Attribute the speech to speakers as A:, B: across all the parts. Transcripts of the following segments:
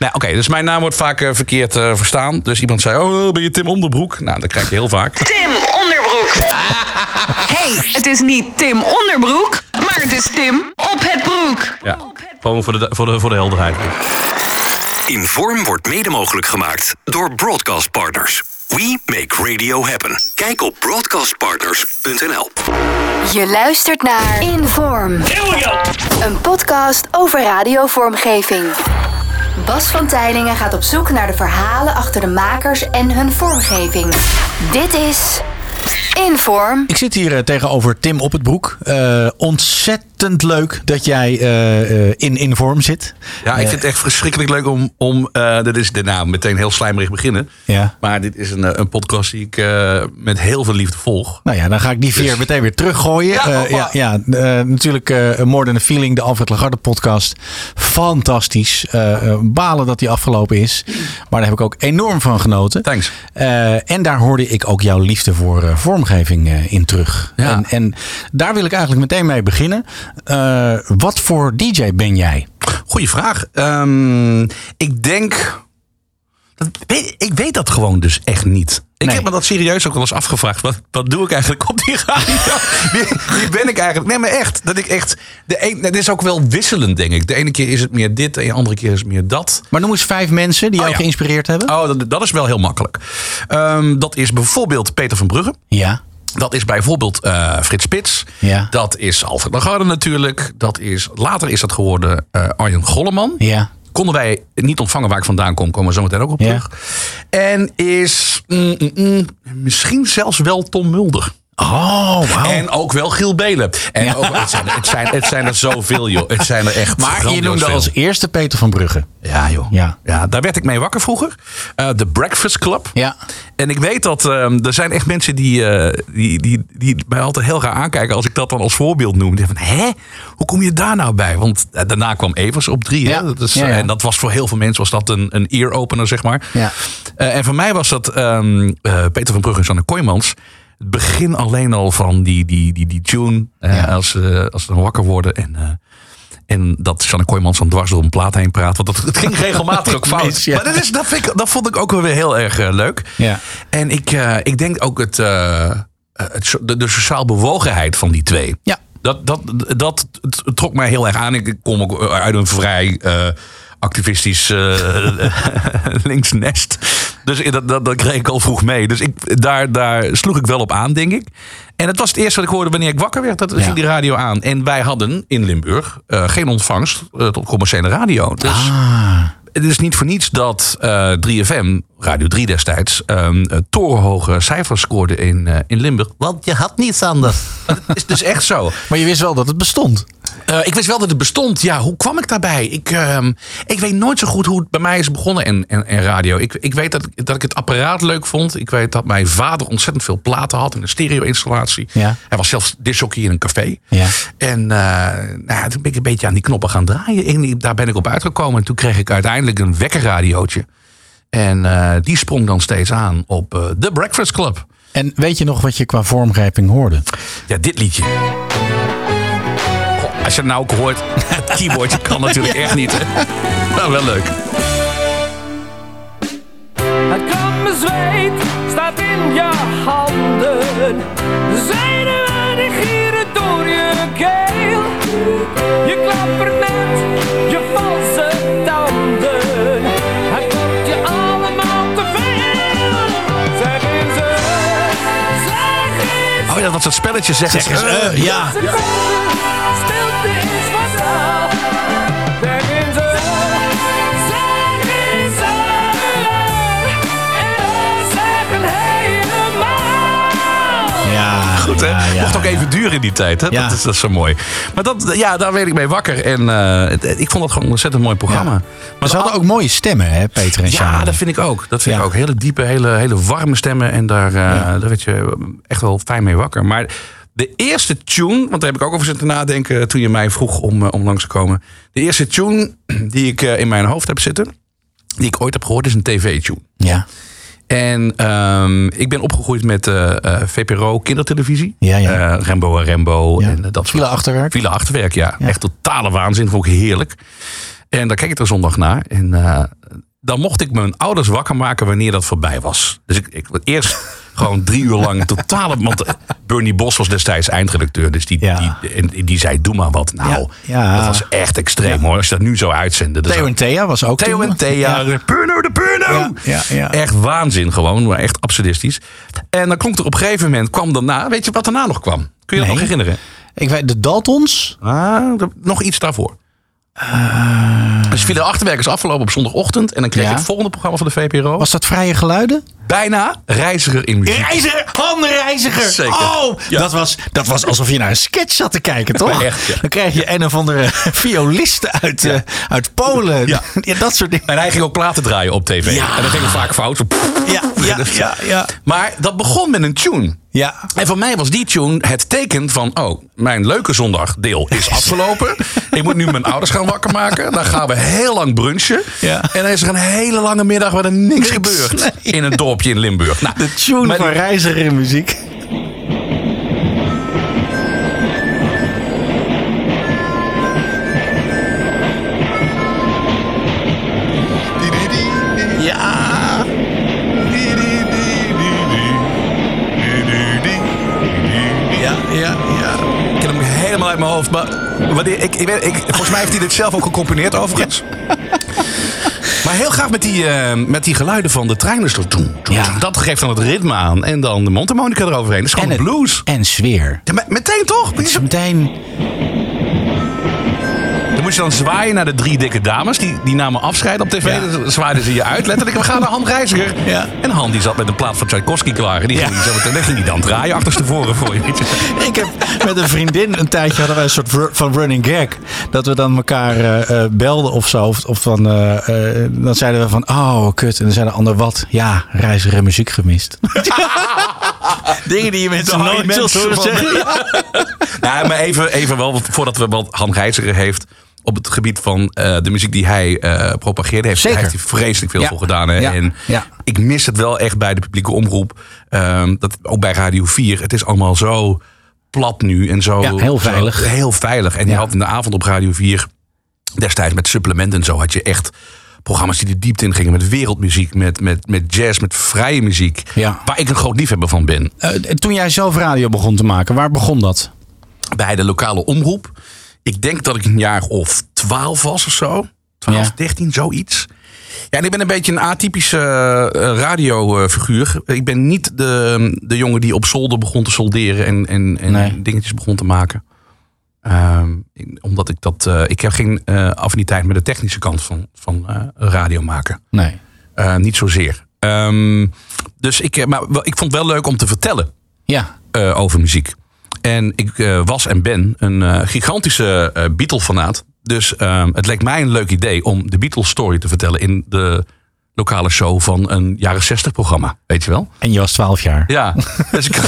A: Nou, oké, dus mijn naam wordt vaak eh, verkeerd eh, verstaan. Dus iemand zei, oh, ben je Tim Onderbroek? Nou, dat krijg je heel vaak.
B: Tim Onderbroek. hey, het is niet Tim Onderbroek, maar het is Tim op het broek.
A: Ja, gewoon voor de, voor de, voor de helderheid.
C: Inform wordt mede mogelijk gemaakt door Broadcast Partners. We make radio happen. Kijk op broadcastpartners.nl.
D: Je luistert naar Inform. Een podcast over radiovormgeving. Bas van Tijlingen gaat op zoek naar de verhalen achter de makers en hun vormgeving. Dit is Inform.
E: Ik zit hier eh, tegenover Tim op het broek. Eh, ontzettend leuk dat jij eh, eh, in Inform zit.
A: Ja, ik vind het echt verschrikkelijk leuk om, om uh, dit is de naam meteen heel slijmerig beginnen.
E: Ja.
A: Maar dit is een, eh, een podcast die ik eh, met heel veel liefde volg.
E: Nou ja, dan ga ik die veer
A: Dus-
E: meteen weer teruggooien.
A: Ja,
E: Eh, ja, ja eh, natuurlijk eh More Than a Feeling, de Alfred Lagarde podcast. Fantastisch. Eh, eh, balen dat die afgelopen is. Maar daar heb ik ook enorm van genoten.
A: Thanks.
E: Eh, en daar hoorde ik ook jouw liefde voor eh, vormgeving eh, in terug.
A: Ja.
E: En, en daar wil ik eigenlijk meteen mee beginnen. Eh, wat voor DJ ben jij?
A: Goeie vraag. Ehm, ik denk. Ik weet dat gewoon dus echt niet. Ik
E: Nee.
A: heb me dat serieus ook wel eens afgevraagd. Wat, wat doe ik eigenlijk op die radio? wie, wie ben ik eigenlijk? Nee, maar echt. Dat ik echt. De een, het is ook wel wisselend, denk ik. De ene keer is het meer dit, en de andere keer is het meer dat.
E: Maar noem eens vijf mensen die jou
A: ja.
E: geïnspireerd hebben.
A: Oh, dat, dat is wel heel makkelijk. Ehm, dat is bijvoorbeeld Peter van Brugge.
E: Ja.
A: Dat is bijvoorbeeld eh, Frits Spits.
E: Ja.
A: Dat is Alfred Lagarde natuurlijk. Dat is, later is dat geworden eh, Arjen Golleman.
E: Ja.
A: Konden wij niet ontvangen waar ik vandaan kom, komen we zo meteen ook op
E: Ja.
A: terug. En is mm, mm, mm, misschien zelfs wel Tom Mulder.
E: Oh, wauw.
A: En ook wel Giel Belen. En ook, het, zijn, het, zijn, het zijn er zoveel, joh. Het zijn er echt
E: Maar je noemde
A: veel.
E: als eerste Peter van Brugge.
A: Ja, joh.
E: Ja.
A: Ja, daar werd ik mee wakker vroeger. Eh, De Breakfast Club.
E: Ja.
A: En ik weet dat ehm, er zijn echt mensen die, eh, die, die, die mij altijd heel raar aankijken als ik dat dan als voorbeeld noem. Die van, hè? Hoe kom je daar nou bij? Want eh, daarna kwam Evers op drie.
E: Ja.
A: Hè? Dat is,
E: Ja.
A: En dat was voor heel veel mensen was dat een, een ear-opener, zeg maar.
E: Ja.
A: En voor mij was dat ehm, eh, Peter van Brugge en Sanne Kooijmans. Het begin alleen al van die, die, die, die tune.
E: Ja.
A: als, eh, als ze dan wakker worden. En, eh, en dat Sanne Kooijmans dan dwars door een plaat heen praat. Want dat, het ging regelmatig ook fout.
E: Mis, ja.
A: Maar dat, is, dat, vind ik, dat vond ik ook wel weer heel erg eh, leuk.
E: Ja.
A: En ik, ik denk ook het, het, de, de sociaal bewogenheid van die twee.
E: Ja.
A: Dat, dat, dat trok mij heel erg aan. Ik kom ook uit een vrij activistisch eh, linksnest. Dus dat, dat, dat kreeg ik al vroeg mee. Dus ik, daar, daar sloeg ik wel op aan, denk ik. En het was het eerste wat ik hoorde wanneer ik wakker werd. Dat
E: Ja.
A: ging die radio aan. En wij hadden in Limburg eh, geen ontvangst eh, tot commerciële radio. Dus
E: Ah.
A: het is niet voor niets dat eh 3FM, Radio 3 destijds, ehm, eh, torenhoge cijfers scoorde in, in Limburg. Want je had niets anders. Dat is dus echt zo.
E: Maar je wist wel dat het bestond.
A: Eh, ik wist wel dat het bestond. Ja, hoe kwam ik daarbij? Ik, ehm, ik weet nooit zo goed hoe het bij mij is begonnen in, in, in radio. Ik, ik weet dat ik, dat ik het apparaat leuk vond. Ik weet dat mijn vader ontzettend veel platen had in een stereo-installatie.
E: Ja.
A: Hij was zelfs disjockey in een café.
E: Ja.
A: En eh, nou, toen ben ik een beetje aan die knoppen gaan draaien. En daar ben ik op uitgekomen. En toen kreeg ik uiteindelijk een wekkerradiootje. En eh, die sprong dan steeds aan op The Breakfast Club.
E: En weet je nog wat je qua vormgeving hoorde?
A: Ja, dit liedje. Als je het nou ook hoort, het keyboardje kan natuurlijk echt niet. Nou, wel leuk.
F: Het klamme zweet staat in je handen. Zenuwen die gieren door je keel. Je klappert net je valse tanden. Het wordt je allemaal te veel. Zeg eens eh, zeg eens
A: Oh ja, dat soort spelletjes zeggen
E: Zeg
A: ze.
E: eens,
A: eh,
E: eh, ja.
A: Goed, hè?
E: ja, ja,
A: Mocht ook
E: ja.
A: even duren in die tijd. Hè?
E: Ja.
A: Dat, is, dat is zo mooi. Maar dat, ja, daar werd ik mee wakker. En eh, ik vvond dat gewoon een ontzettend mooi programma.
E: Ja. Maar ze hadden ook mooie stemmen, hè, Peter en
A: Ja,
E: Sjaan?
A: dat vind ik ook. Dat vind
E: Ja.
A: ik ook. Hele diepe, hele, hele warme stemmen. En daar, eh, daar werd je echt wel fijn mee wakker. Maar de eerste tune, want daar heb ik ook over zitten nadenken toen je mij vroeg om, eh, om langs te komen. De eerste tune die ik in mijn hoofd heb zitten, die ik ooit heb gehoord, is een tv-tune.
E: Ja.
A: En ehm, ik ben opgegroeid met eh, eh, VPRO kindertelevisie.
E: Ja, ja.
A: Eh, Rembo en Rembo.
E: Ja.
A: En dat
E: achterwerk.
A: File achterwerk, ja.
E: Ja.
A: Echt totale waanzin. Vond ik heerlijk. En daar kijk ik er zondag naar. En dan mocht ik mijn ouders wakker maken wanneer dat voorbij was. Dus ik, ik eerst gewoon drie uur lang totale... Want Bernie Bos was destijds eindredacteur. Dus die,
E: Ja.
A: die, die zei, doe maar wat. Nou,
E: Ja,
A: dat was echt extreem hoor. Als je dat nu zou uitzenden.
E: Theo en Thea was ook
A: Theo en Thea. Purno de Purno. Echt waanzin gewoon. Maar echt absurdistisch. En dan klonk er op een gegeven moment, kwam daarna... Weet je wat daarna nog kwam? Kun je dat nog herinneren?
E: Ik weet, de Daltons.
A: Ah, nog iets daarvoor. dus File Achterwerk is afgelopen op zondagochtend. En dan kreeg
E: Ja.
A: je het volgende programma van de VPRO.
E: Was dat Vrije Geluiden?
A: Bijna reiziger in muziek.
E: Reiziger, Han Reiziger.
A: Zeker.
E: Oh,
A: Ja.
E: dat, was, dat was alsof je naar een sketch zat te kijken, toch?
A: Echt, ja.
E: Dan krijg je een of andere violisten uit, eh, uit Polen.
A: Ja.
E: Dat soort dingen.
A: En hij ging ook platen draaien op tv.
E: Ja.
A: En dat ging vaak fout. Zo,
E: Ja, ja, ja, ja.
A: Maar dat begon met een tune.
E: Ja.
A: En voor mij was die tune het teken van... oh, mijn leuke zondag-deel is afgelopen. ik moet nu mijn ouders gaan wakker maken. Dan gaan we heel lang brunchen.
E: Ja.
A: En dan is er een hele lange middag waar er niks,
E: Niks,
A: gebeurt.
E: nee.
A: In een dorpje in Limburg. Nou,
E: De tune
A: maar
E: van Reiziger in muziek. Ja. Ja, ja, ja.
A: Ik ken hem helemaal uit mijn hoofd. Maar wanneer, ik, ik, weet- ik, volgens mij heeft hij dit zelf ook gecomponeerd overigens. Maar heel graag met die, eh, met die geluiden van de doen, doen,
E: Ja.
A: Dat geeft dan het ritme aan. En dan de mondharmonica eroverheen. Dat is gewoon
E: het-
A: blues.
E: En sfeer.
A: Ja, meteen toch?
E: Het is meteen...
A: Dan moest je dan zwaaien naar de drie dikke dames. Die, die namen afscheid op tv.
E: Ja.
A: Dan zwaaiden ze je uit. Letterlijk, we gaan naar Han Reiziger.
E: Ja.
A: En Han die zat met een plaat van Tchaikovsky klaar. En die ging, zo meteen, dan ging die dan draaien achterstevoren voor je.
E: Ik heb met een vriendin een tijdje hadden wij een soort van running gag. Dat we dan elkaar eh, eh, belden of zo. Of, of van, eh, dan zeiden we van, oh kut. En dan zei de ander, wat? Ja, reiziger en muziek gemist. Dingen die je
A: hou je
E: nooit zult
A: mensen
E: zeggen.
A: Ja, maar even, even wel, voordat we wat Han Reiziger heeft op het gebied van eh, de muziek die hij eh, propageerde. Heeft,
E: Zeker.
A: Hij heeft hij vreselijk veel
E: Ja.
A: voor gedaan. Hè?
E: Ja.
A: En
E: Ja.
A: ik mis het wel echt bij de publieke omroep. Ehm, dat, ook bij Radio 4. Het is allemaal zo plat nu. En zo,
E: Ja, heel veilig.
A: zo- heel veilig. En je had in de avond op Radio 4, destijds met supplementen en zo, had je echt programma's die de diepte in gingen. Met wereldmuziek, met, met, met jazz, met vrije muziek.
E: Ja.
A: Waar ik een groot liefhebber van ben.
E: Eh, toen jij zelf radio begon te maken, waar begon dat?
A: bij de lokale omroep. Ik denk dat ik een jaar of 12 was of zo. 12,
E: Ja.
A: 13, zoiets. Ja, en ik ben een beetje een atypische eh, radiofiguur. Ik ben niet de, de jongen die op zolder begon te solderen en, en, en
E: Nee.
A: dingetjes begon te maken. Ehm, omdat ik dat. eh, ik heb geen eh, affiniteit met de technische kant van, van radio maken.
E: Nee.
A: Niet zozeer. Ehm, dus ik, maar ik vond het wel leuk om te vertellen
E: Ja.
A: over muziek. En ik eh, was en ben een eh, gigantische eh Beatle-fanaat. Dus ehm, het leek mij een leuk idee om de Beatles-story te vertellen in de lokale show van een jaren 60 programma. Weet je wel?
E: En je was 12 jaar.
A: Ja. dus, ik,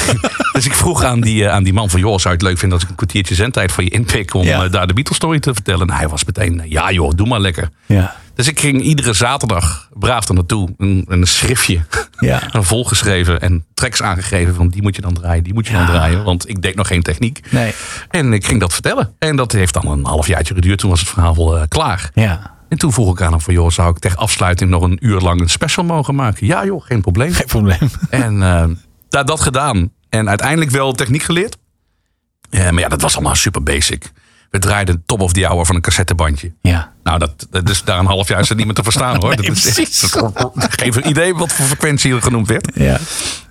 A: dus ik vroeg aan die, aan die man van... joh, zou je het leuk vinden als ik een kwartiertje zendtijd van je inpik... om
E: Ja.
A: daar de Beatles-story te vertellen? En hij was meteen, ja joh, doe maar lekker.
E: Ja.
A: Dus ik ging iedere zaterdag braaf er naartoe. Een, een schriftje
E: Ja.
A: een volgeschreven en tracks aangegeven van die moet je dan draaien, die moet je dan
E: Ja.
A: draaien. Want ik deed nog geen techniek.
E: Nee.
A: En ik ging dat vertellen. En dat heeft dan een halfjaartje geduurd. Toen was het verhaal wel eh, klaar.
E: Ja.
A: En toen vroeg ik aan hem van, joh, zou ik tegen afsluiting nog een uur lang een special mogen maken? Ja joh, geen probleem.
E: Geen probleem.
A: En eh, daar dat gedaan. En uiteindelijk wel techniek geleerd. Eh, maar ja, dat was allemaal super basic. We draaiden top of the hour van een cassettebandje.
E: Ja.
A: Nou, dat, dat is daar een half jaar is er niet meer te verstaan hoor.
E: Nee,
A: dat is. Geef een idee wat voor frequentie er genoemd werd.
E: Ja.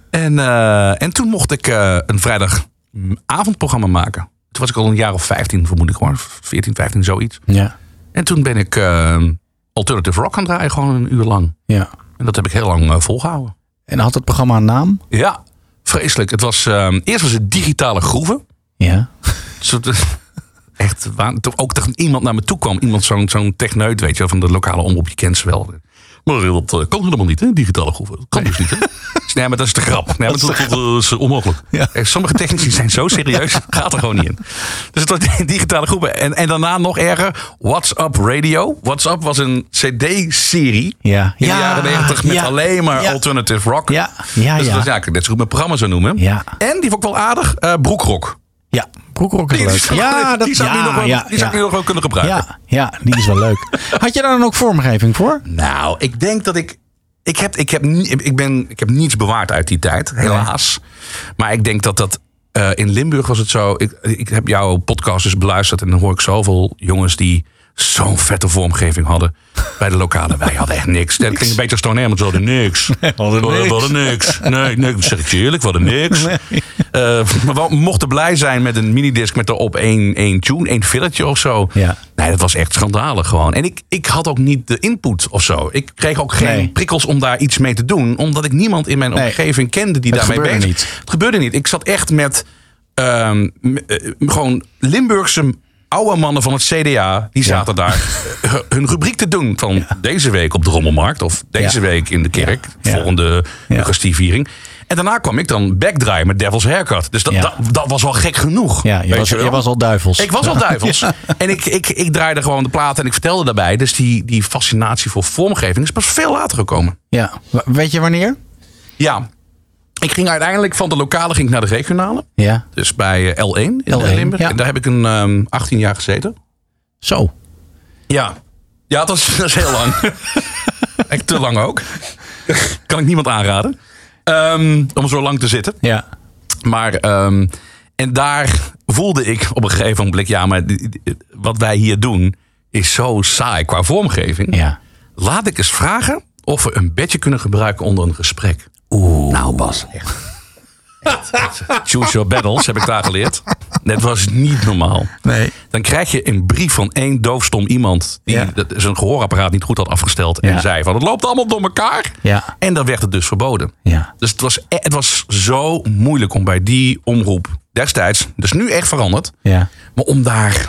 A: En, eh, en toen mocht ik eh, een vrijdagavondprogramma maken. Toen was ik al een jaar of 15, vermoed ik hoor. 14, 15, zoiets.
E: Ja.
A: En toen ben ik eh, alternative rock gaan draaien, gewoon een uur lang.
E: Ja.
A: En dat heb ik heel lang eh, volgehouden.
E: En had het programma een naam?
A: Ja, vreselijk. Het was, eerst was het digitale groeven.
E: Ja.
A: Echt, toen ook dat iemand naar me toe kwam. Iemand, zo'n zo'n techneut, weet je wel, van de lokale omroep. Je kent ze wel. Maar dat eh, kan helemaal niet, hè? Digitale groeven. Dat kan dus niet, hè? Nee, maar dat is de grap. Nee, maar dat, dat is onmogelijk.
E: Ja.
A: Eh, Sommige technici zijn zo serieus, gaat er gewoon niet in. Dus het was digitale groepen. En, en daarna nog erger, WhatsApp Radio. WhatsApp was een cd-serie.
E: Ja.
A: In de
E: Ja,
A: jaren 90 met alleen maar alternative rock.
E: Ja. Ja,
A: dus
E: ja.
A: dat ik kan net zo goed mijn programma zo noemen.
E: Ja.
A: En die vond ik wel aardig, eh, broekrock.
E: Ja. Kroekrok is
A: Die,
E: leuk. ja, dat
A: die zou ik
E: ja,
A: nu nog wel,
E: ja,
A: die zou ik nu nog wel kunnen gebruiken.
E: Ja, ja, die is wel leuk. Had je daar dan ook vormgeving voor?
A: Nou, ik denk dat ik. Ik heb, ik, heb, ik, ben, ik heb niets bewaard uit die tijd, helaas. Maar ik denk dat dat. eh, in Limburg was het zo. Ik, ik heb jouw podcast dus beluisterd. En dan hoor ik zoveel jongens die zo'n vette vormgeving hadden. Bij de lokale. Wij hadden echt niks. Dat klinkt een beetje als Stone Hermans. We hadden niks. We
E: hadden niks.
A: We hadden niks. Nee, nee, dat zeg ik je eerlijk. We hadden niks. Eh, maar we mochten blij zijn met een minidisc met erop één, één tune, één filletje of zo.
E: Ja.
A: Nee, dat was echt schandalig gewoon. En ik, ik had ook niet de input of zo. Ik kreeg ook geen
E: Nee.
A: prikkels om daar iets mee te doen. Omdat ik niemand in mijn
E: Nee.
A: omgeving kende die
E: Het
A: daarmee
E: gebeurde
A: bezig
E: niet.
A: Het gebeurde niet. Ik zat echt met ehm, eh, gewoon Limburgse oude mannen van het CDA. Die zaten daar eh, hun rubriek te doen. Van deze week op de Rommelmarkt. Of deze
E: Ja.
A: week in de kerk.
E: Ja.
A: Volgende
E: Ja.
A: Eucharistieviering. En daarna kwam ik dan backdraaien met Devil's Haircut. Dus dat,
E: Ja.
A: dat, dat was wel gek genoeg.
E: Ja, je was,
A: je
E: was al duivels.
A: Ik was al duivels. En ik, ik, ik draaide gewoon de platen en ik vertelde daarbij. Dus die, die fascinatie voor vormgeving is pas veel later gekomen.
E: Ja. Weet je wanneer?
A: Ja, ik ging uiteindelijk van de lokale ging ik naar de regionale.
E: Ja.
A: Dus bij eh, L1 in
E: L1,
A: Limburg.
E: ja.
A: En daar heb ik een ehm 18 jaar gezeten.
E: Zo.
A: Ja. Ja, dat is, dat is heel lang. Echt te lang ook. kan ik niemand aanraden. Ehm, om zo lang te zitten.
E: Ja.
A: Maar, ehm, en daar voelde ik op een gegeven moment, ja, maar wat wij hier doen is zo saai qua vormgeving.
E: Ja.
A: Laat ik eens vragen of we een bedje kunnen gebruiken onder een gesprek. Oeh. Nou, Bas. Choose your battles, heb ik daar geleerd. Dat was niet normaal.
E: Nee.
A: Dan krijg je een brief van één doofstom iemand... die
E: Ja.
A: zijn gehoorapparaat niet goed had afgesteld... en
E: Ja.
A: zei van, het loopt allemaal door elkaar.
E: Ja.
A: En dan werd het dus verboden.
E: Ja.
A: Dus het was, e- het was zo moeilijk om bij die omroep destijds... dus nu echt veranderd...
E: Ja.
A: maar om daar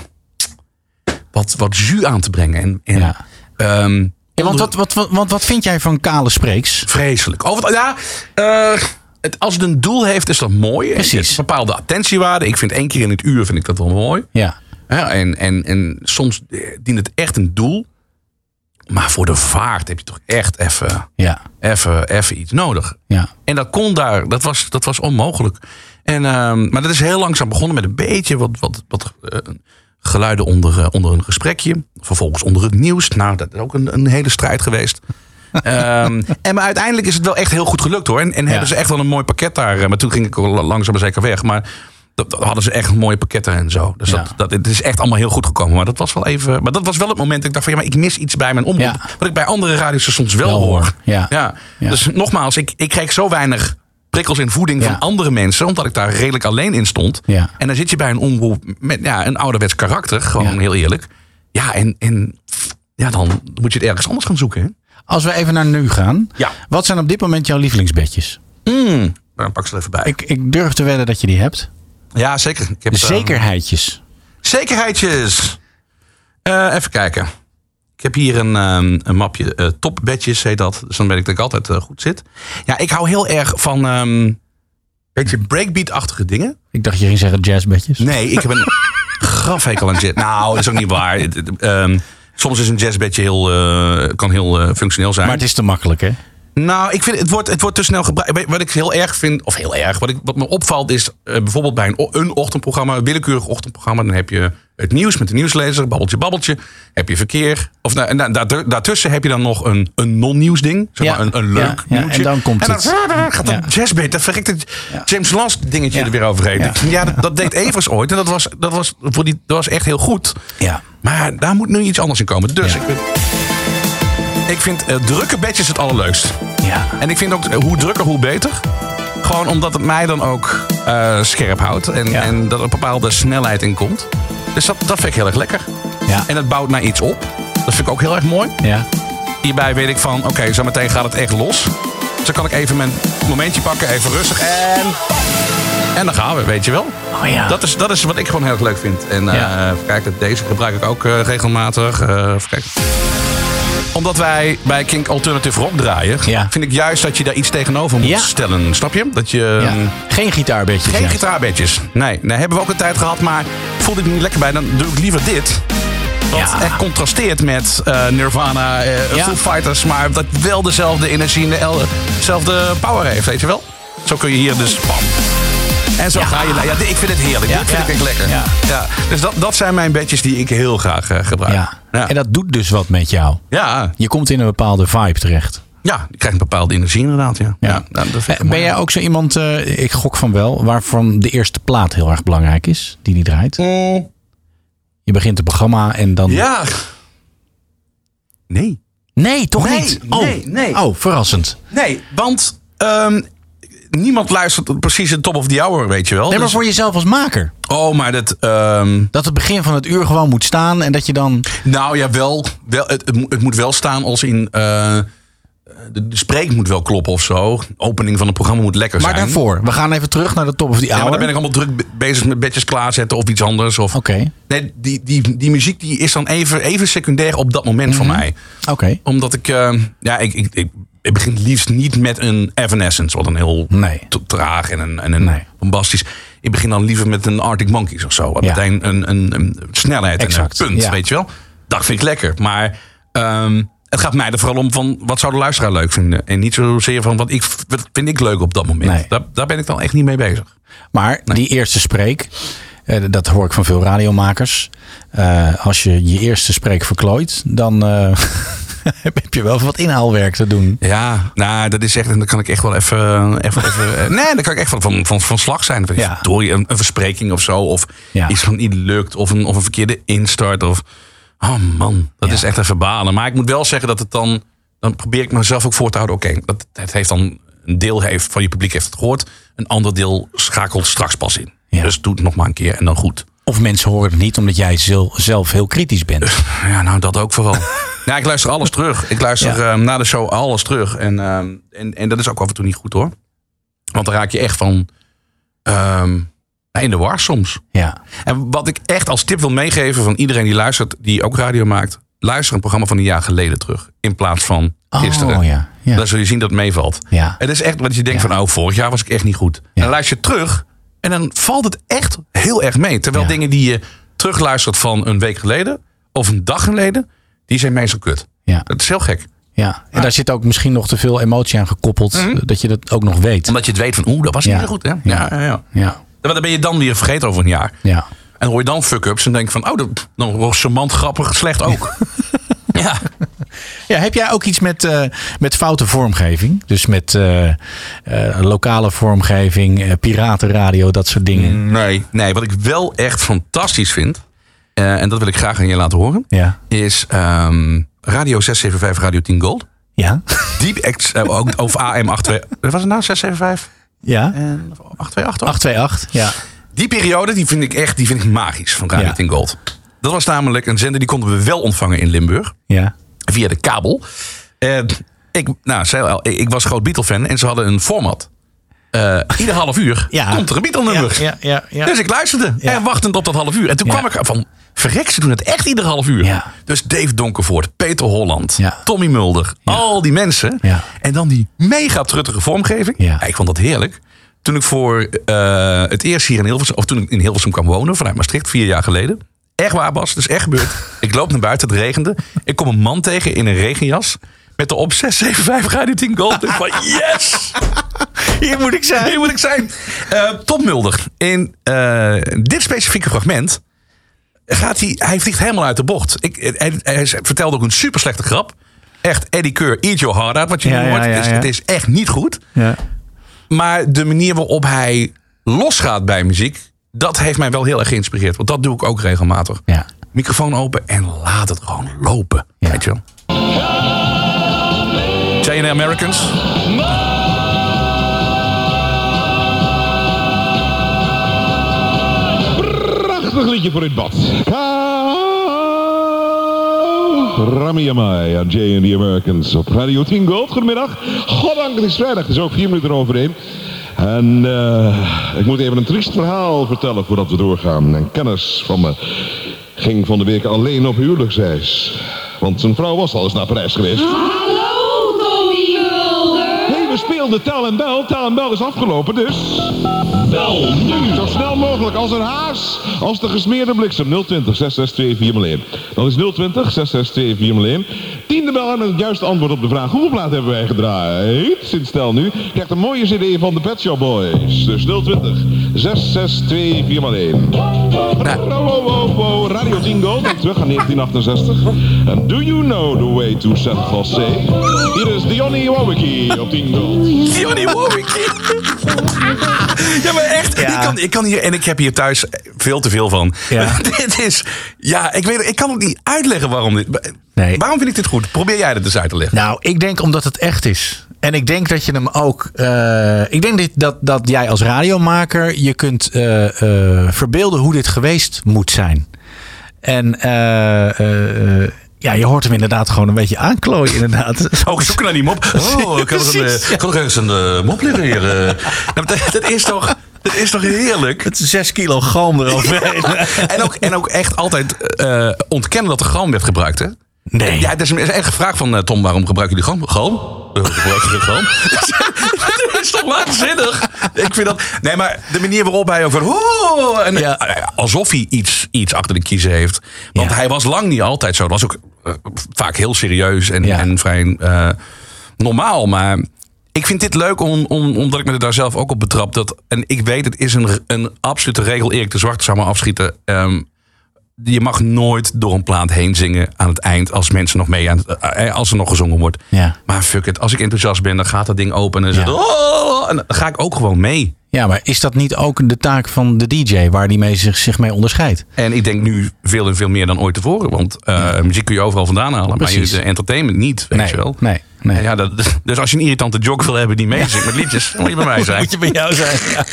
A: wat, wat jus aan te brengen. En, en,
E: Ja. Ja, want, wat, wat, wat, wat vind jij van kale spreeks?
A: Vreselijk. Over het, ja, eh, het, als het een doel heeft, is dat mooi.
E: Precies.
A: Het een bepaalde attentiewaarde. Ik vind één keer in het uur vind ik dat wel mooi.
E: Ja.
A: Ja, en, en, en soms eh, dient het echt een doel. Maar voor de vaart heb je toch echt even,
E: Ja.
A: even, even iets nodig.
E: Ja.
A: En dat kon daar, dat was, dat was onmogelijk. En, ehm, maar dat is heel langzaam begonnen met een beetje wat, wat, wat eh, geluiden onder, eh, onder een gesprekje. Vervolgens onder het nieuws. Nou, dat is ook een, een hele strijd geweest. Ehm, en maar uiteindelijk is het wel echt heel goed gelukt hoor. En, en hebben ze echt wel een mooi pakket daar. eh, Maar toen ging ik langzaam maar zeker weg. Maar dat, dat hadden ze echt mooie pakketten en zo. Dus
E: Ja.
A: dat, dat, het is echt allemaal heel goed gekomen. Maar dat was wel even. Maar dat was wel het moment dat ik dacht van ja, maar ik mis iets bij mijn omroep.
E: Ja.
A: Wat ik bij andere radiostations wel,
E: Wel
A: hoor.
E: Ja.
A: Dus nogmaals, ik, ik kreeg zo weinig prikkels in voeding
E: Ja.
A: van andere mensen. Omdat ik daar redelijk alleen in stond.
E: Ja.
A: En dan zit je bij een omroep met ja, een ouderwets karakter. Gewoon
E: Ja.
A: heel eerlijk. Ja, en, en ja, dan moet je het ergens anders gaan zoeken. Hè?
E: Als we even naar nu gaan.
A: Ja.
E: Wat zijn op dit moment jouw lievelingsbedjes?
A: Mm, dan pak ze er even bij.
E: Ik, ik durf te wedden dat je die hebt.
A: ja, zeker. Ik heb, eh,
E: Zekerheidjes.
A: zekerheidjes. Eh, even kijken. Ik heb hier een, ehm, een mapje eh topbedjes, heet dat. Dus dan weet ik dat ik altijd eh, goed zit. Ja, ik hou heel erg van... ehm beetje breakbeat-achtige dingen.
E: Ik dacht je ging zeggen jazzbedjes.
A: Nee, ik heb een grafhekel aan jazz. Nou, dat is ook niet waar. Ehm, soms is een jazzbedje heel, eh, kan heel functioneel zijn.
E: Maar het is te makkelijk hè?
A: Nou, ik vind het wordt, het wordt te snel gebruikt. Wat ik heel erg vind, of heel erg, wat, ik, wat me opvalt is eh, bijvoorbeeld bij een, een ochtendprogramma, een willekeurig ochtendprogramma, dan heb je het nieuws met de nieuwslezer, babbeltje, babbeltje. Heb je verkeer. Of nou, en da- daar- daartussen heb je dan nog een, een non-nieuws ding. Zeg
E: Ja,
A: maar een, een leuk
E: ja, ja,
A: nieuwtje.
E: en dan komt
A: en
E: het.
A: gaat
E: Ja.
A: jazzbeat, dat verrekt het James Last dingetje er weer overheen.
E: Ja.
A: Dat, dat deed Evers ooit. En dat was, dat, was, voor die, dat was echt heel goed.
E: Ja.
A: Maar daar moet nu iets anders in komen. Dus ik, ik vind eh, drukke bedjes het allerleukst.
E: Ja.
A: En ik vind ook eh, hoe drukker, hoe beter. Gewoon omdat het mij dan ook eh, scherp houdt. En,
E: Ja.
A: en dat er een bepaalde snelheid in komt. Dus dat, dat vind ik heel erg lekker.
E: Ja.
A: En het bouwt naar iets op. Dat vind ik ook heel erg mooi.
E: Ja.
A: Hierbij weet ik van, oké, zo meteen gaat het echt los. Dus dan kan ik even mijn momentje pakken, even rustig. En, en dan gaan we, weet je wel.
E: Oh ja.
A: Dat is, dat is wat ik gewoon heel erg leuk vind. En
E: Ja.
A: kijken, deze gebruik ik ook regelmatig. Even kijken. Omdat wij bij Kink Alternative Rock draaien,
E: Ja.
A: vind ik juist dat je daar iets tegenover moet
E: Ja.
A: stellen. Snap je? Dat je
E: ja.
A: ehm,
E: Geen gitaarbedjes.
A: geen gitaarbedjes. Nee, nee, hebben we ook een tijd gehad, maar voelde ik me niet lekker bij. Dan doe ik liever dit. Wat
E: Ja.
A: echt contrasteert met eh, Nirvana,
E: Ja.
A: Foo Fighters, maar dat wel dezelfde energie en de- dezelfde power heeft, weet je wel? Zo kun je hier dus bam, En zo ga je. Ja, ik vind het heerlijk.
E: Ja,
A: Dit vind ik echt lekker.
E: Ja.
A: Ja. Dus dat, dat zijn mijn bedjes die ik heel graag eh, gebruik.
E: Ja. En dat doet dus wat met jou.
A: Ja.
E: Je komt in een bepaalde vibe terecht.
A: ja, ik krijg een bepaalde energie inderdaad. Ja.
E: Ja.
A: Ja. nou,
E: Eh, Ben
A: mooi.
E: jij ook zo iemand, eh, ik gok van wel, waarvan de eerste plaat heel erg belangrijk is, die die draait?
A: Mm,
E: Je begint het programma en dan...
A: Ja. Nee.
E: Nee, toch
A: Nee,
E: niet? Oh.
A: nee, nee.
E: Oh, verrassend.
A: Nee, want ehm, niemand luistert precies de top of the hour, weet je wel.
E: Nee, maar
A: Dus-
E: voor jezelf als maker.
A: Oh, maar dat... ehm,
E: Dat het begin van het uur gewoon moet staan en dat je dan...
A: nou ja, wel. wel het, het, moet- wel staan als in... eh, de, de spreek moet wel kloppen of zo. De opening van het programma moet lekker
E: Maar
A: zijn.
E: daarvoor, we gaan even terug naar de top of the
A: Ja,
E: hour.
A: maar dan ben ik allemaal druk be- bezig met bedjes klaarzetten of iets anders. Of,
E: Oké,
A: Nee, die, die, die muziek die is dan even, even secundair op dat moment voor mij.
E: oké.
A: Omdat ik, eh, ja, ik, ik, ik, ik begin het liefst niet met een Evanescence, wat een heel
E: Nee.
A: traag en een, en een
E: Nee.
A: bombastisch. Ik begin dan liever met een Arctic Monkeys of zo.
E: Ja.
A: meteen een, een, een snelheid
E: Exact,
A: en een punt,
E: ja.
A: weet je wel. Dat vind ik lekker. Maar ehm, het gaat mij er vooral om van wat zou de luisteraar leuk vinden. En niet zozeer van wat, ik, wat vind ik leuk op dat moment.
E: Nee.
A: Daar, daar ben ik dan echt niet mee bezig.
E: Maar die eerste spreek, eh, dat hoor ik van veel radiomakers. Eh, als je je eerste spreek verklooit, dan eh, heb je wel wat inhaalwerk te doen.
A: Ja, nou, dat is echt, en dan kan ik echt wel even, even, even eh, nee, dan kan ik echt wel van, van, van slag zijn.
E: Ja.
A: Door een, een verspreking of zo, of
E: Ja.
A: iets van niet lukt, of een, of een verkeerde instart, of, oh man, dat
E: Ja.
A: is echt even balen. Maar ik moet wel zeggen dat het dan, dan probeer ik mezelf ook voor te houden. Oké, dat het heeft dan, een deel heeft, van je publiek heeft het gehoord, een ander deel schakelt straks pas in.
E: Ja.
A: Dus doe het nog maar een keer en dan goed.
E: Of mensen horen het niet omdat jij zel- zelf heel kritisch bent.
A: Ja, nou dat ook vooral. ja, ik luister alles terug. Ik luister
E: Ja.
A: eh, na de show alles terug. En, ehm, en, en dat is ook af en toe niet goed hoor. Want dan raak je echt van ehm, in de war soms.
E: Ja,
A: En wat ik echt als tip wil meegeven van iedereen die luistert, die ook radio maakt. Luister een programma van een jaar geleden terug. In plaats van gisteren.
E: Oh ja, ja.
A: Dan zul je zien dat het meevalt.
E: ja.
A: Het is echt wat je denkt
E: Ja.
A: van, oh, vorig jaar was ik echt niet goed. En dan luister je terug en dan valt het echt heel erg mee. Terwijl dingen die je terugluistert van een week geleden of een dag geleden, die zijn meestal kut.
E: ja,
A: Dat is heel gek.
E: ja. En daar zit ook misschien nog te veel emotie aan gekoppeld,
A: Mhm.
E: dat je dat ook nog weet.
A: Omdat je het weet van, oeh, dat was
E: Ja.
A: niet zo goed. Hè? Ja, ja. Ja,
E: Ja,
A: Dan ben je dan weer vergeten over een jaar.
E: ja.
A: En hoor je dan fuck-ups en denk van, oh, dat dan was charmant, grappig, slecht ook. ja.
E: Ja, heb jij ook iets met, eh, met foute vormgeving? Dus met eh, eh, lokale vormgeving, eh, piratenradio, dat soort dingen.
A: Nee, nee, wat ik wel echt fantastisch vind, eh, en dat wil ik graag aan je laten horen,
E: Ja.
A: is ehm, Radio 675, Radio 10 Gold.
E: Ja.
A: Deep eh, ook over AM 82. Wat was het nou? 675
E: Ja.
A: en 828? toch?
E: 828. Ja.
A: Die periode die vind ik echt die vind ik magisch van Radio
E: Ja.
A: 10 Gold. Dat was namelijk een zender die konden we wel ontvangen in Limburg.
E: Ja.
A: Via de kabel. Eh, ik, nou, zei al, ik, was groot Beatle-fan en ze hadden een format. Eh, ieder half uur
E: Ja.
A: komt er een Beatle-nummer.
E: Ja, ja, ja.
A: Dus ik luisterde. En wachtend op dat half uur. En toen kwam ik van... Verrek, ze doen het echt ieder half uur.
E: Ja.
A: Dus Dave Donkervoort, Peter Holland,
E: Ja.
A: Tommy Mulder. Al die mensen. En dan die mega truttige vormgeving.
E: Ja.
A: ik vond dat heerlijk. Toen ik voor eh, het eerst hier in Hilversum... Of toen ik in Hilversum kwam wonen. Vanuit Maastricht, vier jaar geleden. Echt waar, Bas. Dus echt gebeurd. ik loop naar buiten, het regende. Ik kom een man tegen in een regenjas. Met de op 675 Radio 10 Gold. Ik van yes!
E: Hier moet ik zijn.
A: Hier moet ik zijn. Tom Mulder. In eh, dit specifieke fragment gaat hij, hij vliegt helemaal uit de bocht. Ik, hij, hij vertelde ook een super slechte grap. Echt, Eddie Keur, eat your heart out, wat je
E: Ja,
A: nu hoort.
E: ja,
A: het, is,
E: ja.
A: het is echt niet goed.
E: Ja.
A: Maar de manier waarop hij losgaat bij muziek, dat heeft mij wel heel erg geïnspireerd. Want dat doe ik ook regelmatig.
E: Ja.
A: Microfoon open en laat het gewoon lopen. Weet je wel. Americans.
G: Prachtig liedje voor het bad. Rami Amai aan Jay and the Americans op Radio 10 Gold. Goedemiddag. Goddank, het is vrijdag. Is ook vier minuten eroverheen. En eh, ik moet even een triest verhaal vertellen voordat we doorgaan. Een kennis van me ging van de week alleen op huwelijksreis. Want zijn vrouw was al eens naar Parijs geweest. En bel. Tel en bel is afgelopen, dus... Bel nu, zo snel mogelijk, als een haas. Als de gesmeerde bliksem. 020 662 401. Dat is 020 662 401. Tiende bel en het juiste antwoord op de vraag... hoeveel plaat hebben wij gedraaid? Sinds stel nu. Krijgt een mooie cd van de Pet Shop Boys. Dus 020 662 401. Wow, wow, wow, wow. Radio 10 Gold. En terug aan 1968. And do you know the way to San Jose? Hier is Dionny Wowiki op 10
A: Warwick. ja, maar echt.
E: Ja.
A: Ik, kan, ik kan hier, en ik heb hier thuis veel te veel van.
E: Ja.
A: dit is, ja, ik weet, ik kan het niet uitleggen waarom dit.
E: Nee.
A: Waarom vind ik dit goed? Probeer jij het eens uit te leggen.
E: Nou, ik denk omdat het echt is. En ik denk dat je hem ook. eh, ik denk dat, dat, dat jij als radiomaker je kunt eh, eh, verbeelden hoe dit geweest moet zijn. En ja, je hoort hem inderdaad gewoon een beetje aanklooien, inderdaad.
A: Oh, ik zoek naar die mop. Oh, ik nog, een,
E: Precies,
A: eh, nog ergens een eh, mop liggen hier. eh. Nou, dat, dat is toch, dat is toch heerlijk?
E: Het is zes kilo galm eroverheen.
A: En ook, en ook echt altijd ontkennen dat er galm werd gebruikt, hè?
E: Nee.
A: Ja, er is is echt gevraagd van Tom, waarom gebruiken jullie galm? Galm? Eh, Gebruiken jullie galm? dat is toch waanzinnig? Ik vind dat... Nee, maar de manier waarop hij over... Oh, en,
E: Ja.
A: alsof hij iets, iets achter de kiezen heeft. Want
E: Ja.
A: hij was lang niet altijd zo. Dat was ook vaak heel serieus en,
E: Ja.
A: en vrij eh, normaal. Maar ik vind dit leuk om, om, omdat ik me er daar zelf ook op betrap. Dat, en ik weet, het is een, een absolute regel. Erik de Zwart zou maar afschieten. Ehm, je mag nooit door een plaat heen zingen aan het eind als mensen nog mee aan het, eh, als er nog gezongen wordt.
E: Ja.
A: Maar fuck it, als ik enthousiast ben, dan gaat dat ding open en,
E: Ja.
A: oh, en dan ga ik ook gewoon mee.
E: Ja, maar is dat niet ook de taak van de DJ waar die mee zich, zich mee onderscheidt?
A: En ik denk nu veel en veel meer dan ooit tevoren. Want eh, muziek kun je overal vandaan halen.
E: Precies.
A: Maar je, de entertainment niet, weet
E: Nee,
A: je wel.
E: nee, nee.
A: Ja, dat, dus als je een irritante jog wil hebben die meezingt met liedjes, moet je bij mij zijn.
E: Moet je bij jou zijn. Ja.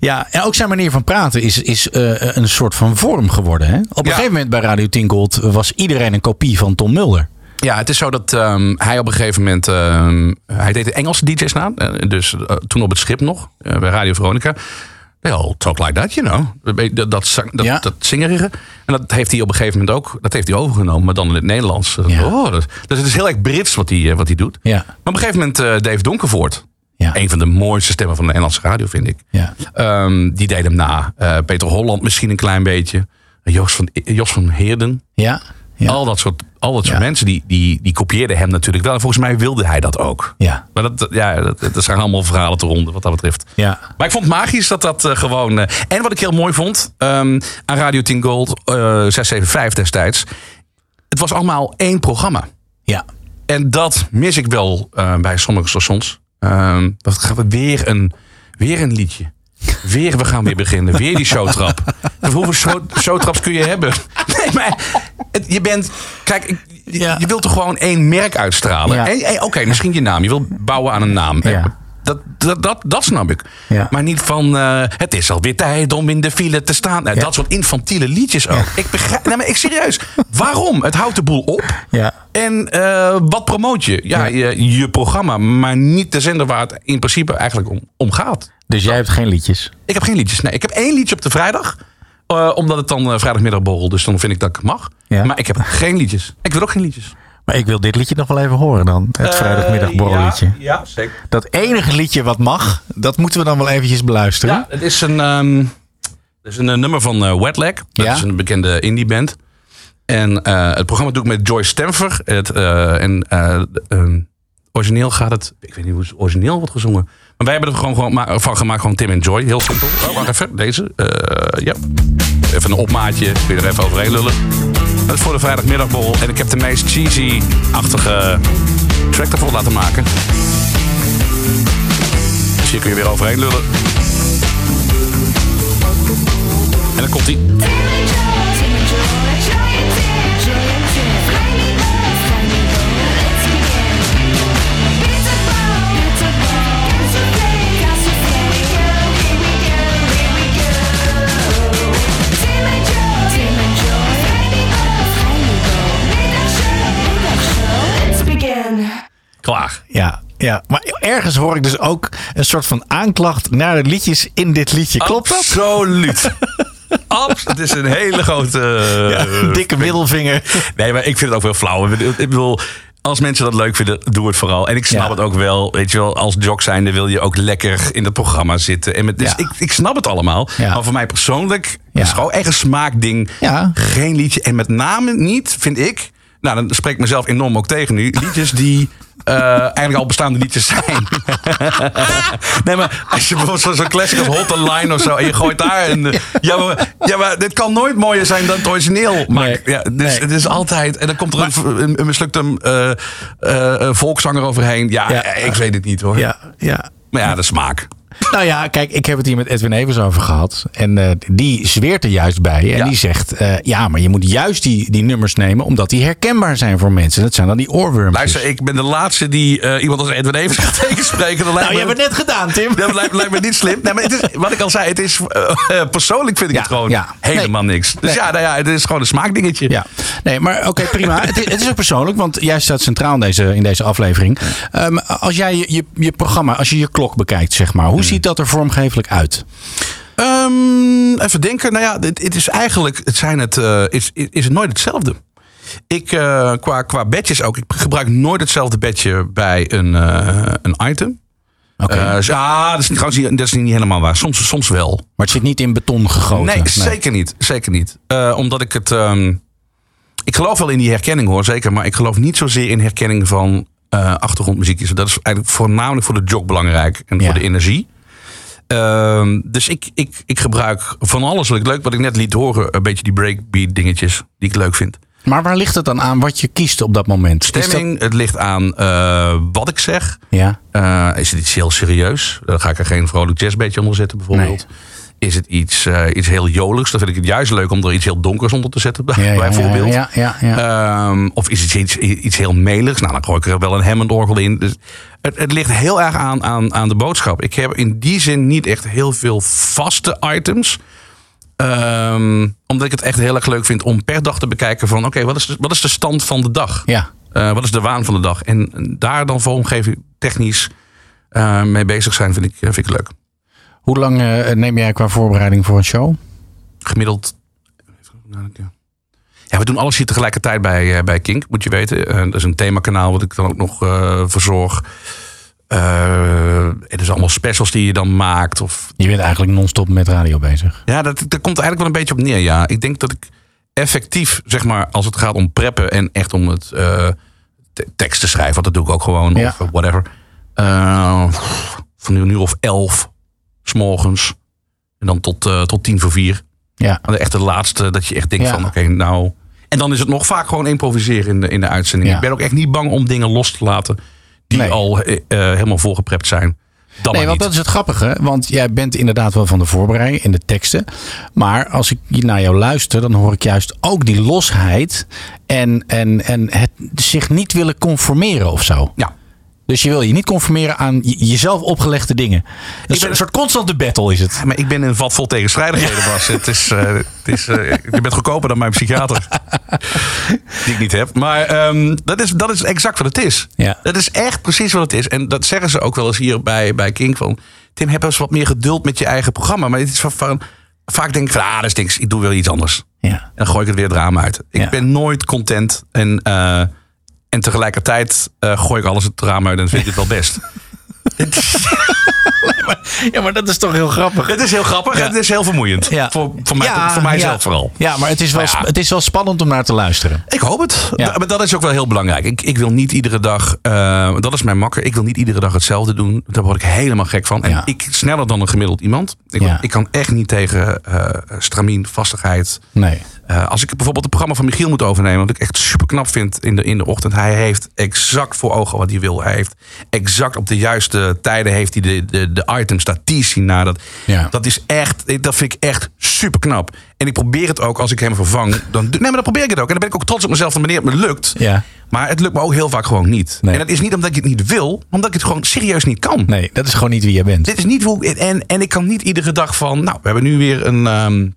E: Ja, en ook zijn manier van praten is, is eh, een soort van vorm geworden. Hè? Op een
A: Ja.
E: gegeven moment bij Radio 10 Gold was iedereen een kopie van Tom Mulder.
A: Ja, het is zo dat ehm, hij op een gegeven moment... ehm, hij deed de Engelse DJ's na. eh, dus eh, toen op het schip nog, eh, bij Radio Veronica. Well, talk like that, you know. Dat, dat, dat,
E: Ja.
A: dat zingerige. En dat heeft hij op een gegeven moment ook dat heeft hij overgenomen. Maar dan in het Nederlands.
E: Ja.
A: Oh, dat, dus het is heel erg Brits wat hij, wat hij doet.
E: Ja.
A: Maar op een gegeven moment eh, Dave Donkervoort.
E: Ja.
A: Een van de mooiste stemmen van de Nederlandse radio, vind ik.
E: Ja.
A: Ehm, die deed hem na. Peter Holland misschien een klein beetje. Jos van, Jos van Heerden.
E: Ja. Ja.
A: Al dat soort, al dat soort
E: Ja.
A: mensen die, die, die kopieerden hem natuurlijk wel. En volgens mij wilde hij dat ook.
E: Ja.
A: Maar dat, ja, dat, dat zijn allemaal verhalen te ronden wat dat betreft.
E: Ja.
A: Maar ik vond het magisch dat dat eh, gewoon... eh, en wat ik heel mooi vond ehm, aan Radio 10 Gold, eh 675 destijds. Het was allemaal één programma.
E: Ja.
A: En dat mis ik wel eh, bij sommige stations. Ehm dat gaan we weer een, weer een liedje. Weer, we gaan weer beginnen. Weer die showtrap. Hoeveel show, showtraps kun je hebben? Nee, maar het- je bent... Kijk, ik- je,
E: Ja.
A: je wilt toch gewoon één merk uitstralen?
E: Ja.
A: Oké, misschien je naam. Je wil bouwen aan een naam.
E: Ja.
A: Dat, dat, dat, dat snap ik.
E: Ja.
A: Maar niet van... eh, het is alweer tijd om in de file te staan. Nou,
E: Ja.
A: Dat soort infantiele liedjes ook. Ik begrijp... Nee, maar ik serieus. Waarom? Het houdt de boel op.
E: Ja.
A: En eh, wat promoot je? Ja, Je, je programma, maar niet de zender waar het in principe eigenlijk om, om gaat.
E: Dus jij hebt geen liedjes.
A: Ik heb geen liedjes. Nee, ik heb één liedje op de vrijdag. eh, omdat het dan eh, vrijdagmiddagborrel, dus dan vind ik dat ik mag.
E: Ja.
A: Maar ik heb geen liedjes. Ik wil ook geen liedjes.
E: Maar ik wil dit liedje nog wel even horen dan. Het vrijdagmiddagborrelliedje.
A: Ja, ja, zeker.
E: Dat enige liedje wat mag, dat moeten we dan wel eventjes beluisteren.
A: Ja, het is een, ehm, het is een eh, nummer van eh, Wetlag. Dat
E: Ja.
A: is een bekende indie band. En eh, het programma doe ik met Joyce Stamfer. Het, eh, en eh, ehm, origineel gaat het... Ik weet niet hoe het origineel wordt gezongen. Maar wij hebben er gewoon, gewoon van gemaakt. Gewoon Tim en Joy. Heel simpel. Oh, wacht even. Deze. Eh, ja. Even een opmaatje. Kun je er even overheen lullen. Dat is voor de vrijdagmiddagborrel. En ik heb de meest cheesy-achtige track ervoor laten maken. Dus hier kun je weer overheen lullen. En dan komt ie. Klaar.
E: Ja, ja, maar ergens hoor ik dus ook een soort van aanklacht naar de liedjes in dit liedje. Klopt dat?
A: Absoluut. Abs het is een hele grote...
E: Ja,
A: eh,
E: dikke middelvinger.
A: Nee, maar ik vind het ook wel flauw. Ik bedoel- Als mensen dat leuk vinden, doe het vooral. En ik snap
E: Ja.
A: het ook wel. Weet je wel, als jock zijnde wil je ook lekker in het programma zitten. En met, dus
E: Ja.
A: ik, ik snap het allemaal.
E: Ja.
A: Maar voor mij persoonlijk is het gewoon echt een smaakding. Geen liedje. En met name niet, vind ik... Nou, dan spreek ik mezelf enorm ook tegen nu. Liedjes die eh, eigenlijk al bestaande liedjes zijn. nee, maar als je bijvoorbeeld zo- zo'n classic als Hot Line of zo... en je gooit daar een... Ja maar, ja, maar dit kan nooit mooier zijn dan het origineel. Maar,
E: Nee.
A: ja, dus
E: Nee.
A: het is altijd... En dan komt er een, een, een mislukte eh, eh, volkszanger overheen. Ja,
E: Ja.
A: ik weet het niet hoor.
E: Ja, ja.
A: Maar ja, de smaak.
E: Nou ja, kijk, ik heb het hier met Edwin Evers over gehad. En eh, die zweert er juist bij. En
A: Ja.
E: die zegt, eh, ja, maar je moet juist die, die nummers nemen... omdat die herkenbaar zijn voor mensen. Dat zijn dan die oorwormpjes.
A: Luister, ik ben de laatste die eh, iemand als Edwin Evers gaat tegenspreken. Dat
E: nou, je hebt het net gedaan, Tim.
A: Dat lijkt, lijkt me niet slim. Nee, maar het is, wat ik al zei, het is, persoonlijk vind ik
E: Ja,
A: het gewoon
E: ja.
A: helemaal niks. Dus
E: Nee.
A: ja, nou ja, het is gewoon een smaakdingetje.
E: Ja, nee, maar oké, prima. het, is, het is ook persoonlijk, want jij staat centraal in deze, in deze aflevering. Ehm, als jij je, je, je programma, als je je klok bekijkt, zeg maar, hoe ziet dat er vormgevelijk uit?
A: Ehm, even denken. Nou ja, het, het is eigenlijk, het zijn het, eh, is, is het nooit hetzelfde. Ik, eh, qua, qua badges ook, ik gebruik nooit hetzelfde badge bij een, eh, een item.
E: Oké.
A: Dus- ah, dat is, trouwens niet- dat is niet helemaal waar. Soms, soms wel.
E: maar het zit niet in beton gegoten.
A: Nee, zeker niet. Zeker niet. Omdat ik het. ehm, ik geloof wel in die herkenning hoor, zeker. Maar ik geloof niet zozeer in herkenning van eh achtergrondmuziekjes. Dat is eigenlijk voornamelijk voor de jog belangrijk en
E: Ja.
A: voor de energie. Ehm, dus ik, ik, ik gebruik van alles wat ik leuk, wat ik net liet horen, een beetje die breakbeat dingetjes die ik leuk vind.
E: Maar waar ligt het dan aan wat je kiest op dat moment? Dat-
A: Stemming, het ligt aan eh, wat ik zeg.
E: ja.
A: Eh, is het iets heel serieus? Dan ga ik er geen vrolijk jazzbeetje onder zetten bijvoorbeeld. Is het iets, eh, iets heel joligs? Dan vind ik het juist leuk om er iets heel donkers onder te zetten
E: Ja,
A: bijvoorbeeld.
E: Ja, ja, ja.
A: Ehm, of is het iets, iets heel meligs? Nou, dan gooi ik er wel een Hammond-orgel in. Dus het, het ligt heel erg aan, aan, aan de boodschap. Ik heb in die zin niet echt heel veel vaste items. Ehm, omdat ik het echt heel erg leuk vind om per dag te bekijken van... oké, wat, is de- wat is de stand van de dag?
E: ja.
A: Eh, wat is de waan van de dag? En daar dan vormgeving technisch eh, mee bezig zijn, vind ik, vind ik leuk.
E: Hoe lang eh, neem jij qua voorbereiding voor een show?
A: Gemiddeld. Ja, we doen alles hier tegelijkertijd bij, eh, bij Kink, moet je weten. Eh, dat is een themakanaal wat ik dan ook nog verzorg. Eh het is allemaal specials die je dan maakt. Of,
E: Je bent eigenlijk non-stop met radio bezig.
A: ja, dat, dat komt er eigenlijk wel een beetje op neer. Ja. Ik denk dat ik effectief, zeg maar, als het gaat om preppen en echt om het te- tekst te schrijven, want dat doe ik ook gewoon,
E: Ja.
A: of whatever. Eh, van een uur of elf, s'morgens. En dan tot, eh, tot tien voor vier.
E: Ja.
A: Echt de laatste dat je echt denkt
E: Ja.
A: van oké, nou. En dan is het nog vaak gewoon improviseren in de, in de uitzending.
E: Ja.
A: Ik ben ook echt niet bang om dingen los te laten die
E: Nee.
A: al eh, eh, helemaal volgeprept zijn. Dan
E: Nee, want dat is het grappige. Want jij bent inderdaad wel van de voorbereiding in de teksten. Maar als ik naar jou luister, dan hoor ik juist ook die losheid. En, en, en het zich niet willen conformeren of zo.
A: Ja.
E: Dus je wil je niet conformeren aan je- jezelf opgelegde dingen. Dat is
A: ben-
E: een soort constante battle is het.
A: Ja, Maar ik ben een vat vol tegenstrijdigheden, Bas. Het is, eh, het is, eh, je bent goedkoper dan mijn psychiater. die ik niet heb. Maar ehm, dat, is, dat is exact wat het is.
E: Ja.
A: Dat is echt precies wat het is. En dat zeggen ze ook wel eens hier bij, bij King. Van, Tim, heb eens wat meer geduld met je eigen programma. Maar het is van, van, vaak denk ik van, ah, dat is niks. Ik doe wel iets anders.
E: Ja.
A: En dan gooi ik het weer het raam uit. Ik
E: Ja.
A: ben nooit content. En, eh, en tegelijkertijd eh, gooi ik alles het raam uit en vind ik het wel best.
E: ja, maar dat is toch heel grappig.
A: Het is heel grappig en het is heel vermoeiend.
E: Ja.
A: Voor, voor, mij,
E: Ja,
A: voor mijzelf vooral.
E: Ja, maar het is, wel, het is wel spannend om naar te luisteren.
A: Ik hoop het. Maar dat is ook wel heel belangrijk. Ik, ik wil niet iedere dag, eh, dat is mijn makker, ik wil niet iedere dag hetzelfde doen. Daar word ik helemaal gek van. En ik sneller dan een gemiddeld iemand. Ik, ik kan echt niet tegen eh stramien, vastigheid.
E: Nee.
A: Eh, als ik bijvoorbeeld het programma van Michiel moet overnemen, wat ik echt super knap vind in de, in de ochtend. Hij heeft exact voor ogen wat hij wil. Hij heeft exact op de juiste tijden heeft hij de, de, de items, dat naar dat.
E: Ja.
A: Dat is echt, dat vind ik echt super knap. En ik probeer het ook als ik hem vervang. Dan, nee, maar dan probeer ik het ook. En dan ben ik ook trots op mezelf van wanneer het me lukt.
E: Ja.
A: Maar het lukt me ook heel vaak gewoon niet.
E: Nee.
A: En dat is niet omdat ik het niet wil, maar omdat ik het gewoon serieus niet kan.
E: Nee, dat is gewoon niet wie jij bent.
A: Dit is niet hoe en, en ik kan niet iedere dag van, nou, we hebben nu weer een, ehm,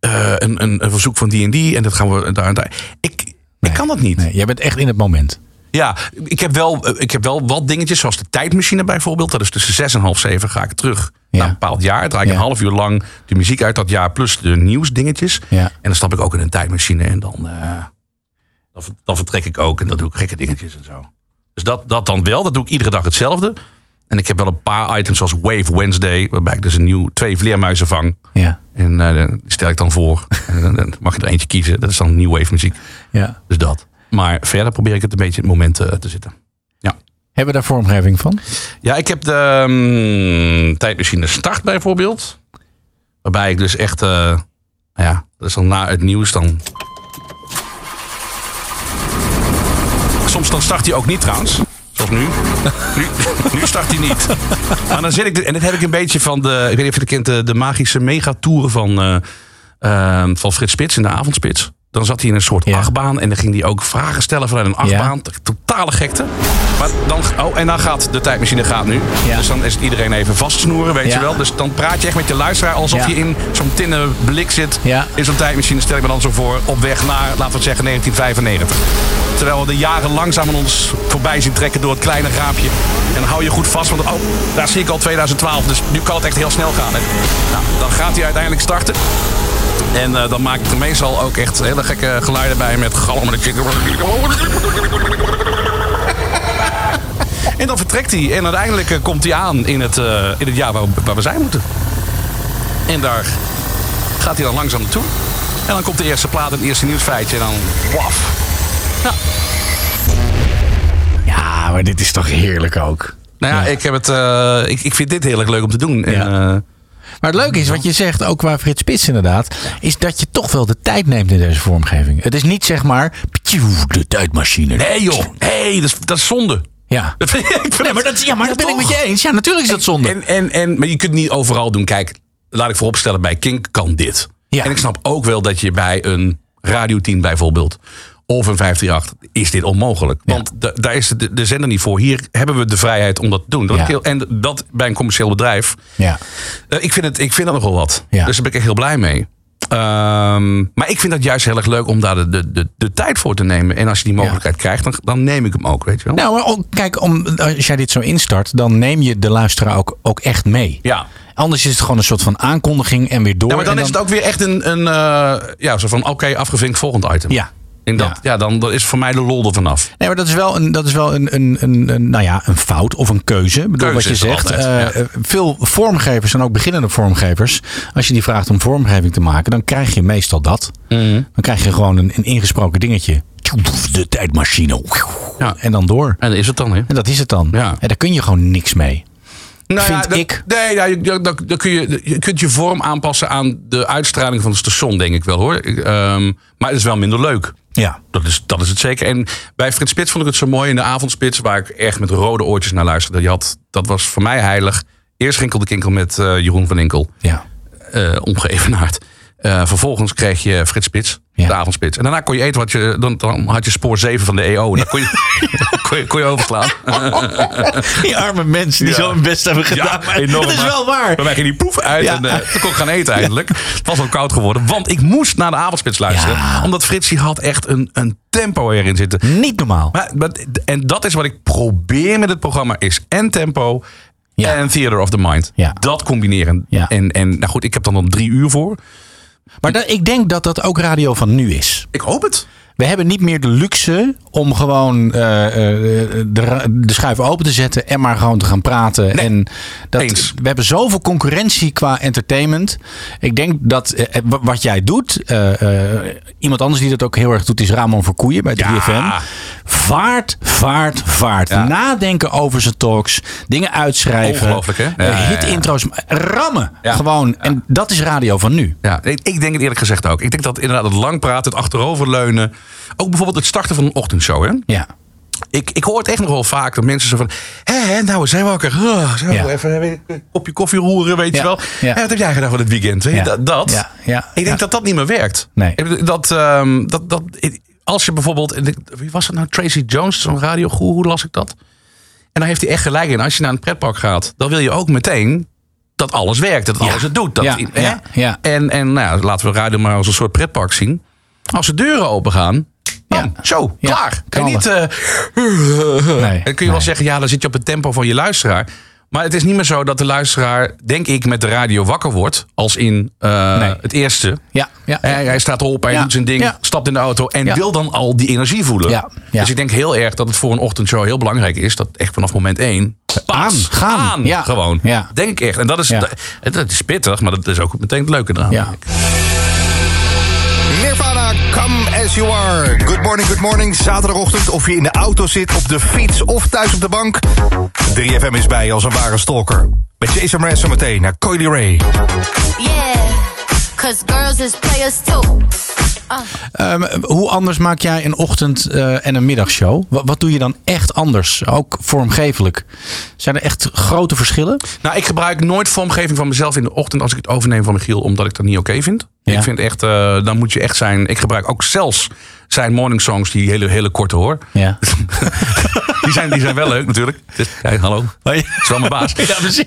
A: eh, een, een, een verzoek van die en die en dat gaan we daar en daar. Ik, ik kan dat niet.
E: Nee, jij bent echt in het moment.
A: Ja, ik heb, wel, eh, ik heb wel wat dingetjes, zoals de tijdmachine bijvoorbeeld. Dat is tussen zes en half zeven ga ik terug
E: Ja.
A: naar een bepaald jaar. Draai ik
E: Ja.
A: een half uur lang de muziek uit dat jaar plus de nieuwsdingetjes.
E: Ja.
A: En dan stap ik ook in een tijdmachine en dan, eh, Dan, dan vertrek ik ook en dan doe ik gekke dingetjes en zo. Dus dat, dat dan wel. Dat doe ik iedere dag hetzelfde. En ik heb wel een paar items zoals Wave Wednesday. Waarbij ik dus een nieuw, twee vleermuizen vang.
E: Ja.
A: En eh, die stel ik dan voor. en dan, dan mag je er eentje kiezen. Dat is dan nieuw wave muziek.
E: ja.
A: Dus dat. Maar verder probeer ik het een beetje in het moment eh, te zitten. Ja.
E: Hebben we daar vormgeving van?
A: Ja, ik heb de mm, tijdmachine Start bijvoorbeeld. Waarbij ik dus echt, eh, nou ja, dat is dan na het nieuws dan. Soms dan start hij ook niet trouwens. Nu. nu. Nu start hij niet. Maar dan zit ik, en dit heb ik een beetje van de, ik weet niet of je het kent, de, de magische megatoeren van, eh, eh, van Frits Spits in de avondspits. Dan zat hij in een soort
E: Ja.
A: achtbaan en dan ging hij ook vragen stellen vanuit een achtbaan. Totale gekte. Maar dan, oh, en dan gaat de tijdmachine gaat nu.
E: Ja.
A: Dus dan is het iedereen even vastsnoeren, weet
E: Ja.
A: je wel. Dus dan praat je echt met je luisteraar alsof
E: Ja.
A: je in zo'n tinnen blik zit. In zo'n tijdmachine stel ik me dan zo voor op weg naar, laten we het zeggen, 1995. Terwijl we de jaren langzaam aan ons voorbij zien trekken door het kleine raampje. En dan hou je goed vast, want oh, daar zie ik al 2012. Dus nu kan het echt heel snel gaan. hè. Nou, dan gaat hij uiteindelijk starten. En eh, dan maak ik er meestal ook echt hele gekke geluiden bij met chicken. En dan vertrekt hij. En uiteindelijk eh, komt hij aan in het, eh, in het jaar waar, waar we zijn moeten. En daar gaat hij dan langzaam naartoe. En dan komt de eerste plaat, het eerste nieuwsfeitje. En dan waf.
E: Ja, maar dit is toch heerlijk ook.
A: Nou ja, Ik, heb het, eh, ik, ik vind dit heel erg leuk om te doen. En, eh,
E: Maar het leuke is, wat je zegt, ook qua Frits Spits inderdaad, is dat je toch wel de tijd neemt in deze vormgeving. Het is niet zeg maar, de tijdmachine.
A: nee joh, nee, dat is, dat is zonde.
E: Ja. Nee, maar dat, ja, maar dat ben ik met je eens. Ja, natuurlijk is dat zonde.
A: En, en, en, maar je kunt niet overal doen. Kijk, laat ik vooropstellen, bij Kink kan dit.
E: Ja.
A: En ik snap ook wel dat je bij een radioteam bijvoorbeeld... of een 538, is dit onmogelijk. Want da- daar is de, de zender niet voor. Hier hebben we de vrijheid om dat te doen. Dat heel- en dat bij een commercieel bedrijf.
E: ja.
A: Eh, ik, vind het, ik vind dat nogal wat. Dus daar ben ik echt heel blij mee. Ehm, maar ik vind dat juist heel erg leuk om daar de, de, de, de tijd voor te nemen. En als je die mogelijkheid krijgt, dan, dan neem ik hem ook, weet je wel.
E: Nou, maar kijk, om, als jij dit zo instart, dan neem je de luisteraar ook, ook echt mee.
A: Ja.
E: Anders is het gewoon een soort van aankondiging en weer door.
A: Ja, maar dan, is het ook weer echt een, een eh, ja, zo van oké, afgevinkt volgend item.
E: Ja.
A: En dat,
E: Ja.
A: ja. dan dat is voor mij de lol er vanaf.
E: Nee, maar dat is wel een, dat is wel een, een, een, een, nou ja, een fout of een keuze. Ik bedoel,
A: Keuze
E: wat je zegt.
A: altijd,
E: eh,
A: ja.
E: Veel vormgevers en ook beginnende vormgevers. Als je die vraagt om vormgeving te maken, dan krijg je meestal dat.
A: Mhm.
E: Dan krijg je gewoon een, een ingesproken dingetje. De tijdmachine.
A: Ja.
E: En dan door.
A: En dat is het dan, hè?
E: En dat is het dan.
A: Ja.
E: En daar kun je gewoon niks mee.
A: Nou
E: Vind
A: ja, dat-
E: ik.
A: Nee, ja, je- dan, dan kun je, je kunt je vorm aanpassen aan de uitstraling van het station, denk ik wel hoor. Ehm, maar het is wel minder leuk.
E: Ja.
A: Dat is, dat is het zeker. En bij Frits Spits vond ik het zo mooi in de avondspits, waar ik echt met rode oortjes naar luisterde. Je had, dat was voor mij heilig. Eerst Ginkel de Kinkel met eh, Jeroen van Inkel.
E: Ja.
A: eh ongeëvenaard. Eh, vervolgens kreeg je Frits Spits,
E: Ja.
A: de avondspits. En daarna kon je eten wat je. Dan, dan had je spoor 7 van de EO. En dan kon je, kon je, kon je overslaan.
E: Die arme mensen die
A: Ja.
E: zo hun best hebben gedaan. maar
A: enorm,
E: het is wel waar.
A: Bij mij ging die proef uit
E: Ja.
A: en eh, toen kon ik gaan eten eindelijk. Het was al koud geworden, want ik moest naar de avondspits luisteren.
E: Ja.
A: Omdat Frits die had echt een, een tempo erin zitten.
E: Niet normaal.
A: Maar, maar- en dat is wat ik probeer met het programma, is en tempo
E: Ja.
A: en theater of the mind.
E: Ja.
A: Dat combineren.
E: Ja.
A: En, en nou goed, ik heb dan nog drie uur voor.
E: Maar ik denk dat dat ook radio van nu is.
A: Ik hoop het.
E: We hebben niet meer de luxe om gewoon eh, eh, de, de schuif open te zetten en maar gewoon te gaan praten. en dat,
A: eens.
E: we hebben zoveel concurrentie qua entertainment. Ik denk dat eh, wat jij doet, iemand anders die dat ook heel erg doet, is Ramon Verkoeien bij 3FM. Vaart, vaart, vaart.
A: Ja.
E: Nadenken over zijn talks, dingen uitschrijven.
A: Ongelooflijk, hè? Ja, ja.
E: Hit-intro's, rammen. Gewoon. En dat is radio van nu.
A: Ja, ik, ik denk het eerlijk gezegd ook. Ik denk dat inderdaad het lang praten, het achteroverleunen. Ook bijvoorbeeld het starten van een ochtendshow. Hè?
E: Ja.
A: Ik, ik hoor het echt nog wel vaak dat mensen zo van... Hé, nou, we zijn wakker. Oh, zo,
E: Ja.
A: Even een kopje koffie roeren, weet
E: Ja,
A: je wel.
E: ja.
A: Wat heb jij gedaan van het weekend? Dat. dat.
E: Ja, ja,
A: Ik denk dat dat niet meer werkt.
E: Nee.
A: Bedoel, Dat, ehm, dat, dat, als je bijvoorbeeld... Wie was het nou? Tracy Jones, zo'n radiogoer. Hoe las ik dat? En daar heeft hij echt gelijk in. Als je naar een pretpark gaat, dan wil je ook meteen dat alles werkt. Dat alles het doet. Dat,
E: Ja,
A: hè? En, en nou ja, laten we radio maar als een soort pretpark zien. Als de deuren open gaan, bam,
E: Ja.
A: zo,
E: Ja,
A: klaar. Kan je niet, eh,
E: Nee,
A: dan kun je wel zeggen, ja, dan zit je op het tempo van je luisteraar. Maar het is niet meer zo dat de luisteraar, denk ik, met de radio wakker wordt. Als in eh,
E: Nee.
A: het eerste.
E: Ja, ja.
A: Hij, hij staat op, hij
E: Ja,
A: doet zijn ding, stapt in de auto en wil dan al die energie voelen. Dus ik denk heel erg dat het voor een ochtendshow heel belangrijk is. Dat echt vanaf moment één.
E: Aan, gaan.
A: aan,
E: Ja.
A: Gewoon.
E: Ja.
A: Denk ik echt. En dat is, dat is pittig, maar dat is ook meteen het leuke eraan.
E: Ja.
H: You are. Good morning, good morning. Zaterdagochtend, of je in de auto zit, op de fiets of thuis op de bank. 3FM is bij als een ware stalker. Met Jason Mraz zometeen naar Coily Ray.
I: Yeah, cause girls is players too.
E: Ehm, hoe anders maak jij een ochtend- eh, en een middagshow? Wat, wat doe je dan echt anders? Ook vormgevelijk. Zijn er echt grote verschillen?
A: Nou, ik gebruik nooit vormgeving van mezelf in de ochtend als ik het overneem van Michiel, omdat ik dat niet oké vind.
E: Ja.
A: Ik vind echt, eh, dan moet je echt zijn. Ik gebruik ook zelfs zijn morning songs, die hele, hele korte hoor.
E: Ja.
A: Die zijn, die zijn wel leuk natuurlijk. Dus, hallo. Dat is wel mijn baas.
E: Ja, precies.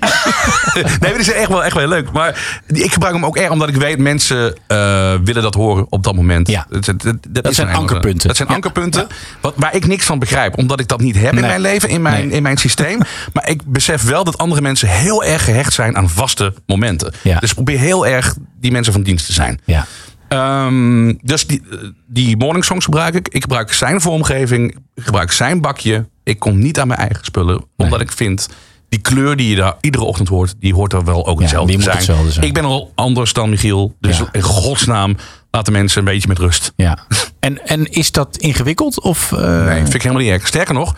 A: Nee, maar die zijn echt wel, echt wel leuk. Maar die- ik gebruik hem ook erg omdat ik weet mensen eh, willen dat horen op dat moment.
E: Ja.
A: Dat, dat, dat, dat is
E: zijn ankerpunten.
A: Dat zijn
E: Ja.
A: ankerpunten wat, waar ik niks van begrijp. Omdat ik dat niet heb in mijn leven, in mijn,
E: Nee.
A: in mijn systeem. maar ik besef wel dat andere mensen heel erg gehecht zijn aan vaste momenten.
E: Ja.
A: Dus ik probeer heel erg die mensen van dienst te zijn.
E: Ja.
A: Ehm, dus die, die morning songs gebruik ik. Ik gebruik zijn vormgeving. Ik gebruik zijn bakje. Ik kom niet aan mijn eigen spullen. Omdat ik vind, die kleur die je daar iedere ochtend hoort... die hoort er wel ook hetzelfde zijn.
E: hetzelfde zijn.
A: Ik ben al anders dan Michiel. Dus
E: Ja.
A: in godsnaam, laat de mensen een beetje met rust.
E: ja. En, en is dat ingewikkeld? Of, eh,
A: Nee, vind ik helemaal niet erg. Sterker nog...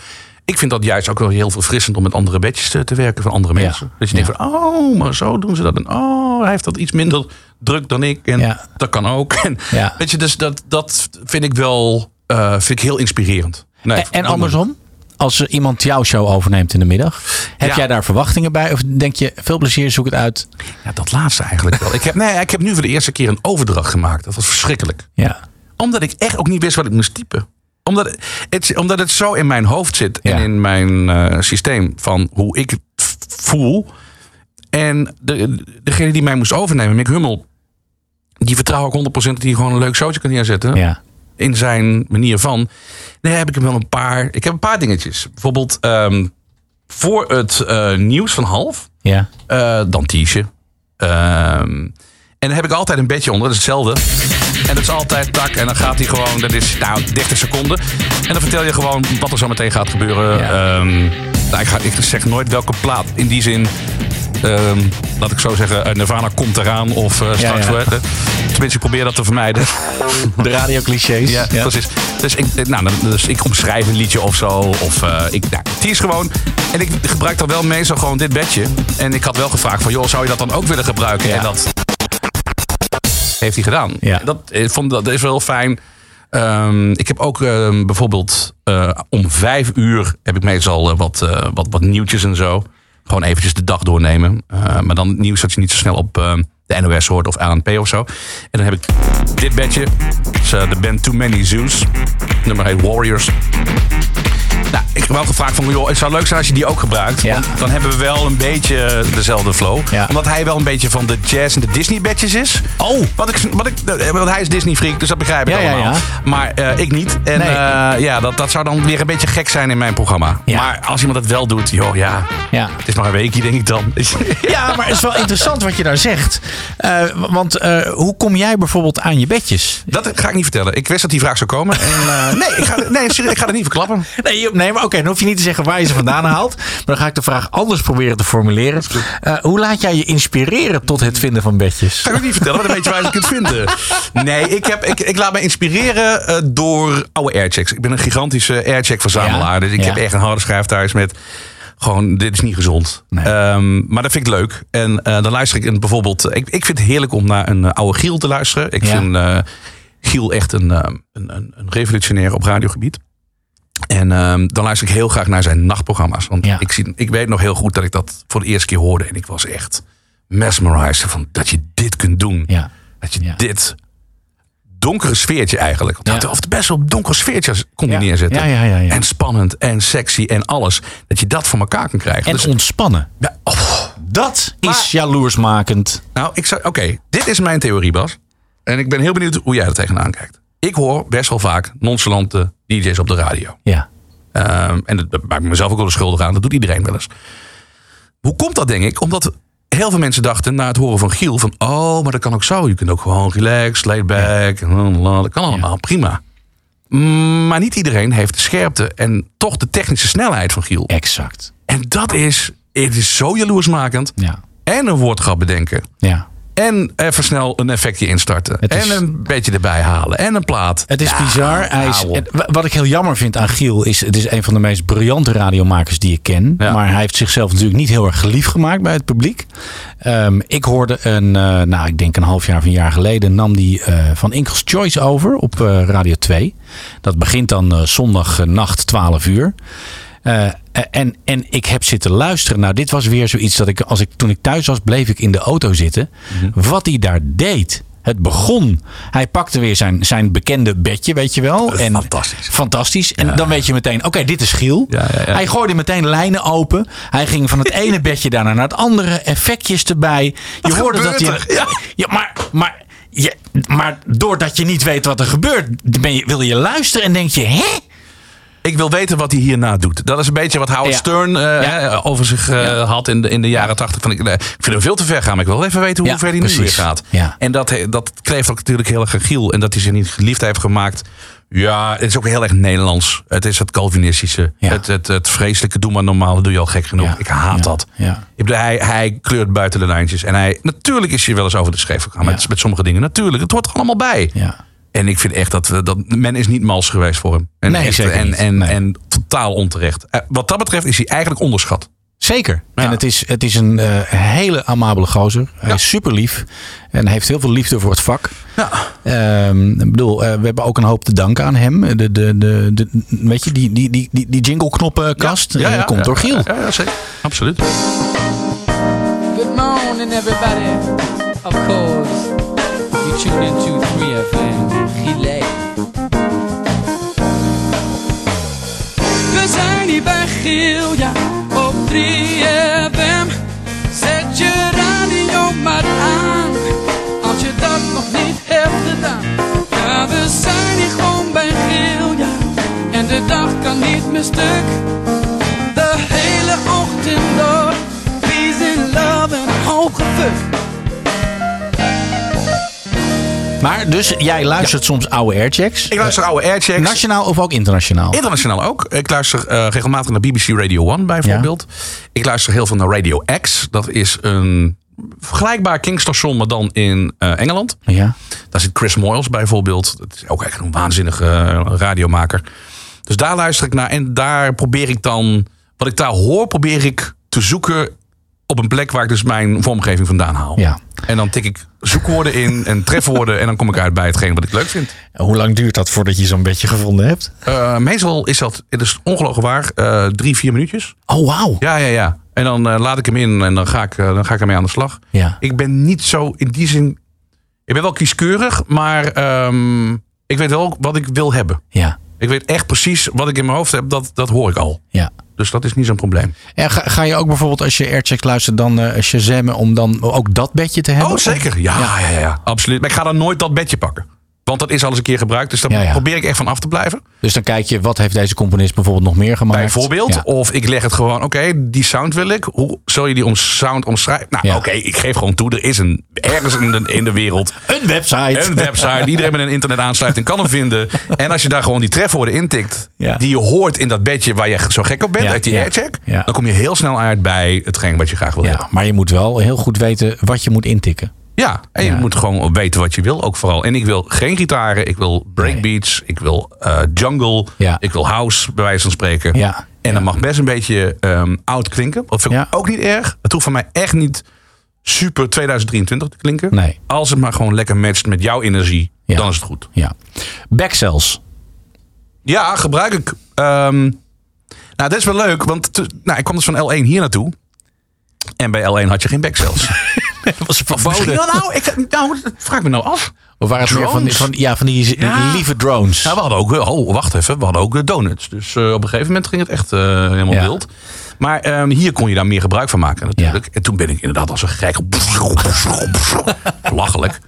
A: Ik vind dat juist ook wel heel verfrissend om met andere bedjes te, te werken van andere
E: Ja.
A: mensen. Dat je denkt van, oh, maar zo doen ze dat. En oh, hij heeft dat iets minder druk dan ik. En
E: Ja.
A: dat kan ook. En,
E: Ja.
A: Weet je, dus dat, dat vind ik wel eh, vind ik heel inspirerend. Nee,
E: en, en andersom? Als iemand jouw show overneemt in de middag, heb
A: Ja.
E: jij daar verwachtingen bij? Of denk je, veel plezier, zoek het uit?
A: Ja, dat laatste eigenlijk wel. Ik heb, nee, ik heb nu voor de eerste keer een overdracht gemaakt. Dat was verschrikkelijk.
E: Ja.
A: Omdat ik echt ook niet wist wat ik moest typen. Omdat het, omdat het zo in mijn hoofd zit en
E: Ja.
A: in mijn eh, systeem van hoe ik het voel. En de, degene die mij moest overnemen, Mick Hummel, die vertrouw ik 100% dat hij gewoon een leuk showtje kan neerzetten.
E: Ja.
A: In zijn manier van. Nee, heb ik hem wel een paar. Ik heb een paar dingetjes. Bijvoorbeeld ehm, voor het eh, nieuws van half.
E: Ja.
A: Eh, dan Tiesje. Ehm, en dan heb ik altijd een bedje onder. Dat is hetzelfde. En dat is altijd tak. En dan gaat hij gewoon. Dat is nou 30 seconden. En dan vertel je gewoon wat er zo meteen gaat gebeuren.
E: Ja.
A: Ehm, nou, ik, ga, ik zeg nooit welke plaat in die zin. ehm, laat ik zo zeggen, eh, Nirvana komt eraan. Of eh, straks.
E: ja.
A: eh, tenminste, ik probeer dat te vermijden.
E: De radioclichés.
A: Ja, precies. Dus ik, nou, dan- dus ik omschrijf een liedje of zo. Of eh, ik nou, is gewoon. En ik gebruik dan wel meestal gewoon dit bedje. En ik had wel gevraagd van, joh, zou je dat dan ook willen gebruiken? En dat heeft hij gedaan.
E: Ja.
A: Dat, vond, dat is wel fijn. Ehm, ik heb ook ehm, bijvoorbeeld eh, om vijf uur heb ik meestal eh, wat, eh, wat, wat nieuwtjes en zo. Gewoon eventjes de dag doornemen. Maar dan nieuws dat je niet zo snel op eh, de NOS hoort of ANP of zo. En dan heb ik dit bedje. De band Too Many. Het nummer heet Warriors. Nou, ik heb wel gevraagd van, joh, het zou leuk zijn als je die ook gebruikt.
E: Ja.
A: Want dan hebben we wel een beetje dezelfde flow.
E: Ja.
A: Omdat hij wel een beetje van de jazz en de Disney bedjes is.
E: Oh.
A: Wat ik, wat ik, eh, want hij is Disney freak, dus dat begrijp ik
E: Ja,
A: allemaal. Maar eh, ik niet. En
E: Nee.
A: eh, ja, dat, dat zou dan weer een beetje gek zijn in mijn programma. Maar als iemand het wel doet, joh, ja.
E: Ja.
A: Het is maar een weekje, denk ik dan.
E: Ja, maar het is wel interessant wat je daar zegt. Want hoe kom jij bijvoorbeeld aan je bedjes?
A: Dat ga ik niet vertellen. Ik wist dat die vraag zou komen. En, nee, ik ga, nee, ik ga het niet verklappen.
E: Nee, nee maar oké, dan hoef je niet te zeggen waar je ze vandaan haalt. Maar dan ga ik de vraag anders proberen te formuleren. Eh, hoe laat jij je inspireren tot het vinden van bedjes?
A: Ga ik niet vertellen, want dan weet je waar je kunt vinden. Nee, ik, heb, ik, ik laat me inspireren eh, door oude airchecks. Ik ben een gigantische aircheck-verzamelaar.
E: Ja,
A: Dus ik
E: ja.
A: heb echt een harde schijf thuis met... Gewoon, dit is niet gezond.
E: Nee.
A: Ehm, maar dat vind ik leuk. En eh, dan luister ik bijvoorbeeld... Ik, ik vind het heerlijk om naar een oude Giel te luisteren. Ik
E: Ja.
A: vind Giel echt een, een, een, een revolutionair op radiogebied. En ehm, dan luister ik heel graag naar zijn nachtprogramma's. Want
E: Ja.
A: ik, zie, ik weet nog heel goed dat ik dat voor de eerste keer hoorde. En ik was echt mesmerized van dat je dit kunt doen.
E: Ja.
A: Dat je
E: Ja.
A: dit donkere sfeertje eigenlijk. Of het best wel een donker sfeertje kon
E: Ja.
A: neerzetten.
E: Ja, ja, ja, ja.
A: En spannend en sexy en alles. Dat je dat voor elkaar kan krijgen.
E: En
A: Dus-
E: ontspannen.
A: ja, oh.
E: Dat
A: Maar-
E: is jaloersmakend.
A: Nou, ik zou. Oké, dit is mijn theorie, Bas. En ik ben heel benieuwd hoe jij er tegenaan kijkt. Ik hoor best wel vaak nonchalante DJ's op de radio.
E: Ja.
A: Ehm, en dat, dat maakt ik mezelf ook wel de schuldig aan. Dat doet iedereen wel eens. Hoe komt dat, denk ik? Omdat heel veel mensen dachten na het horen van Giel... van, oh, maar dat kan ook zo. Je kunt ook gewoon relaxed, laid back. Dat kan allemaal, prima. Mm, Maar niet iedereen heeft de scherpte en toch de technische snelheid van Giel.
E: Exact.
A: En dat is, het is zo jaloersmakend.
E: Ja.
A: En een woordgrap bedenken.
E: Ja.
A: En even snel een effectje instarten.
E: Is-
A: En een beetje erbij halen. En een plaat.
E: Het is
A: Ja,
E: bizar. Hij is, wat ik heel jammer vind aan Giel is... het is een van de meest briljante radiomakers die ik ken.
A: Ja.
E: Maar hij heeft zichzelf natuurlijk niet heel erg geliefd gemaakt bij het publiek. Ehm, ik hoorde een, eh, nou ik denk een half jaar of een jaar geleden... nam die eh, van Inkels Choice over op eh, Radio 2. Dat begint dan zondagnacht 12 uur. Eh, en, en ik heb zitten luisteren. Nou, dit was weer zoiets dat ik, als ik toen ik thuis was, bleef ik in de auto zitten.
A: Mhm.
E: Wat hij daar deed. Het begon. Hij pakte weer zijn, zijn bekende bedje, weet je wel. En,
A: fantastisch.
E: Fantastisch. En dan weet je meteen, oké, dit is Giel.
A: Ja, ja, ja.
E: Hij gooide meteen lijnen open. Hij ging van het ene bedje daarna naar het andere. Effectjes erbij. Je hoorde dat hij.
A: Ja.
E: Ja, maar, maar, je, maar doordat je niet weet wat er gebeurt, ben je, wil je luisteren en denk je, hè?
A: Ik wil weten wat hij hierna doet. Dat is een beetje wat Howard
E: Ja.
A: Stern eh,
E: Ja.
A: hè, over zich eh, had in de, in de jaren tachtig. Van, ik, eh, ik vind hem veel te ver gaan, maar ik wil even weten hoe ver hij nu weer
E: precies.
A: gaat.
E: Ja.
A: En dat, dat kleeft ook natuurlijk heel erg Giel. En dat hij zich niet geliefd heeft gemaakt. Ja, het is ook heel erg Nederlands. Het is het Calvinistische.
E: Ja.
A: Het, het, het vreselijke, doe maar normaal, doe je al gek genoeg.
E: Ja.
A: Ik haat
E: Ja.
A: dat.
E: Ja.
A: Ik bedoel, hij, hij kleurt buiten de lijntjes. En hij, natuurlijk is hij wel eens over de schreef gegaan met, met sommige dingen. Natuurlijk, het hoort er allemaal bij.
E: Ja.
A: En ik vind echt dat, we, dat men is niet mals geweest voor hem. En,
E: Nee,
A: echt,
E: zeker
A: en,
E: niet.
A: en,
E: Nee.
A: en totaal onterecht. Eh, Wat dat betreft is hij eigenlijk onderschat.
E: Zeker.
A: Ja.
E: En het is, het is een eh, hele amabele gozer. Hij
A: Ja.
E: is super lief. En heeft heel veel liefde voor het vak.
A: Ja.
E: Ehm, ik bedoel, eh, we hebben ook een hoop te danken aan hem. De, de, de, de, weet je, die, die, die, die, die jingle knoppenkast eh, komt door Giel.
A: Ja, ja, zeker. Absoluut.
F: Good morning, everybody. Of course, you tune into 3FM. Gilet. We zijn hier bij Giel, ja, op 3FM. Zet je radio maar aan, als je dat nog niet hebt gedaan. Ja, we zijn hier gewoon bij Giel, ja, en de dag kan niet meer stuk. De hele ochtend door, peace in love en hoge fuck.
E: Maar dus jij luistert soms oude airchecks.
A: Ik luister oude airchecks.
E: Nationaal of ook internationaal?
A: Internationaal ook. Ik luister eh, regelmatig naar BBC Radio 1 bijvoorbeeld. Ik luister heel veel naar Radio X. Dat is een vergelijkbaar Kingstation, maar dan in eh, Engeland.
E: Ja.
A: Daar zit Chris Moyles bijvoorbeeld. Dat is ook echt een waanzinnige eh, radiomaker. Dus daar luister ik naar. En daar probeer ik dan... Wat ik daar hoor, probeer ik te zoeken... op een plek waar ik dus mijn vormgeving vandaan haal.
E: Ja.
A: En dan tik ik zoekwoorden in en trefwoorden... en dan kom ik uit bij hetgeen wat ik leuk vind.
E: Hoe lang duurt dat voordat je zo'n beetje gevonden hebt?
A: Eh, meestal is dat, het is ongelogen waar, eh, drie, vier minuutjes.
E: Oh, wauw.
A: Ja, ja, ja. En dan eh, laat ik hem in en dan ga ik, dan ga ik ermee aan de slag.
E: Ja.
A: Ik ben niet zo in die zin... Ik ben wel kieskeurig, maar ehm, ik weet wel wat ik wil hebben.
E: Ja.
A: Ik weet echt precies wat ik in mijn hoofd heb, dat, dat hoor ik al.
E: Ja.
A: Dus dat is niet zo'n probleem.
E: En ga, ga je ook bijvoorbeeld als je airchecks luistert dan eh shazammen om dan ook dat bedje te hebben?
A: Oh, zeker. Ja, ja. Ja, absoluut. Maar ik ga dan nooit dat bedje pakken. Want dat is al eens een keer gebruikt. Dus daar
E: Ja, ja.
A: probeer ik echt van af te blijven.
E: Dus dan kijk je, wat heeft deze componist bijvoorbeeld nog meer gemaakt?
A: Bijvoorbeeld.
E: Ja.
A: Of ik leg het gewoon, oké, die sound wil ik. Hoe zul je die om sound omschrijven? Nou, oké, ik geef gewoon toe. Er is een, ergens in de, in de wereld
E: Een website.
A: een website. Iedereen met een internetaansluiting kan hem vinden. En als je daar gewoon die trefwoorden intikt... Die je hoort in dat bedje waar je zo gek op bent... Uit die aircheck... Dan kom je heel snel uit bij hetgeen wat je graag wil hebben.
E: Maar je moet wel heel goed weten wat je moet intikken.
A: Ja, en je
E: Ja.
A: moet gewoon weten wat je wil ook vooral. En ik wil geen gitaren, ik wil breakbeats, ik wil eh, jungle,
E: Ja.
A: ik wil house, bij wijze van spreken.
E: Ja.
A: En dat mag best een beetje ehm, oud klinken. Dat vind ik ook niet erg. Het hoeft van mij echt niet super 2023 te klinken.
E: Nee.
A: Als het maar gewoon lekker matcht met jouw energie, dan is het goed.
E: Ja. Backcells.
A: Ja, gebruik ik. Ehm, nou, dat is wel leuk, want nou, ik kwam dus van L1 hier naartoe. En bij L1 had je geen backcells.
E: Dat was
A: wel nou, ik, nou, dat vraag ik me nou af.
E: Of waren het meer van, van, ja, van die
A: Ja.
E: lieve drones?
A: Ja, we hadden ook, oh, wacht even, we hadden ook eh, donuts. Dus eh, op een gegeven moment ging het echt eh, helemaal
E: Ja.
A: wild. Maar ehm, hier kon je daar meer gebruik van maken natuurlijk. En toen ben ik inderdaad als een gek. Lachelijk.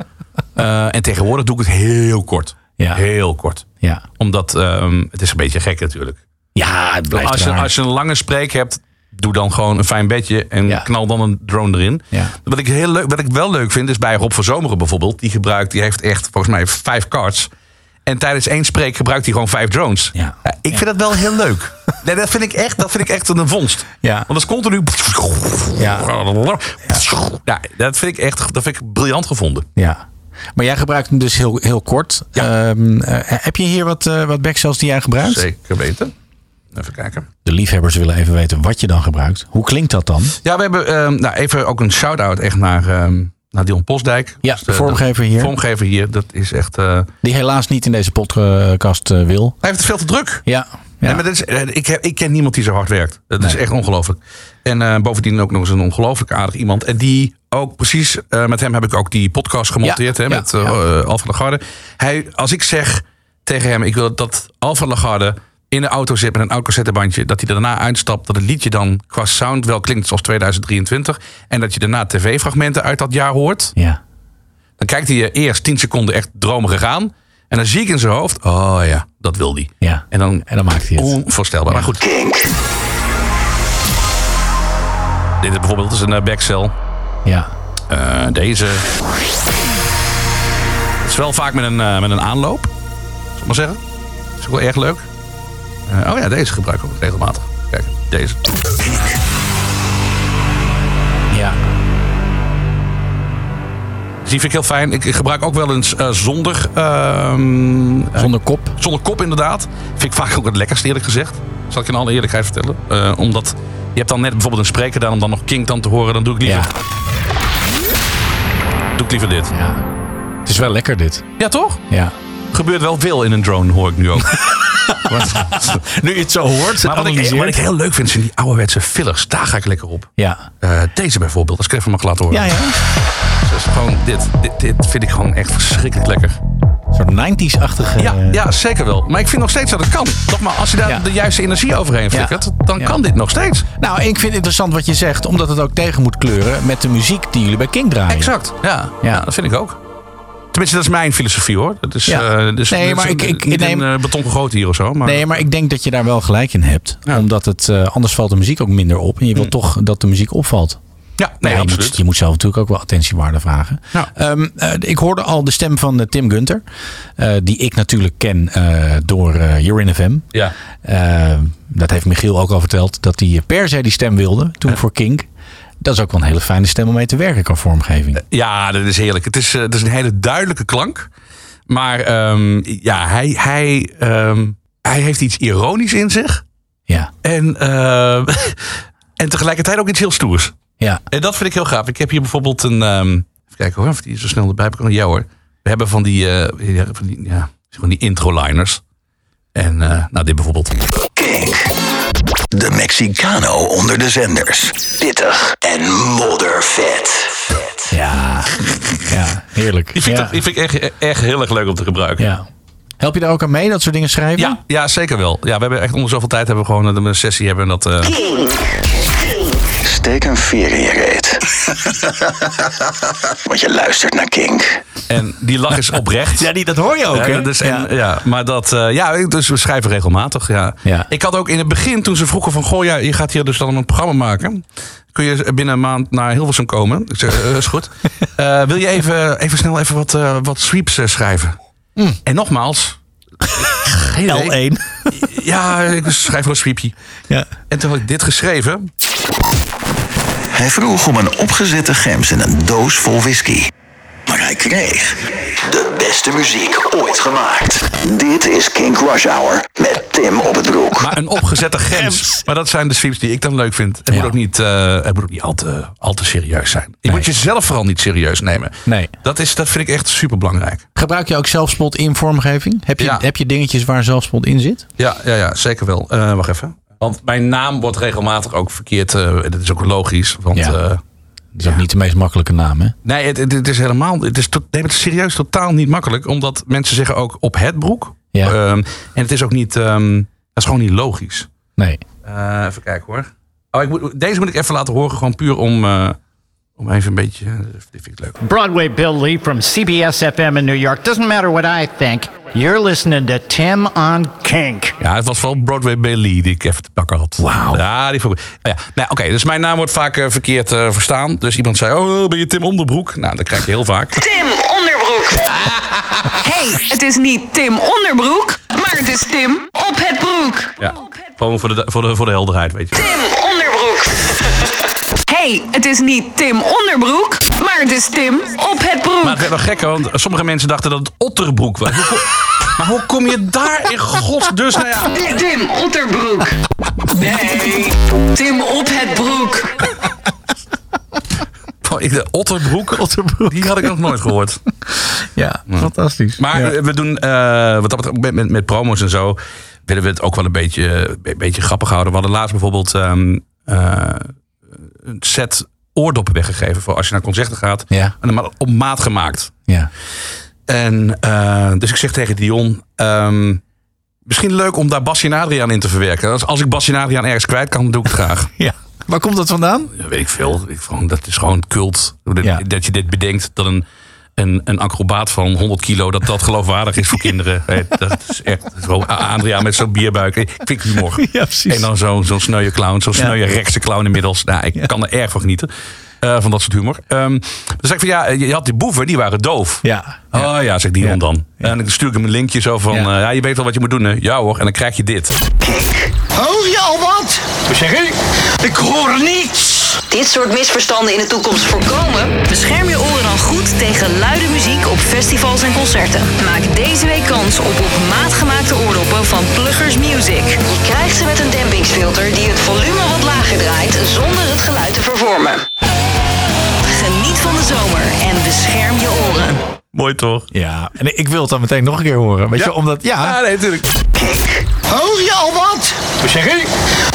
A: Eh, en tegenwoordig doe ik het heel kort.
E: Ja.
A: Heel kort.
E: Ja.
A: Omdat ehm, het is een beetje gek natuurlijk.
E: Ja, het blijft
A: Als je,
E: raar.
A: als je een lange spreek hebt, doe dan gewoon een fijn bedje en
E: Ja.
A: knal dan een drone erin.
E: Ja.
A: Wat ik, heel leuk, wat ik wel leuk vind, is bij Rob van Zomeren bijvoorbeeld. Die gebruikt, die heeft echt volgens mij vijf cards. En tijdens één spreek gebruikt hij gewoon vijf drones.
E: Ja.
A: ik vind dat wel heel leuk. Nee, dat vind ik echt, dat vind ik echt een vondst.
E: Ja.
A: Want dat is continu.
E: Ja.
A: Ja, dat vind ik echt, dat vind ik briljant gevonden.
E: Ja. Maar jij gebruikt hem dus heel, heel kort.
A: Ja.
E: Ehm, eh, heb je hier wat, eh wat backcells die jij gebruikt?
A: Zeker weten. Even kijken.
E: De liefhebbers willen even weten wat je dan gebruikt. Hoe klinkt dat dan?
A: Ja, we hebben ehm, nou, even ook een shout-out echt naar, ehm naar Dion Postdijk.
E: Ja, de vormgever hier.
A: vormgever hier, dat is echt... eh,
E: Die helaas niet in deze podcast eh, wil.
A: hij heeft het veel te druk.
E: Ja. ja.
A: Nee, maar dat is, eh, ik, heb, ik ken niemand die zo hard werkt. Dat is echt ongelooflijk. En eh, bovendien ook nog eens een ongelooflijk aardig iemand. En die ook precies, eh, met hem heb ik ook die podcast gemonteerd.
E: Ja,
A: hè, met eh
E: ja.
A: eh, Alfa Lagarde. Hij, als ik zeg tegen hem, ik wil dat Alfa Lagarde in de auto zit met een oud cassettebandje. Dat hij er daarna uitstapt. Dat het liedje dan qua sound wel klinkt zoals 2023. En dat je daarna tv-fragmenten uit dat jaar hoort.
E: ja.
A: Dan kijkt hij je eerst 10 seconden echt dromerig aan. En dan zie ik in zijn hoofd, oh ja, dat wil hij.
E: Ja.
A: En dan,
E: En dan maakt hij het.
A: onvoorstelbaar. Maar goed, dit is bijvoorbeeld is een uh, backcell.
E: Ja.
A: Eh, deze. Het is wel vaak met een, eh, met een aanloop. Zal ik maar zeggen. Dat is ook wel erg leuk. Eh, oh ja, deze gebruik ik ook regelmatig. Kijk, deze.
E: Ja.
A: Dus die vind ik heel fijn. Ik, ik gebruik ook wel eens eh, zonder, ehm, eh,
E: Zonder kop.
A: zonder kop inderdaad. Vind ik vaak ook het lekkerst eerlijk gezegd. Zal ik je in alle eerlijkheid vertellen. Eh, omdat je hebt dan net bijvoorbeeld een spreker dan om dan nog King dan te horen. Dan doe ik liever,
E: Ja.
A: doe ik liever dit.
E: ja. Het is wel lekker dit.
A: Ja, toch?
E: Ja.
A: Gebeurt wel veel in een drone, hoor ik nu ook.
E: Nu je het zo hoort.
A: maar wat ik, wat ik heel leuk vind, zijn die ouderwetse fillers. Daar ga ik lekker op.
E: Ja.
A: Eh, deze bijvoorbeeld, als ik even mag laten horen.
E: Ja, ja.
A: Dus gewoon dit, dit, dit vind ik gewoon echt verschrikkelijk lekker.
E: Een soort 90s-achtige...
A: Ja, ja, zeker wel. Maar ik vind nog steeds dat het kan. Toch maar, als je daar
E: Ja.
A: de juiste energie overheen flikkert, dan kan dit nog steeds.
E: Nou, ik vind het interessant wat je zegt. Omdat het ook tegen moet kleuren met de muziek die jullie bij King draaien.
A: Exact. Ja,
E: Ja.
A: ja. dat vind ik ook. Tenminste, dat is mijn filosofie hoor. Dat is,
E: Ja.
A: eh, dus,
E: Nee, maar ik- ik-
A: niet
E: nee,
A: een uh, beton gegoten hier of zo. Maar,
E: Nee, maar ik denk dat je daar wel gelijk in hebt.
A: Ja.
E: Omdat het, eh, anders valt de muziek ook minder op. En je wil toch dat de muziek opvalt.
A: ja, nee,
E: Nou ja, je,
A: absoluut.
E: moet, je moet zelf natuurlijk ook wel attentiewaarde vragen.
A: Ja.
E: Ehm, eh, ik hoorde al de stem van eh, Tim Gunter. eh, die ik natuurlijk ken eh, door uh, Urin FM.
A: Ja.
E: Eh, dat heeft Michiel ook al verteld. Dat hij per se die stem wilde toen voor Kink. Dat is ook wel een hele fijne stem om mee te werken qua vormgeving.
A: Ja, dat is heerlijk. Het is, eh, het is een hele duidelijke klank. Maar ehm, ja, hij, hij, ehm, hij heeft iets ironisch in zich.
E: Ja,
A: En, eh, en tegelijkertijd ook iets heel stoers.
E: ja,
A: En dat vind ik heel gaaf. Ik heb hier bijvoorbeeld een... ehm, even kijken hoor, of die zo snel erbij kan. Ja hoor. We hebben van die, eh, ja, van die, ja, van die intro-liners. En eh, nou, dit bijvoorbeeld.
J: De Mexicano onder de zenders. Pittig en moddervet.
E: ja, ja heerlijk.
A: Die vind,
E: ja.
A: ik, vind ik echt, echt heel erg leuk om te gebruiken.
E: ja. Help je daar ook aan mee, dat soort dingen schrijven?
A: Ja, ja, zeker wel. Ja, we hebben echt onder zoveel tijd hebben we gewoon een sessie hebben en dat. eh,
J: Een veer in je reet. Want je luistert naar Kink.
A: en die lach is oprecht.
E: Ja, die, dat hoor je ook, hè?
A: dus, en,
E: ja.
A: ja. maar dat, eh, ja, dus we schrijven regelmatig. Ja.
E: Ja.
A: Ik had ook in het begin, toen ze vroegen van, goh, ja, je gaat hier dus dan een programma maken. Kun je binnen een maand naar Hilversum komen? Ik zei, eh, is goed. Eh, wil je even, even snel even wat, eh, wat sweeps eh, schrijven? En nogmaals, geen idee.
E: L1.
A: Ja, ik schrijf wel een sweepje.
E: Ja.
A: En toen had ik dit geschreven.
J: Hij vroeg om een opgezette gems en een doos vol whisky. Maar hij kreeg de beste muziek ooit gemaakt. Dit is Kink Rush Hour met Tim op het broek.
A: Maar een opgezette grens. Maar dat zijn de sweeps die ik dan leuk vind. Het
E: Ja.
A: moet ook niet, eh, het moet ook niet al, te, al te serieus zijn. Je moet jezelf vooral niet serieus nemen.
E: Nee.
A: Dat, is, dat vind ik echt super belangrijk.
E: Gebruik je ook zelfspot in vormgeving? Heb je,
A: Ja.
E: heb je dingetjes waar zelfspot in zit?
A: Ja, ja, ja zeker wel. Eh, wacht even. Want mijn naam wordt regelmatig ook verkeerd. en dat is ook logisch. Want
E: Ja.
A: eh,
E: Dat is ook niet de meest makkelijke naam, hè?
A: nee, het, het, is helemaal. Het is, nee, het is serieus totaal niet makkelijk. Omdat mensen zeggen ook op het broek.
E: Ja.
A: Ehm, en het is ook niet. ehm, dat is gewoon niet logisch.
E: Nee.
A: Eh, even kijken hoor. Oh, ik moet, deze moet ik even laten horen, gewoon puur om, Om even een beetje... eh, Dit vind ik leuk.
K: Broadway Bill Lee from CBS FM in New York. Doesn't matter what I think. You're listening to Tim on Kink.
A: Ja, het was wel Broadway Bailey die ik even te pakken had. Wauw. Ja, die vond ik... Ja, nou, oké, dus mijn naam wordt vaak eh, verkeerd eh, verstaan. Dus iemand zei, oh, ben je Tim Onderbroek? Nou, dat krijg je heel vaak.
B: Tim Onderbroek. Hey, het is niet Tim Onderbroek, maar het is Tim op het broek.
A: Ja, gewoon voor de, voor de, voor de helderheid, weet je.
B: Tim Onderbroek. Hey, het is niet Tim Onderbroek, maar het is Tim op het broek.
A: Maar het werd wel gek, want sommige mensen dachten dat het Otterbroek was. Maar hoe kom je daar in gods... Dus, nou ja...
B: Tim Otterbroek. Nee, Tim op het broek.
A: Oh, ik, de Otterbroek, die had ik nog nooit gehoord.
E: Ja, fantastisch.
A: Maar
E: Ja.
A: we doen, eh, wat dat betreft, met, met, met promos en zo, willen we het ook wel een beetje, een beetje grappig houden. We hadden laatst bijvoorbeeld ehm, eh, een set oordoppen weggegeven voor als je naar concerten gaat.
E: Ja.
A: En dan maar op maat gemaakt.
E: Ja.
A: En eh, dus ik zeg tegen Dion, ehm, misschien leuk om daar Basje en Adriaan in te verwerken. Als, als ik Basje en Adriaan ergens kwijt kan, doe ik het graag.
E: ja. Waar komt dat vandaan?
A: Ja, weet ik veel. Ik, dat is gewoon cult. Dat,
E: Ja.
A: dat je dit bedenkt dat een, een, een acrobaat van 100 kilo... dat dat geloofwaardig is voor kinderen. Dat is echt zo. Adriaan met zo'n bierbuik. Ik vind humor.
E: Ja, precies.
A: En dan zo'n zo'n sneuwe clown. Zo'n
E: Ja.
A: sneuwe rechtse clown inmiddels. Nou, ik kan er erg van genieten. eh, van dat soort humor. Ehm dan zeg ik van ja, je had die boeven, die waren doof.
E: Ja.
A: Oh ja, zegt Dion
E: Ja.
A: dan. En dan stuur ik hem een linkje zo van...
E: Ja.
A: Ja je weet wel wat je moet doen, hè? Ja hoor, en dan krijg je dit.
L: Hoor je al wat? Wat zeg ik? Ik hoor niets.
M: Dit soort misverstanden in de toekomst voorkomen? Bescherm je oren dan goed tegen luide muziek op festivals en concerten. Maak deze week kans op op maat gemaakte oordoppen van Pluggers Music. Je krijgt ze met een dempingsfilter die het volume wat lager draait zonder het geluid te vervormen. Geniet van de zomer en bescherm je oren.
A: Mooi toch?
E: Ja, en ik wil het dan meteen nog een keer horen. Weet je, omdat, ja.
A: Ja, nee, natuurlijk.
L: Hoor je al wat? Wat zeg ik?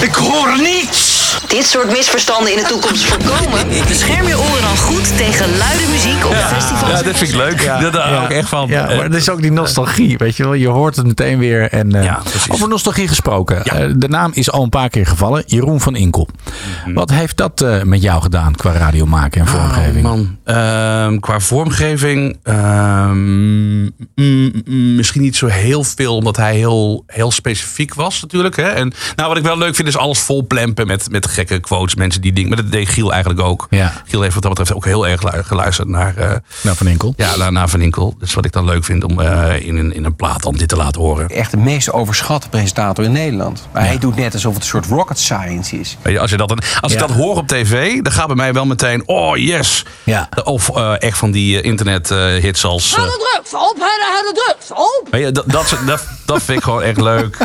L: Ik hoor niets.
M: Dit soort misverstanden in de toekomst voorkomen? Bescherm je oren dan goed tegen luide muziek op festivals
A: Ja, dit vind ik leuk.
E: Ja,
A: Daar hou
E: ja.
A: ik echt van.
E: Ja,
A: Eh,
E: maar het is ook die nostalgie, weet je wel. Je hoort het meteen weer. En, eh,
A: Ja, precies.
E: over nostalgie gesproken. Eh, de naam is al een paar keer gevallen. Jeroen van Inkel.
A: Mhm.
E: Wat heeft dat eh, met jou gedaan qua radio maken en vormgeving?
A: Oh, man. Ehm, qua vormgeving, ehm, mm, mm, misschien niet zo heel veel, omdat hij heel, heel specifiek was natuurlijk. Hè? En nou, wat ik wel leuk vind, is alles vol plempen met, met gekke quotes, mensen die dingen. Maar dat deed Giel eigenlijk ook.
E: Ja.
A: Giel heeft wat dat betreft ook heel erg lu- geluisterd naar, eh,
E: Nou, van Inkel.
A: ja, naar, naar Van Inkel. Dus wat ik dan leuk vind om eh, in, een, in een plaat dan dit te laten horen.
N: Echt de meest overschatte presentator in Nederland. Maar hij doet net alsof het een soort rocket science is.
A: Als, je dat dan, als ik dat hoor op tv, dan gaat bij mij wel meteen, oh yes.
E: Ja.
A: Of eh, echt van die internet hits als... eh,
L: drugs op, de drugs op.
A: Weet je, dat, dat, dat, dat vind ik gewoon echt leuk.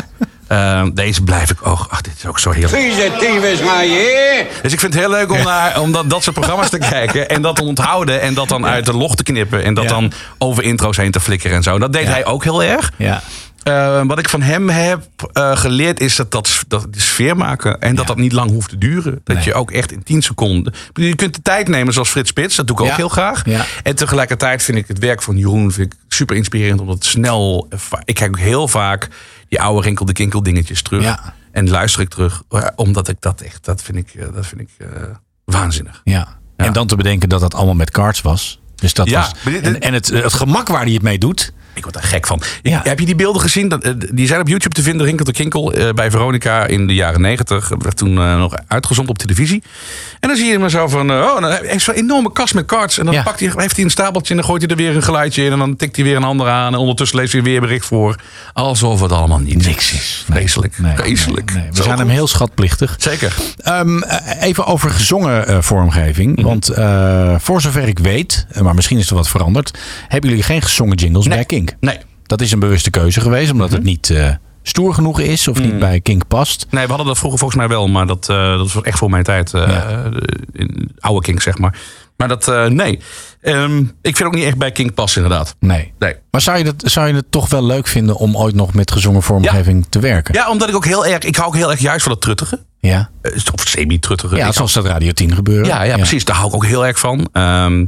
A: Eh, deze blijf ik ook. Ach, dit is ook zo heerlijk.
L: Vieze tyfus, maar je.
A: Dus ik vind het heel leuk om, naar, om dat, dat soort programma's te kijken. En dat te onthouden. En dat dan uit de log te knippen. En dat
E: Ja.
A: dan over intro's heen te flikkeren en zo. Dat deed
E: Ja.
A: hij ook heel erg.
E: Ja.
A: Eh, wat ik van hem heb eh, geleerd is dat, dat, dat de sfeer maken. En dat
E: Ja.
A: dat niet lang hoeft te duren. Dat
E: Nee.
A: je ook echt in 10 seconden. Je kunt de tijd nemen zoals Frits Spits. Dat doe ik ook
E: Ja.
A: heel graag.
E: Ja.
A: En tegelijkertijd vind ik het werk van Jeroen vind ik super inspirerend. Omdat het snel. Ik kijk ook heel vaak die oude rinkel de kinkel dingetjes terug.
E: Ja.
A: En luister ik terug. eh, Omdat ik dat echt. Dat vind ik, eh, dat vind ik eh, waanzinnig.
E: Ja. En dan te bedenken dat dat allemaal met cards was. Dus dat
A: Ja,
E: was en het, het gemak waar hij het mee doet.
A: Ik word daar gek van.
E: Ja.
A: Heb je die beelden gezien? Eh, Die zijn op YouTube te vinden. Rinkel de Kinkel eh, bij Veronica in de jaren negentig. Werd toen eh, nog uitgezonden op televisie. En dan zie je hem zo van... oh, dan heeft zo'n enorme kast met cards. En dan
E: Ja.
A: pakt hij, heeft hij een stapeltje en dan gooit hij er weer een geluidje in. En dan tikt hij weer een ander aan. En ondertussen leest hij weer een bericht voor. Alsof het allemaal niet
E: Niks is.
A: Vreselijk.
E: Nee,
A: Vreselijk.
E: nee, nee. We zijn hem heel schatplichtig.
A: Zeker.
E: Ehm, eh, even over gezongen vormgeving.
A: Mhm.
E: Want voor zover ik weet, maar misschien is er wat veranderd, hebben jullie geen gezongen jingles bij Kink.
A: Nee.
E: Dat is een bewuste keuze geweest, omdat het niet eh, stoer genoeg is of niet bij Kink past.
A: Nee, we hadden dat vroeger volgens mij wel. Maar dat, eh, dat was echt voor mijn tijd. eh, in oude King, zeg maar. Maar dat, nee. Ehm, ik vind ook niet echt bij King passen, inderdaad.
E: Nee.
A: Nee.
E: Maar zou je, dat, zou je het toch wel leuk vinden om ooit nog met gezongen vormgeving te werken?
A: Ja, omdat ik ook heel erg... Ik hou ook heel erg juist van dat truttige.
E: Ja,
A: Of semi-truttige.
E: ja zoals dat Radio 10 gebeuren.
A: ja, ja, precies. Daar hou ik ook heel erg van. Ehm,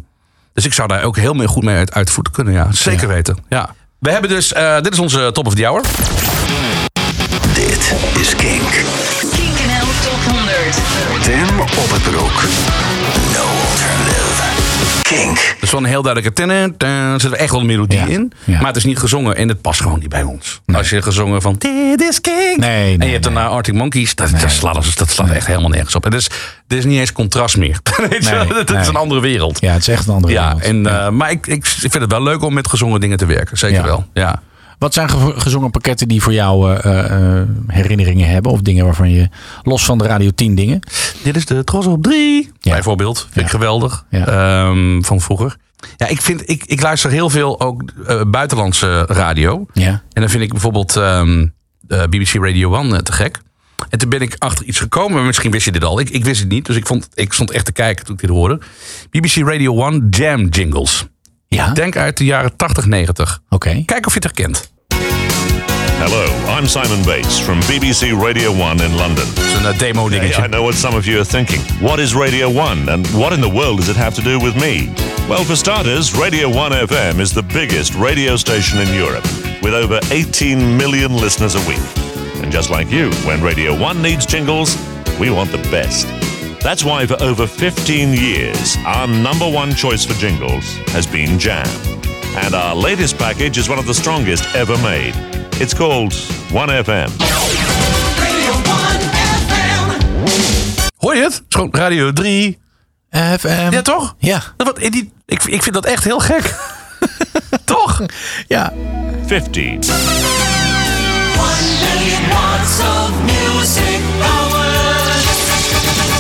A: dus ik zou daar ook heel goed mee uit, uit de voeten kunnen. Ja, zeker weten. Ja. We hebben dus... eh, dit is onze top of the hour.
J: Dit is Kink.
M: Kink NL Top 100.
J: Tim op het broek. No alternative. Kink.
A: Dus wel een heel duidelijke ten, ten, er zit echt wel een melodie in. Maar het is niet gezongen en het past gewoon niet bij ons. Als je gezongen van dit is King.
E: Nee,
A: en je hebt daarna Arctic Monkeys. Dat, dat slaat, dat slaat echt helemaal nergens op. En dus, er is niet eens contrast meer. Het is een andere wereld.
E: Ja, het is echt een andere
A: Ja,
E: wereld.
A: en, eh, maar ik, ik vind het wel leuk om met gezongen dingen te werken. Zeker
E: Ja.
A: wel. Ja.
E: Wat zijn ge- gezongen pakketten die voor jou eh, eh, herinneringen hebben? Of dingen waarvan je, los van de Radio 10 dingen?
A: Dit is de Tros op 3. Bijvoorbeeld. Vind ik geweldig. Ehm, van vroeger. Ja, ik, vind, ik, ik luister heel veel ook eh, buitenlandse radio.
E: Ja.
A: En dan vind ik bijvoorbeeld ehm, eh, BBC Radio 1 eh, te gek. En toen ben ik achter iets gekomen. Misschien wist je dit al. Ik, ik wist het niet. Dus ik, vond, ik stond echt te kijken toen ik dit hoorde. BBC Radio 1 Jam Jingles.
E: Ja.
A: Denk uit de jaren 80, 90.
E: Oké.
A: Kijk of je het herkent.
O: Hello, I'm Simon Bates from BBC Radio 1 in London.
A: Een eh, demo
O: Hey,
A: dingetje.
O: I know what some of you are thinking. What is Radio 1 and what in the world does it have to do with me? Well, for starters, Radio 1 FM is the biggest radio station in Europe with over 18 million listeners a week. And just like you, when Radio 1 needs jingles, we want the best. That's why for over 15 years, our number one choice for jingles has been Jam. And our latest package is one of the strongest ever made. It's called 1FM.
A: Hoor je het? Het is gewoon Radio 3.
E: FM.
A: Ja, toch?
E: Ja.
A: Dat, wat, die, ik, ik vind dat echt heel gek. toch?
E: Ja.
O: 15.
F: watts of music power.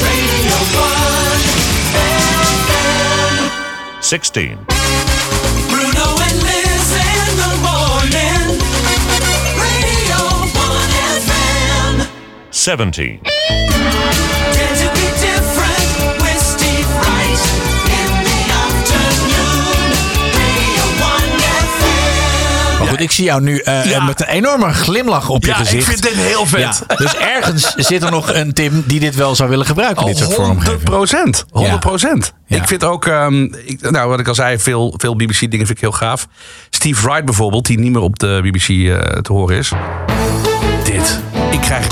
F: Radio 1
O: 16.
F: Bruno and Liz in the morning. Radio 1 FM.
O: 17.
E: Ik zie jou nu eh,
A: Ja.
E: met een enorme glimlach op je
A: Ja, ik
E: gezicht.
A: vind dit heel vet.
E: Dus ergens zit er nog een Tim die dit wel zou willen gebruiken, dit soort
A: 100
E: vormgeving.
A: procent. 100 procent. Ik vind ook, ehm, ik, nou wat ik al zei, veel, veel BBC dingen vind ik heel gaaf. Steve Wright bijvoorbeeld, die niet meer op de BBC eh, te horen is. Dit. Ik krijg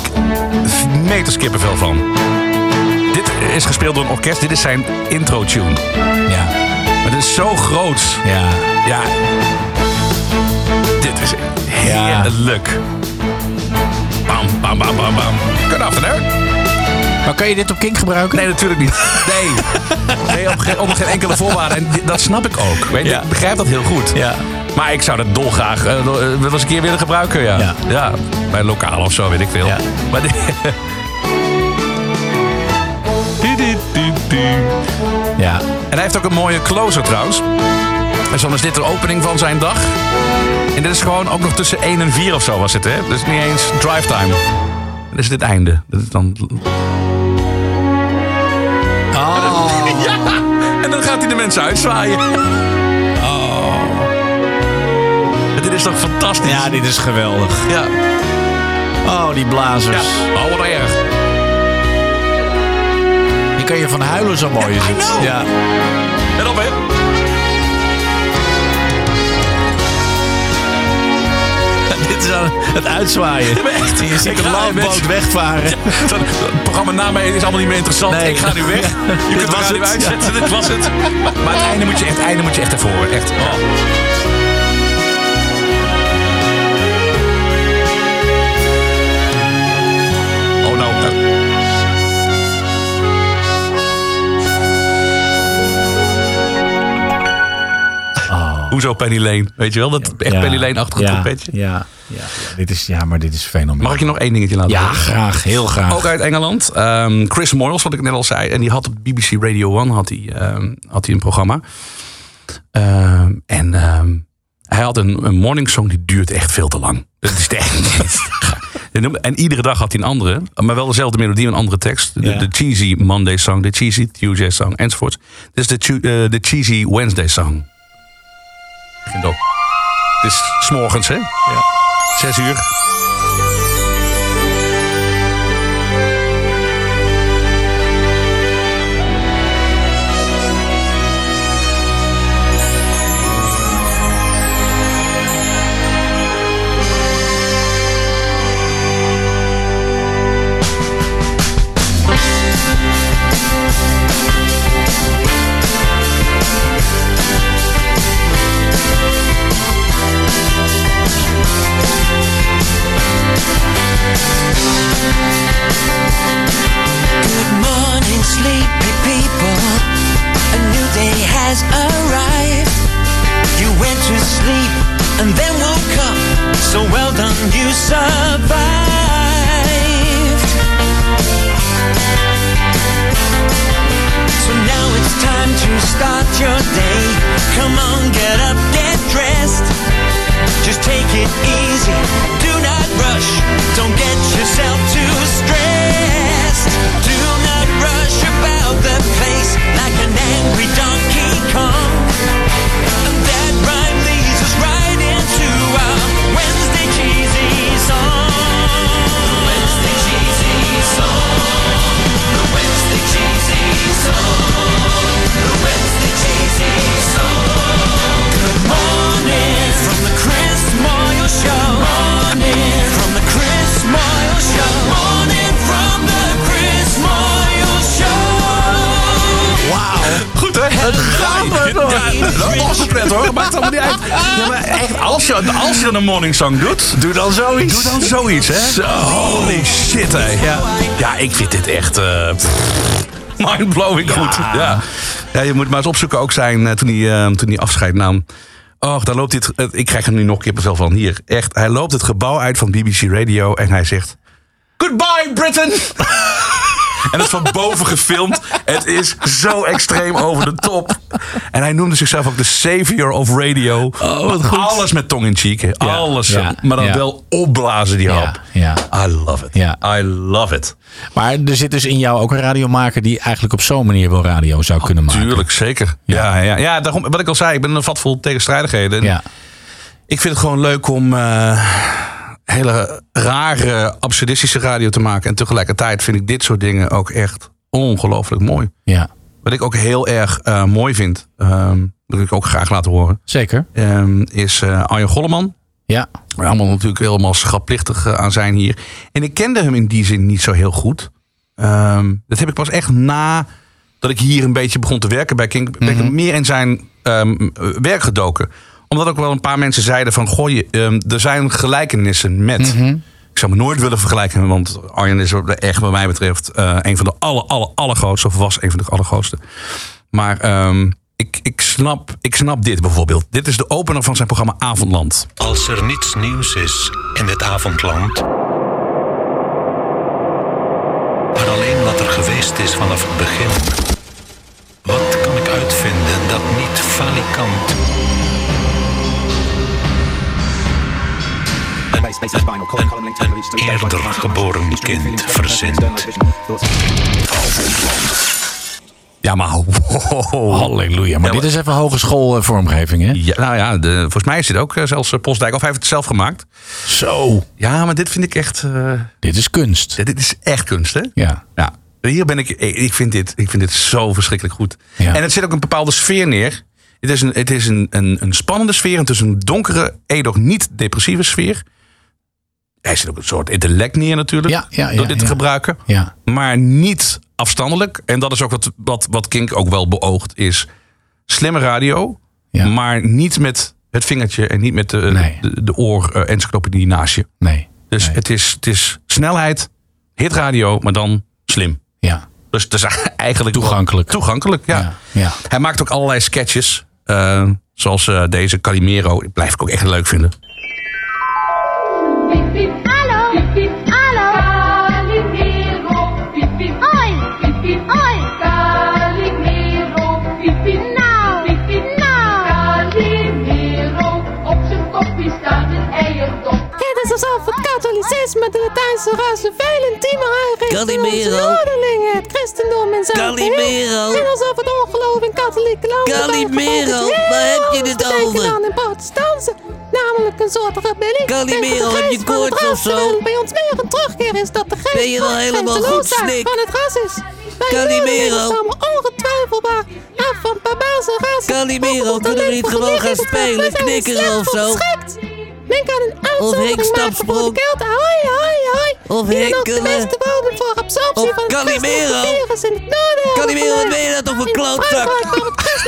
A: meters kippenvel van. Dit is gespeeld door een orkest. Dit is zijn intro tune.
E: Ja.
A: Maar dit is zo groot.
E: Ja.
A: Ja. Is heerlijk. Bam, bam, bam, bam, bam. Good afternoon.
E: Maar kan je dit op Kink gebruiken?
A: Nee, natuurlijk niet. Nee. Nee, op geen, onder geen enkele voorwaarde. En dat snap ik ook. Weet je,
E: Ja.
A: Ik begrijp dat heel goed.
E: Ja.
A: Maar ik zou dat dolgraag eh, wel eens een keer willen gebruiken. Ja.
E: Ja.
A: Bij een lokaal of zo, weet ik veel.
E: Ja.
A: Maar
E: Ja.
A: En hij heeft ook een mooie closer trouwens. En zo is dit de opening van zijn dag. En dit is gewoon ook nog tussen 1 en 4 of zo was het, hè? Dus niet eens drive time. Dit is dit einde. Dat is dan...
E: Oh.
A: Ja! En dan gaat hij de mensen uitzwaaien.
E: Oh.
A: Dit is toch fantastisch?
E: Ja, dit is geweldig.
A: Ja.
E: Oh, die blazers.
A: Ja, oh, wat
E: Die kan je van huilen zo mooi is
A: I
E: het.
A: know.
E: Ja.
A: En op, hè?
E: Dit is het uitzwaaien.
A: Ja, echt.
E: Je ziet
A: ga-
E: landboot wegvaren.
A: Zo, Het programma na mij is allemaal niet meer interessant.
E: Nee.
A: Ik ga nu weg. Je
E: Dit
A: kunt de radio
E: het.
A: uitzetten. Dit was het. Maar het einde moet je echt, het einde moet je echt ervoor. horen. Echt. Oh, Hoezo Penny Lane? Weet je wel? Dat echt
E: Ja.
A: Penny Lane-achtige
E: ja.
A: trompetje.
E: Ja, ja, ja. Dit is, ja, maar dit is fenomenaal.
A: Mag ik je nog één dingetje laten
E: Ja, graag. Heel graag.
A: Ook uit Engeland. Ehm, Chris Moyles, wat ik net al zei. En die had op BBC Radio 1 had hij, ehm, had hij een programma. Ehm, en hij had een, een morning song die duurt echt veel te lang. Dat is echt. En iedere dag had hij een andere. Maar wel dezelfde melodie, een andere tekst. De,
E: Ja.
A: de cheesy Monday song, de cheesy Tuesday song, enzovoort. Dit is de, eh, de cheesy Wednesday song. Het is s'morgens, hè? Ja. Zes uur. start your day. Come on, get up, get dressed. Just take it easy. Dan een morning song doet...
E: Doe dan zoiets.
A: Doe dan zoiets, hè. Holy shit, hè. Ja, ja ik vind dit echt... eh, Mindblowing goed. Ja. ja, je moet maar eens opzoeken ook zijn eh, toen, hij, eh, toen hij afscheid nam. Och, dan loopt dit. ik krijg er nu nog kippenvel van. Hier, echt. Hij loopt het gebouw uit van BBC Radio en hij zegt: Goodbye, Britain! en dat is van boven gefilmd. Het is zo extreem over de top. En hij noemde zichzelf ook de savior of radio. Alles met tong in cheek. Alles.
E: ja,
A: maar dan
E: ja.
A: wel opblazen die hap.
E: Ja.
A: I love it. I love it.
E: Maar er zit dus in jou ook een radiomaker die eigenlijk op zo'n manier wel radio zou kunnen maken.
A: Tuurlijk, zeker. Ja, ja, ja. daarom, wat ik al zei, ik ben een vat vol tegenstrijdigheden.
E: Ja.
A: Ik vind het gewoon leuk om eh, hele rare, absurdistische radio te maken. En tegelijkertijd vind ik dit soort dingen ook echt ongelooflijk mooi.
E: Ja.
A: Wat ik ook heel erg eh, mooi vind, ehm, dat wil ik ook graag laten horen.
E: Zeker.
A: ehm, is eh Arjen Golleman.
E: Ja.
A: Waar allemaal natuurlijk helemaal schapplichtig eh, aan zijn hier. En ik kende hem in die zin niet zo heel goed. Ehm, dat heb ik pas echt na dat ik hier een beetje begon te werken bij Kink. Ben ik meer in zijn werk gedoken. Omdat ook wel een paar mensen zeiden van... Goh, je, ehm, er zijn gelijkenissen met... Ik zou me nooit willen vergelijken, want Arjen is echt wat mij betreft eh, een van de aller, aller, allergrootste, of was een van de allergrootste. Maar ehm, ik, ik, snap, ik snap dit bijvoorbeeld. Dit is de opener van zijn programma Avondland.
P: Als er niets nieuws is in het avondland. Maar alleen wat er geweest is vanaf het begin. Wat kan ik uitvinden dat niet falikant. Eerder geboren kind verzint.
A: Ja, maar wow.
E: Halleluja. Maar
A: Ja,
E: dit is even hogeschool eh, vormgeving, hè?
A: Ja, nou ja, de, volgens mij is dit ook eh, zelfs eh, Postdijk. Of hij heeft het zelf gemaakt.
E: Zo.
A: Ja, maar dit vind ik echt... eh,
E: Dit is kunst.
A: dit, dit is echt kunst, hè?
E: Ja.
A: Ja. Hier ben ik... Ik ik vind dit, ik vind dit zo verschrikkelijk goed.
E: Ja.
A: En het zit ook een bepaalde sfeer neer. Het is een, het is een, een, een spannende sfeer. Het is een donkere, edoch niet depressieve sfeer. Hij zit ook een soort intellect neer natuurlijk.
E: Ja, ja, ja,
A: door dit te gebruiken.
E: Ja.
A: Maar niet afstandelijk. En dat is ook wat, wat, wat Kink ook wel beoogt. Is slimme radio. Maar niet met het vingertje. En niet met de,
E: Nee.
A: de, de oor-encyclopedie naast je.
E: Nee.
A: Dus Het, is, het is snelheid, hitradio, maar dan slim.
E: Ja.
A: Dus het is eigenlijk
E: Toegankelijk.
A: Toegankelijk, ja.
E: Ja.
A: Hij maakt ook allerlei sketches. eh, zoals eh, deze Calimero. Blijf ik ook echt leuk vinden.
Q: Hallo. Hallo.
R: Katholicisme, de Latijnse dan onze
S: Calimero.
R: noorderlingen, het christendom en zo.
S: Calimero.
R: En alsof het ongeloof in katholieke landen
S: Calimero, waar heb je het over?
R: dan in protestantse, namelijk een soort rebellie.
S: Calimero, heb je koorts of
R: ras,
S: zo?
R: bij ons meer een terugkeer is dat de geest
S: Ben je wel helemaal goed, Snik?
R: van het ras is.
S: Calimero.
R: ongetwijfelbaar af van barbaarse rassen.
S: Calimero, kunnen we niet gewoon gaan spelen,
R: zijn
S: knikkeren
R: slecht
S: of zo?
R: Men kan een uitzondering maken voor de Kelten. Hoi, hoi, hoi.
S: Of
R: de
S: hekkelen.
R: beste bodem voor absorptie
S: Of
R: van
S: Calimero. Calimero, wat ben je nou toch
R: In
S: klootzak?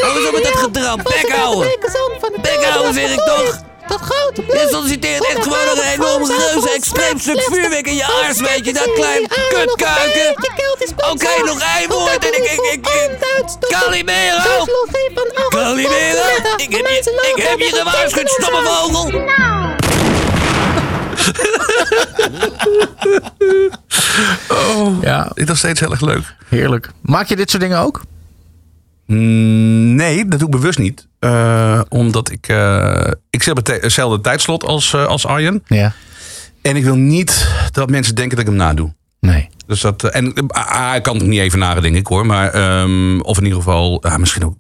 S: Eens op met dat gedram. Bek houden. Bek houden, zeg ik toch?
R: Tot grote
S: Je solliciteert echt gewoon nog een enorm reus extreem stuk vuurwerk in je aars, weet je. Dat klein kutkuiken. Oké, nog één woord en ik... ik, ik, ik Calimero! Calimero! Ik heb je, ik heb je gewaarschuwd, stomme vogel!
A: Oh,
E: Ja.
A: dit is nog steeds heel erg leuk.
E: Heerlijk. Maak je dit soort dingen ook?
A: Mm, nee, dat doe ik bewust niet. Eh, omdat ik... eh, ik zit op het- hetzelfde tijdslot als, eh, als Arjen.
E: Ja.
A: En ik wil niet dat mensen denken dat ik hem nadoe.
E: Nee.
A: Dus dat, en ah, ik kan het niet even nadenken, denk ik hoor. Maar, ehm, of in ieder geval, ah, misschien ook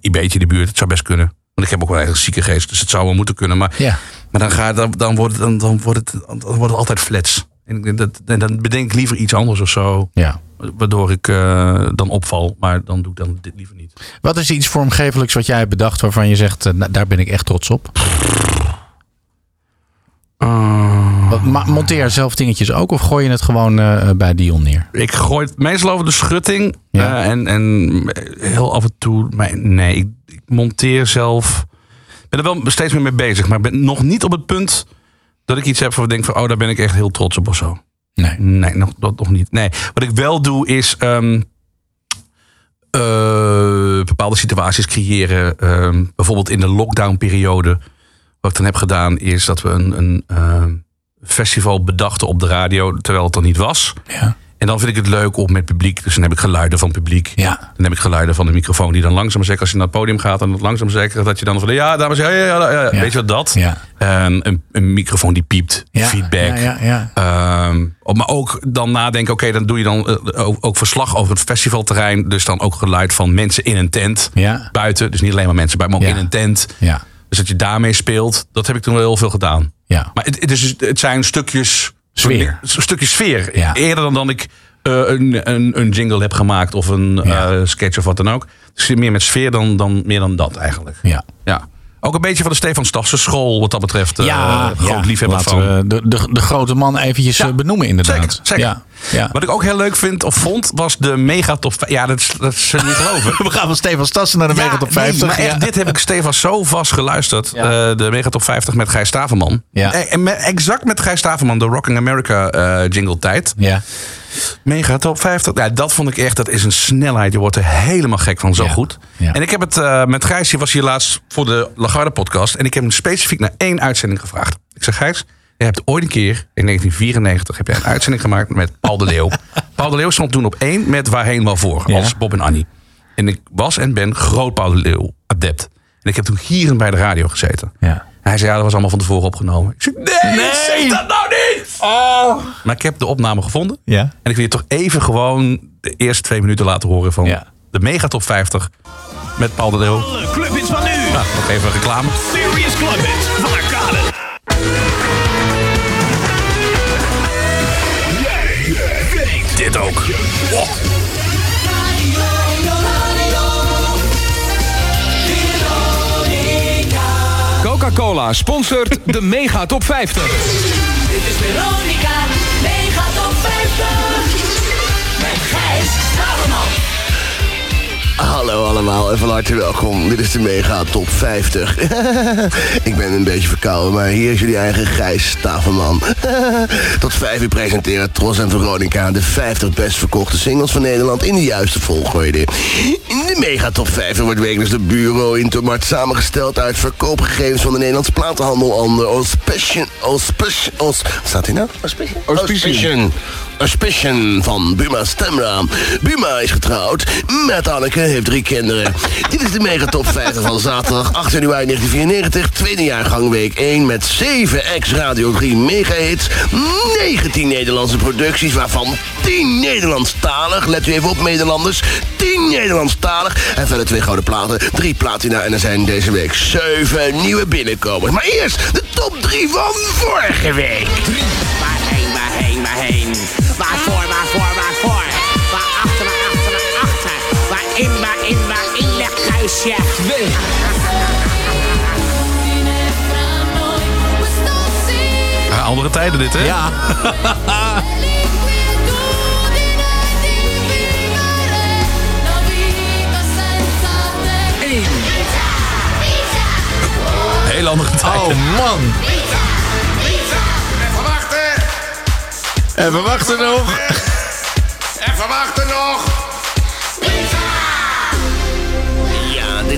A: een beetje in de buurt. Het zou best kunnen. Want ik heb ook wel eigenlijk zieke geest, dus het zou wel moeten kunnen. Maar,
E: Ja.
A: Maar dan, gaat, dan, dan, wordt het, dan, dan, wordt het, dan wordt het altijd flats. En dat, en dan bedenk ik liever iets anders of zo.
E: Ja.
A: Waardoor ik eh, dan opval. Maar dan doe ik dan dit liever niet.
E: Wat is iets vormgevelijks wat jij hebt bedacht waarvan je zegt, eh, nou, daar ben ik echt trots op? Wat, ma- monteer zelf dingetjes ook of gooi je het gewoon eh, bij Dion neer?
A: Ik gooi het meestal over de schutting.
E: Ja.
A: eh, en, en heel af en toe. Maar nee, ik, ik monteer zelf. Ben er wel steeds meer mee bezig. Maar ben nog niet op het punt dat ik iets heb waarvan ik denk van... oh, daar ben ik echt heel trots op of zo.
E: Nee.
A: Nee, nog, dat nog niet. Nee, wat ik wel doe is... ehm, eh, bepaalde situaties creëren. Ehm, bijvoorbeeld in de lockdown-periode. Wat ik dan heb gedaan is dat we een, een ehm, festival bedachten op de radio... terwijl het er niet was.
E: Ja.
A: En dan vind ik het leuk om met publiek. Dus dan heb ik geluiden van publiek.
E: Ja.
A: Dan heb ik geluiden van de microfoon die dan langzaam zegt. Als je naar het podium gaat en het langzaam zegt. Dat je dan van ja, dames en heren. Ja, ja,
E: ja.
A: Weet je wat dat?
E: Ja.
A: Ehm, een, een microfoon die piept.
E: Ja,
A: Feedback.
E: ja, ja, ja.
A: Op- maar ook dan nadenken. Oké, dan doe je dan eh, ook, ook verslag over het festivalterrein. Dus dan ook geluid van mensen in een tent.
E: Ja.
A: Buiten. Dus niet alleen maar mensen buiten, maar ook in een tent.
E: Ja.
A: Dus dat je daarmee speelt. Dat heb ik toen wel heel veel gedaan.
E: Ja.
A: Maar het, het, is, het zijn stukjes
E: Sfeer.
A: Stukjes sfeer.
E: Ja.
A: Eerder dan dat ik eh, een, een, een jingle heb gemaakt of een
E: Ja.
A: eh, sketch of wat dan ook. Dus meer met sfeer dan, dan meer dan dat eigenlijk.
E: Ja.
A: Ja. Ook een beetje van de Stefan Stafse school wat dat betreft. eh,
E: ja,
A: groot liefhebber van.
E: we de, de, de grote man eventjes benoemen inderdaad.
A: Zeker, zeker.
E: Ja, ja.
A: Wat ik ook heel leuk vind of vond, was de mega top. Ja, dat is, dat is niet geloven.
E: We gaan van Stefan Stassen naar de
A: Ja,
E: Mega Top
A: nee,
E: 50.
A: maar echt,
E: ja.
A: dit heb ik Stefan zo vast geluisterd. Eh, de Mega Top 50 met Gijs Staverman.
E: Ja.
A: Eh, En met, exact met Gijs Staverman, de Rocking America eh, jingle tijd.
E: Ja.
A: Mega Top 50. Ja, dat vond ik echt, dat is een snelheid. Je wordt er helemaal gek van, zo goed. En ik heb het met Gijs, die was hier laatst voor de Lagarde podcast. En ik heb hem specifiek naar één uitzending gevraagd. Ik zeg, Gijs, je hebt ooit een keer, in 1994, heb jij een uitzending gemaakt met Paul de Leeuw. Paul de Leeuw stond toen op één met Waarheen Wel Voor,
E: Ja.
A: als Bob en Annie. En ik was en ben groot Paul de Leeuw adept. En ik heb toen hier bij de radio gezeten.
E: Ja.
A: Hij zei, ja, dat was allemaal van tevoren opgenomen. Ik zei, nee, zeg dat nou niet! Oh. Maar ik heb de opname gevonden.
E: Ja.
A: En ik wil je toch even gewoon de eerste twee minuten laten horen van
E: Ja.
A: de Mega Top 50 met Paul de Leeuw.
L: Alle clubhits van nu.
A: Nou, nog even reclame.
L: Serious Clubhits van Arcade.
A: Dit ook. Oh.
T: Coca-Cola sponsort de Mega Top 50.
L: Dit is Veronica, mega top 50.
U: Hallo allemaal en van harte welkom. Dit is de Mega Top 50. ik ben een beetje verkouden, maar hier is jullie eigen Gijs Staverman. Tot vijf uur presenteren Tros en Veronica de 50 best verkochte singles van Nederland in de juiste volgorde. In de Mega Top 50 wordt wekelijks de bureau in Tomart samengesteld uit verkoopgegevens van de Nederlandse platenhandel onder. Aus, wat staat hier nou? Auspiciën. Auspiciën. Auspiciën van Buma Stemra. Buma is getrouwd met Anneke, heeft drie kinderen. Dit is de Megatop 50 van zaterdag 8 januari 1994. Tweede jaargang week 1 met 7 ex-Radio 3 megahits. 19 Nederlandse producties, waarvan 10 Nederlandstalig. Let u even op, Nederlanders. 10 Nederlandstalig. En verder twee gouden platen, drie platina. En er zijn deze week 7 nieuwe binnenkomers. Maar eerst de top 3 van vorige week.
V: Waarheen, waarheen, waarheen? Waarvoor, waarvoor, waarvoor? Waarachter, waarachter, waarachter? Waarin, waarin, waarin ligt kruisje?
A: Ja, andere tijden dit, hè?
E: Ja.
A: Heel andere tijden.
E: Oh man. En we wachten nog.
L: Even wachten nog.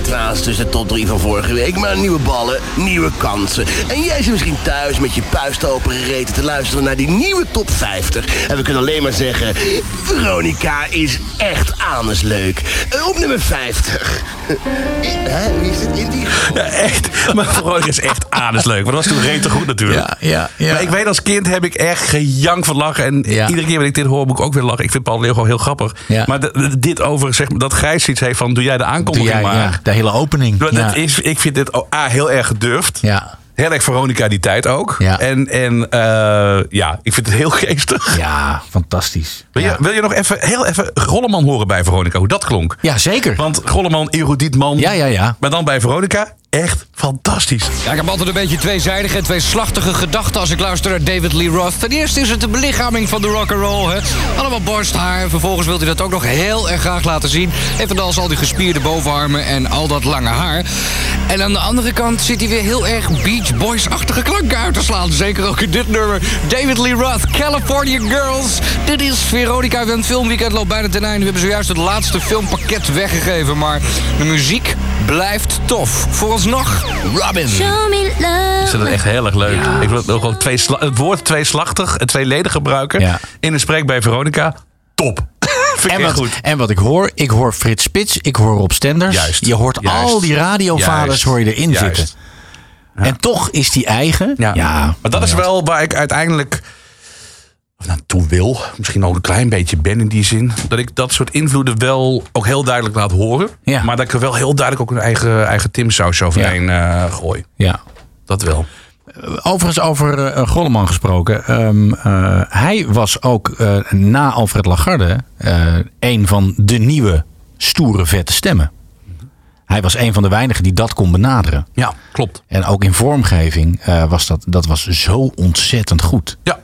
U: Was dus de top 3 van vorige week. Maar nieuwe ballen, nieuwe kansen. En jij zit misschien thuis met je puist open gereten te luisteren naar die nieuwe top 50. En we kunnen alleen maar zeggen, Veronica is echt leuk. Eh, Op nummer 50. Hè, wie is het in die...
A: Ja, echt. Maar Veronica is echt aardig Maar dat was toen rete goed natuurlijk.
E: Ja, ja, ja.
A: Maar ik weet als kind heb ik echt gejank van lachen. En
E: Ja.
A: iedere keer wanneer ik dit hoor, moet ik ook weer lachen. Ik vind Paul Leeuw gewoon heel grappig.
E: Ja.
A: Maar dit over, zeg maar, dat Gijs iets heeft van... Doe jij de aankondiging
E: jij,
A: maar.
E: De hele opening.
A: Dat
E: Ja.
A: is, ik vind dit A, heel erg gedurfd.
E: Ja.
A: Heel erg Veronica die tijd ook.
E: Ja.
A: En, en eh, ja, ik vind het heel geestig.
E: Ja, fantastisch.
A: Wil, je, wil je nog even, heel even Golleman horen bij Veronica? Hoe dat klonk?
E: Ja, zeker.
A: Want Golleman, erudiet man.
E: Ja, ja, ja.
A: Maar dan bij Veronica, echt fantastisch.
T: Ja, ik heb altijd een beetje tweezijdige en tweeslachtige gedachten als ik luister naar David Lee Roth. Ten eerste is het de belichaming van de rock'n'roll. hè. Allemaal borsthaar. Vervolgens wil hij dat ook nog heel erg graag laten zien. Evenals al die gespierde bovenarmen en al dat lange haar. En aan de andere kant zit hij weer heel erg Beach Boys-achtige klanken uit te slaan. Zeker ook in dit nummer. David Lee Roth, California Girls. Dit is Veronica. Het filmweekend loopt bijna ten einde. We hebben zojuist het laatste filmpakket weggegeven. Maar de muziek blijft tof. Vooralsnog, Robin.
I: Show me love.
A: Ik vind het echt heel erg leuk. Ik wil ook gewoon twee het woord tweeslachtig en tweeledig gebruiken. In een spreek bij Veronica. Top. Vind ik
E: En wat,
A: goed.
E: en wat ik hoor, ik hoor Frits Spits, ik hoor Rob Stenders.
A: Juist,
E: Je hoort
A: juist,
E: al die radiovaders
A: juist,
E: hoor je erin
A: juist.
E: zitten. En toch is die eigen. Ja,
A: Maar dat is wel waar ik uiteindelijk naartoe wil. Misschien ook een klein beetje ben in die zin. Dat ik dat soort invloeden wel ook heel duidelijk laat horen. Maar dat ik er wel heel duidelijk ook een eigen, eigen Timsaus overheen eh, gooi.
E: Ja.
A: Dat wel.
E: Overigens over eh, Golleman gesproken. Ehm, eh, hij was ook eh, na Alfred Lagarde eh, een van de nieuwe stoere vette stemmen. Hij was een van de weinigen die dat kon benaderen.
A: Ja, klopt.
E: En ook in vormgeving eh, was dat, dat was zo ontzettend goed.
A: Ja.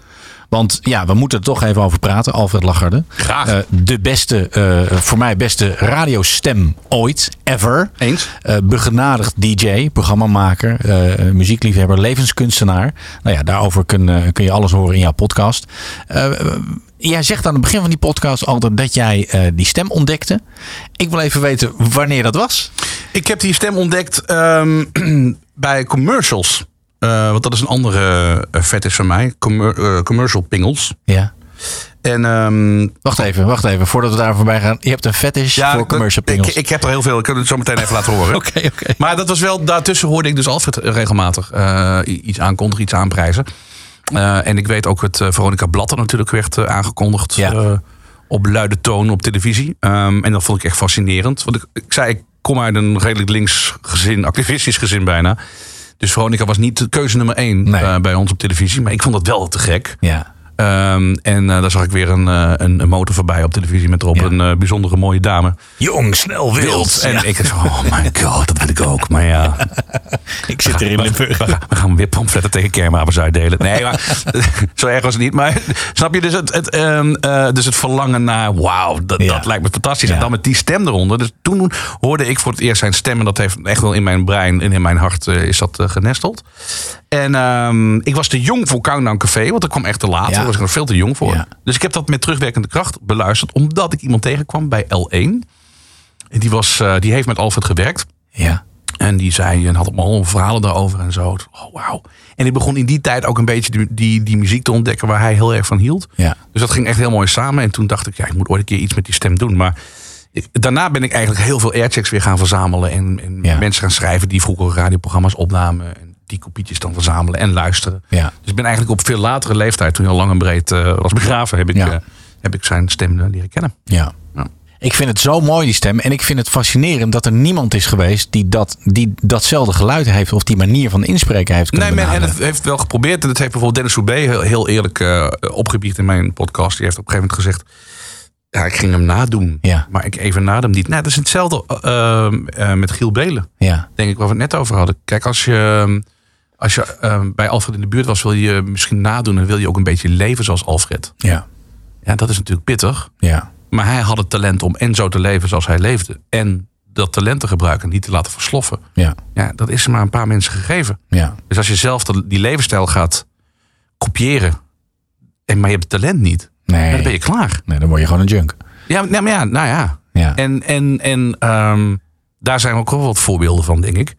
E: Want ja, we moeten er toch even over praten. Alfred Lagarde.
A: Graag.
E: de beste, eh, voor mij beste radiostem ooit, ever.
A: Eens.
E: Eh, begenadigd DJ, programmamaker, eh, muziekliefhebber, levenskunstenaar. Nou ja, daarover kun, eh, kun je alles horen in jouw podcast. Eh, eh, jij zegt aan het begin van die podcast altijd dat jij eh, die stem ontdekte. Ik wil even weten wanneer dat was.
A: Ik heb die stem ontdekt ehm, bij commercials. Eh, want dat is een andere uh, fetish van mij. Commer- eh, commercial pingels.
E: Ja.
A: En, ehm,
E: wacht even, wacht even. Voordat we daar voorbij gaan. Je hebt een fetish voor commercial
A: ik,
E: pingels.
A: ik heb er heel veel. Ik kan het zo meteen even laten horen.
E: Oké, oké.
A: Maar dat was wel, daartussen hoorde ik dus Alfred regelmatig eh, iets aankondigen, iets aanprijzen. Eh, en ik weet ook het eh, Veronica dat natuurlijk werd eh, aangekondigd. eh, op luide toon op televisie. Ehm, en dat vond ik echt fascinerend. Want ik, ik zei, ik kom uit een redelijk links gezin, activistisch gezin bijna. Dus Veronica was niet keuze nummer één eh, bij ons op televisie. Maar ik vond dat wel te gek.
E: Ja.
A: Ehm, en eh, daar zag ik weer een, eh, een, een motor voorbij op televisie met erop een eh, bijzondere mooie dame.
E: Jong, snel, wild.
A: En
E: Ja.
A: ik dacht, oh my god, dat wil ik ook. Maar ja.
E: ik zit er in Limburg.
A: We gaan, we gaan weer pamfletten tegen kernwapens uitdelen. Nee, maar zo erg was het niet. Maar snap je, dus het, het, ehm, eh, dus het verlangen naar, wauw, dat, dat lijkt me fantastisch. En dan met die stem eronder. Dus toen hoorde ik voor het eerst zijn stem. En dat heeft echt wel in mijn brein en in mijn hart is dat genesteld. En ehm, ik was te jong voor Countdown Café, want dat kwam echt te laat. Was ik nog veel te jong voor. Dus ik heb dat met terugwerkende kracht beluisterd, omdat ik iemand tegenkwam bij L1. En die, was, eh, die heeft met Alfred gewerkt.
E: Ja.
A: En die zei en had allemaal verhalen daarover en zo. Oh, wauw. En ik begon in die tijd ook een beetje die, die, die muziek te ontdekken waar hij heel erg van hield.
E: Ja.
A: Dus dat ging echt heel mooi samen. En toen dacht ik, ja, ik moet ooit een keer iets met die stem doen. Maar ik- daarna ben ik eigenlijk heel veel airchecks weer gaan verzamelen. En, en mensen gaan schrijven die vroeger radioprogramma's opnamen. En die kopietjes dan verzamelen en luisteren.
E: Ja.
A: Dus ik ben eigenlijk op veel latere leeftijd, toen hij al lang en breed eh, was begraven, heb ik, eh, heb ik zijn stem eh, leren kennen.
E: Ja. Ik vind het zo mooi, die stem. En ik vind het fascinerend dat er niemand is geweest die, dat, die datzelfde geluid heeft. Of die manier van inspreken heeft kunnen
A: Nee, men, en het heeft wel geprobeerd. En dat heeft bijvoorbeeld Dennis Soubé heel, heel eerlijk opgebied in mijn podcast. Die heeft op een gegeven moment gezegd... Ja, ik ging hem nadoen. Maar ik even hem niet. Nou, dat is hetzelfde met Giel Belen.
E: Ja.
A: Denk ik waar we het net over hadden. Kijk, als je, als je eh, bij Alfred in de buurt was... wil je misschien nadoen en wil je ook een beetje leven zoals Alfred.
E: Ja.
A: Ja, dat is natuurlijk pittig.
E: Ja.
A: Maar hij had het talent om en zo te leven zoals hij leefde. En dat talent te gebruiken en niet te laten versloffen.
E: Ja.
A: Ja, dat is maar een paar mensen gegeven.
E: Ja.
A: Dus als je zelf die levensstijl gaat kopiëren. En, maar je hebt het talent niet.
E: Nee.
A: Dan ben je klaar.
E: Nee, dan word je gewoon een junk.
A: Ja, nee, maar ja, nou ja.
E: Ja.
A: En, en, en ehm, daar zijn ook wel wat voorbeelden van, denk ik.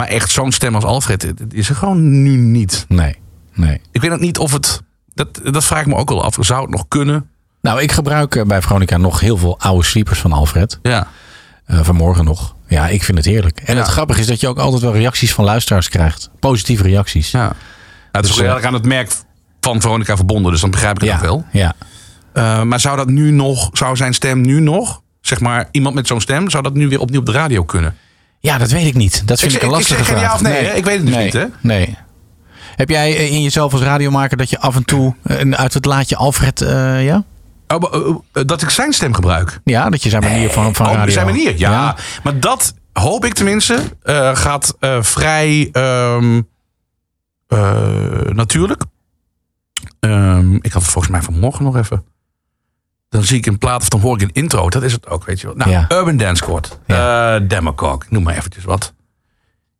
A: Maar echt zo'n stem als Alfred, het- is er gewoon nu niet.
E: Nee, nee.
A: Ik weet ook niet of het... Dat, dat vraag ik me ook wel af. Zou het nog kunnen?
E: Nou, ik gebruik eh, bij Veronica nog heel veel oude sweepers van Alfred.
A: Ja.
E: Eh, vanmorgen nog. Ja, ik vind het heerlijk. En het grappige is dat je ook altijd wel reacties van luisteraars krijgt. Positieve reacties.
A: Ja. het is
E: Dus,
A: ook heel
E: eh,
A: erg aan het merk van Veronica verbonden. Dus dan begrijp ik het ook wel.
E: Ja.
A: Eh, maar zou dat nu nog, zou zijn stem nu nog, zeg maar, iemand met zo'n stem, zou dat nu weer opnieuw op de radio kunnen?
E: Ja, dat weet ik niet. Dat vind ik,
A: Ik-
E: een
A: ik
E: lastige
A: geen
E: vraag.
A: ja of nee? Ik weet het dus
E: nee,
A: niet, hè?
E: Nee. Heb jij eh, in jezelf als radiomaker dat je af en toe eh, uit het laadje Alfred, eh, ja?
A: Oh, dat ik zijn stem gebruik.
E: Ja, dat je zijn manier van, van
A: oh,
E: radio...
A: zijn manier, ja. Maar dat hoop ik tenminste, gaat vrij ehm, eh, natuurlijk. Ehm, ik had het volgens mij vanmorgen nog even. Dan zie ik een plaat of dan hoor ik een intro. Dat is het ook, weet je wel. Nou,
E: Ja.
A: Urban Dance Squad. eh Democog, noem maar eventjes wat.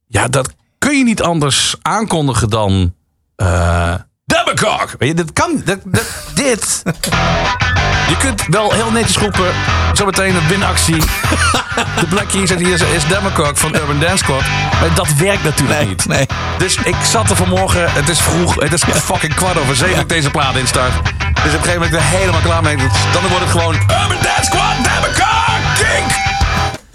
A: Ja, dat kun je niet anders aankondigen dan... eh Democog! Weet je, dat kan... Dat, dat, dit... Je kunt wel heel netjes roepen, zometeen een winactie. De Black Keys en hier is, Democog van Urban Dance Squad. Maar dat werkt natuurlijk niet.
E: Nee.
A: Dus ik zat er vanmorgen, het is vroeg, het is fucking kwart over zeven dat ik deze plaat instart. Dus op een gegeven moment ben ik er helemaal klaar mee. Dan wordt het gewoon Urban Dance Squad, Democog, Kink!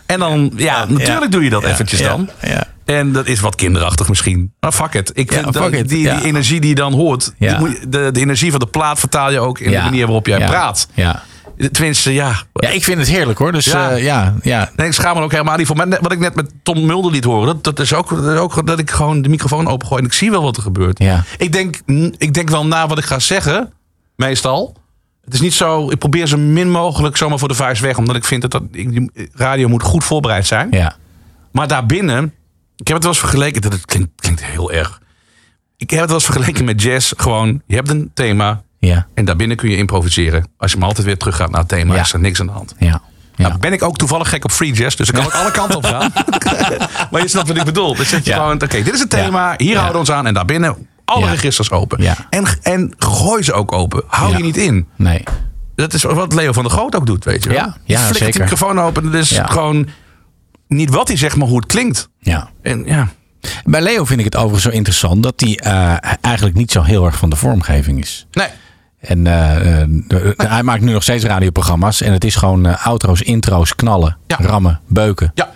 A: En dan, ja, natuurlijk doe je dat eventjes dan.
E: ja.
A: En dat is wat kinderachtig misschien. Maar fuck it. Ik vind dat-
E: fuck it,
A: die, die energie die je dan hoort, die moet de, de energie van de plaat vertaal je ook in de manier waarop jij praat.
E: Ja.
A: Tenminste, ja.
E: ja, ik vind het heerlijk hoor. Dus
A: Ja.
E: ja, ja, ja.
A: Nee, ik schaam me ook helemaal niet voor. Maar wat ik net met Tom Mulder liet horen, dat, dat, is ook, dat is ook dat ik gewoon de microfoon opengooi en ik zie wel wat er gebeurt.
E: Ja.
A: Ik, denk, ik denk wel na wat ik ga zeggen, meestal. Het is niet zo, ik probeer zo min mogelijk zomaar voor de vuist weg, omdat ik vind dat, dat ik- radio moet goed voorbereid zijn.
E: Ja.
A: Maar daarbinnen, ik heb het wel eens vergeleken, dat het klinkt, klinkt heel erg. Ik heb het wel eens vergeleken met jazz. Gewoon, je hebt een thema
E: Ja.
A: en daarbinnen kun je improviseren. Als je maar altijd weer terug gaat naar het thema,
E: Ja.
A: is er niks aan de hand.
E: Ja.
A: Nou, ben ik ook toevallig gek op free jazz, dus ik kan ook alle kanten op gaan. maar je snapt wat ik bedoel. Zeg je
E: Ja.
A: gewoon, oké, dit is het thema, hier houden we ons aan en daarbinnen alle registers open. En, en gooi ze ook open. Hou je niet in.
E: Nee.
A: Dat is wat Leo van der Groot ook doet, weet je wel.
E: Ja, ja,
A: flikkert
E: zeker.
A: de microfoon open. Dat is gewoon niet wat hij zegt, maar hoe het klinkt.
E: Ja.
A: En ja,
E: Bij Leo vind ik het overigens zo interessant dat hij eh, eigenlijk niet zo heel erg van de vormgeving is.
A: nee.
E: En eh, eh, hij maakt nu nog steeds radioprogramma's. En het is gewoon eh, outro's, intro's, knallen,
A: Ja.
E: rammen, beuken.
A: Ja.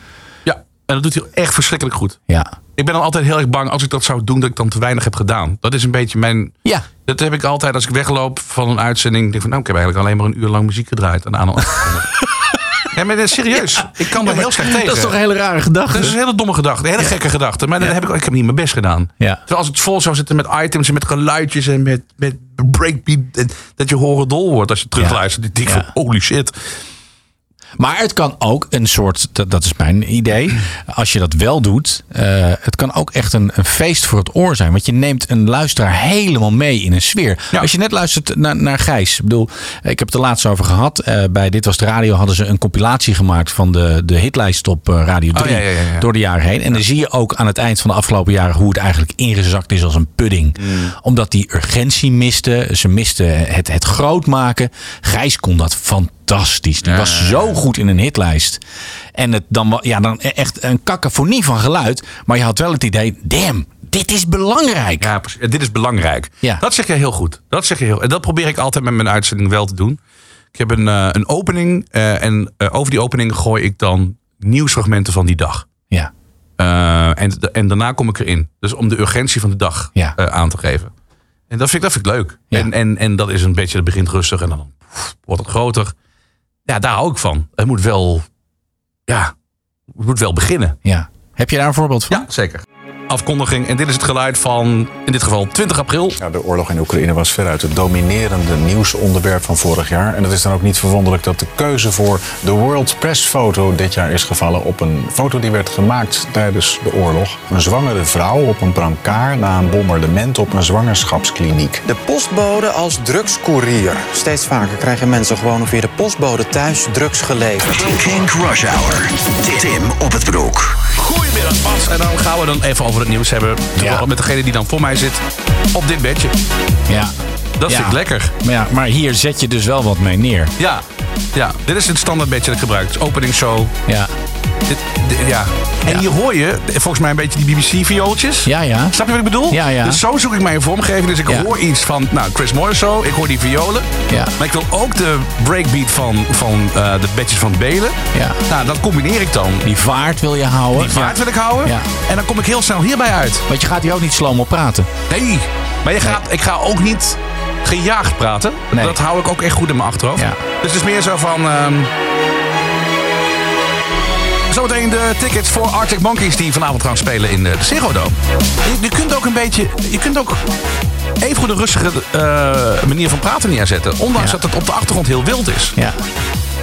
A: En dat doet hij echt verschrikkelijk goed.
E: Ja.
A: Ik ben dan altijd heel erg bang als ik dat zou doen, dat ik dan te weinig heb gedaan. Dat is een beetje mijn.
E: Ja.
A: Dat heb ik altijd als ik wegloop van een uitzending. Denk van, nou, ik heb eigenlijk alleen maar een uur lang muziek gedraaid. En aan Ja, maar serieus. Ik kan er heel slecht tegen.
E: Dat is toch een hele rare gedachte?
A: Dat is een hele domme gedachte. Een hele gekke gedachte. Maar dan heb ik, ik heb niet mijn best gedaan.
E: Ja.
A: Terwijl als het vol zou zitten met items en met geluidjes en met, met breakbeat. en Dat je horen dol wordt als je terugluistert. Die denk van, holy shit.
E: Maar het kan ook een soort, dat, dat is mijn idee. Als je dat wel doet, eh, het kan ook echt een, een feest voor het oor zijn. Want je neemt een luisteraar helemaal mee in een sfeer. Als je net luistert naar, naar Gijs. Ik bedoel, ik heb het er laatst over gehad. Eh, bij Dit Was de Radio hadden ze een compilatie gemaakt van de, de hitlijst op eh, Radio 3.
A: Oh, ja, ja, ja, ja.
E: Door de jaren heen. En dan zie je ook aan het eind van de afgelopen jaren hoe het eigenlijk ingezakt is als een pudding.
A: Mm.
E: Omdat die urgentie miste. Ze misten het, het groot maken. Gijs kon dat fantastisch. Die was zo goed in een hitlijst. En het dan, ja, dan echt een cacophonie van geluid. Maar je had wel het idee, damn, dit is belangrijk.
A: Ja, precies. dit is belangrijk.
E: Ja.
A: Dat zeg je heel goed. Dat zeg je heel. En dat probeer ik altijd met mijn uitzending wel te doen. Ik heb een, eh, een opening. eh, en eh, over die opening gooi ik dan nieuwsfragmenten van die dag.
E: Ja.
A: En, en daarna kom ik erin. Dus om de urgentie van de dag
E: Ja.
A: aan te geven. En dat vind ik, dat vind ik leuk.
E: Ja.
A: En, en, en dat is een beetje, het begint rustig en dan wordt het groter. Ja, daar hou ik van. Het moet wel, ja, het moet wel beginnen.
E: Ja. Heb je daar een voorbeeld van?
A: Ja, zeker. Afkondiging. En dit is het geluid van, in dit geval 20 april.
W: Ja, de oorlog in Oekraïne was veruit het dominerende nieuwsonderwerp van vorig jaar. En het is dan ook niet verwonderlijk dat de keuze voor de World Press foto dit jaar is gevallen op een foto die werd gemaakt tijdens de oorlog. Een zwangere vrouw op een brancard na een bombardement op een zwangerschapskliniek.
X: De postbode als drugscourier. Steeds vaker krijgen mensen gewoon via de postbode thuis drugs geleverd.
J: Kink Rush Hour. Tim op het broek.
A: Goedemiddag, Bas. En dan gaan we dan even over het nieuws hebben. Met degene die dan voor mij zit op dit bedje.
E: Ja.
A: Dat vind ik lekker.
E: Maar, ja, maar hier zet je dus wel wat mee neer.
A: Ja, ja. dit is het standaard bedje dat ik gebruik. Het is opening show.
E: Ja.
A: Dit, dit- ja. En hier hoor je volgens mij een beetje die BBC-viooltjes.
E: Ja, ja.
A: Snap je wat ik bedoel?
E: Ja, ja.
A: Dus zo zoek ik mijn vormgeving. Dus ik
E: Ja.
A: hoor iets van nou, Chris Morrisseau. Ik hoor die violen.
E: Ja.
A: Maar ik wil ook de breakbeat van, van eh, de bedjes van Belen.
E: Ja.
A: Nou, dat combineer ik dan.
E: Die vaart wil je houden.
A: Die vaart
E: Ja.
A: wil ik houden.
E: Ja.
A: En dan kom ik heel snel hierbij uit.
E: Want je gaat hier ook niet slow op praten.
A: Nee, maar je gaat, ik ga ook niet gejaagd praten.
E: Nee.
A: Dat hou ik ook echt goed in mijn achterhoofd.
E: Ja.
A: Dus het is meer zo van... ehm, Zometeen de tickets voor Arctic Monkeys die vanavond gaan spelen in de Ziggo Dome. Je, je kunt ook een beetje... Je kunt ook even een rustige eh, manier van praten neerzetten. Ondanks
E: Ja.
A: dat het op de achtergrond heel wild is.
E: Ja.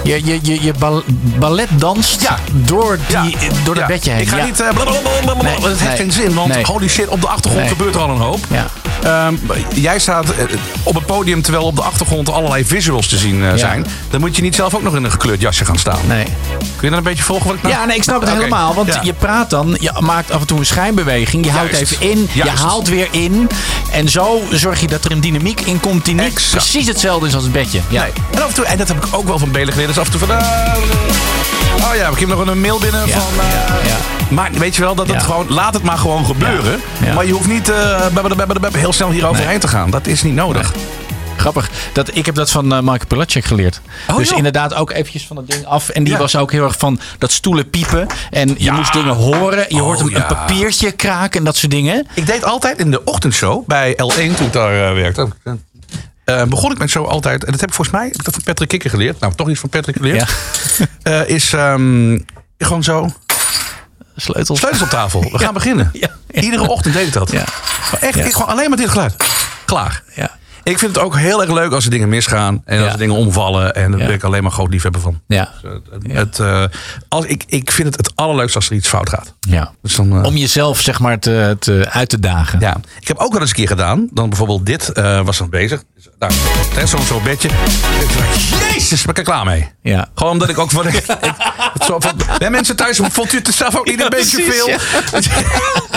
E: Je, je, je, je bal- ballet danst door, die, door dat
A: Ja.
E: bedje heen.
A: Ik ga
E: Ja.
A: niet... eh, blablabla,
E: Nee,
A: dat heeft
E: nee.
A: geen zin, want
E: Nee.
A: holy shit, op de achtergrond gebeurt er al een hoop.
E: Ja.
A: Ehm, jij staat eh, op het podium terwijl op de achtergrond allerlei visuals te zien eh,
E: Ja.
A: zijn. Dan moet je niet zelf ook nog in een gekleurd jasje gaan staan.
E: Nee.
A: Kun je dat een beetje volgen wat ik nou...
E: Ja, nee, ik snap het helemaal. Want
A: Ja.
E: je praat dan, je maakt af en toe een schijnbeweging. Je houdt even in, je haalt weer in. En zo zorg je dat er een dynamiek in komt die niet
A: Exact.
E: precies hetzelfde is als het bedje. Ja.
A: Nee. En af en toe, en dat heb ik ook wel van Belen geleerd, is af toe van... oh ja, ik heb nog een mail binnen van... eh, Maar weet je wel, dat het gewoon, laat het maar gewoon gebeuren. Maar je hoeft niet eh, heel snel hier overheen te gaan. Dat is niet nodig.
E: Grappig. Dat, ik heb dat van Michael Pilacek geleerd.
A: Oh,
E: dus
A: joh.
E: inderdaad ook eventjes van dat ding af. En die
A: Ja.
E: was ook heel erg van dat stoelen piepen. En je
A: Ja.
E: moest dingen horen. Je
A: Oh,
E: hoort een,
A: ja.
E: een papiertje kraken en dat soort dingen.
A: Ik deed altijd in de ochtendshow bij L1 toen ik daar werkte. Eh, begon ik met zo altijd, en dat heb ik volgens mij dat van Patrick Kikker geleerd. Nou, toch iets van Patrick geleerd. Eh, is ehm, gewoon zo.
E: Sleutels.
A: Sleutels op tafel. We gaan beginnen. Iedere ochtend deed ik dat. Maar Echt, ik, gewoon alleen maar dit geluid. Klaar.
E: Ja.
A: Ik vind het ook heel erg leuk als er dingen misgaan. En als er dingen omvallen. En daar ben ik alleen maar groot liefhebber van.
E: Ja.
A: Het, eh, als, ik, ik vind het het allerleukste als er iets fout gaat.
E: ja.
A: Dus dan, eh,
E: Om jezelf zeg maar te, te, uit te dagen.
A: Ja, ik heb ook wel eens een keer gedaan. Dan bijvoorbeeld dit eh, was dan bezig. Dus Daar, hè, zo'n zo'n bedje. Jezus, ben ik er klaar mee.
E: Ja.
A: Gewoon omdat ik ook van... ik, het zo van bij mensen thuis, vond u het zelf ook niet een beetje
E: precies,
A: veel? Ja.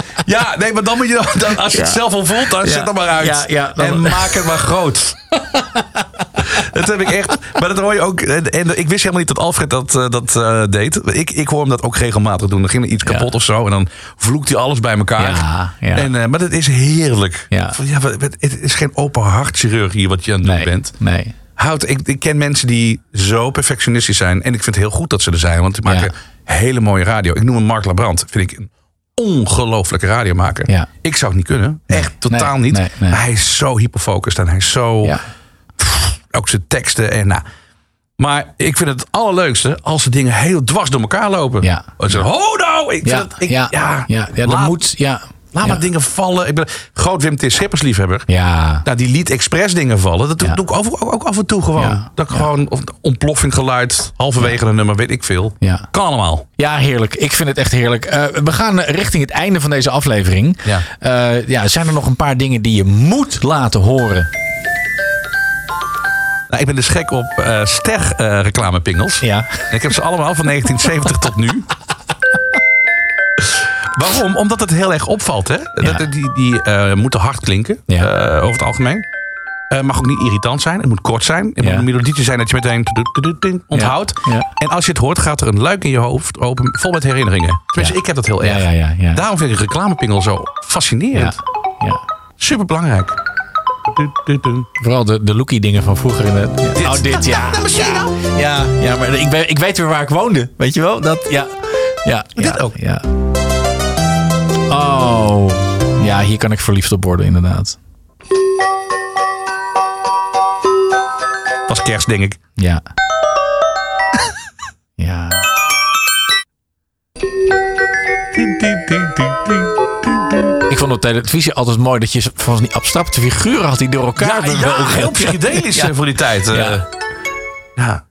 A: nee, maar dan moet je dan, dan als je het
E: Ja.
A: zelf al voelt, dan
E: Ja.
A: zet er maar uit.
E: Ja, ja, dan-
A: en maak het maar groot. dat heb ik echt. Maar dat hoor je ook. En, ik wist helemaal niet dat Alfred dat, eh, dat eh, deed. Ik, ik hoor hem dat ook regelmatig doen. Dan ging er iets kapot of zo. En dan vloekt hij alles bij elkaar.
E: Ja, ja.
A: En, eh, maar dat is heerlijk.
E: Ja.
A: Ja, het is geen open hartchirurgie wat je aan het doen
E: Nee.
A: bent.
E: Nee.
A: Houd, ik, ik ken mensen die zo perfectionistisch zijn. En ik vind het heel goed dat ze er zijn. Want die maken hele mooie radio. Ik noem hem Mark Labrand. Vind ik een ongelooflijke radiomaker.
E: Ja.
A: Ik zou het niet kunnen. Echt totaal
E: Nee,
A: niet.
E: nee,
A: hij is zo hyperfocust. En hij is zo...
E: Ja.
A: Pff, ook zijn teksten. En nou... Maar ik vind het allerleukste als de dingen heel dwars door elkaar lopen.
E: Ja.
A: Als je, oh nou! Ik
E: Ja,
A: het, ik,
E: ja,
A: ja,
E: ja, ja, dat moet. Ja.
A: Laat maar dingen vallen. Ik ben groot Wim T. Schippers liefhebber.
E: Ja.
A: Nou, die liet expres dingen vallen. Dat doe, ik ook, ook af en toe gewoon. Dat ik gewoon of ontploffing geluid, halverwege een nummer, weet ik veel.
E: Ja.
A: Kan allemaal.
E: Ja, heerlijk. Ik vind het echt heerlijk. Eh, we gaan richting het einde van deze aflevering.
A: Ja.
E: Eh, ja, zijn er nog een paar dingen die je moet laten horen?
A: Nou, ik ben dus gek op eh ster eh, reclamepingels.
E: Ja.
A: En ik heb ze allemaal van 1970 tot nu. Waarom? Omdat het heel erg opvalt. Hè? Dat, die die eh, moeten hard klinken,
E: Ja.
A: eh, over het algemeen. Het mag ook niet irritant zijn. Het moet kort zijn. Het moet
E: Ja.
A: een melodietje zijn dat je meteen onthoudt.
E: Ja.
A: En als je het hoort, gaat er een luik in je hoofd open, vol met herinneringen. Tenminste,
E: Ja.
A: ik heb dat heel
E: Ja,
A: erg.
E: ja, ja, ja.
A: Daarom vind ik reclamepingel zo fascinerend.
E: Ja. ja.
A: Super belangrijk.
E: Vooral de, de lookie dingen van vroeger. In de,
A: Dit.
E: Oh, dit, ja. ja. Ja, ja, maar ik, ben, ik weet weer waar ik woonde. Weet je wel? Dat, ja. Ja,
A: Dit
E: ja,
A: ook.
E: Ja. Oh. Ja, hier kan ik verliefd op worden, inderdaad.
A: Was kerst, denk ik.
E: Ja. ja. Ik vond op televisie altijd mooi dat je van die abstracte figuren had die door elkaar
A: Ja, ja, heel psychedelisch
E: Ja.
A: eh, voor die tijd. eh.
E: Ja.
A: ja.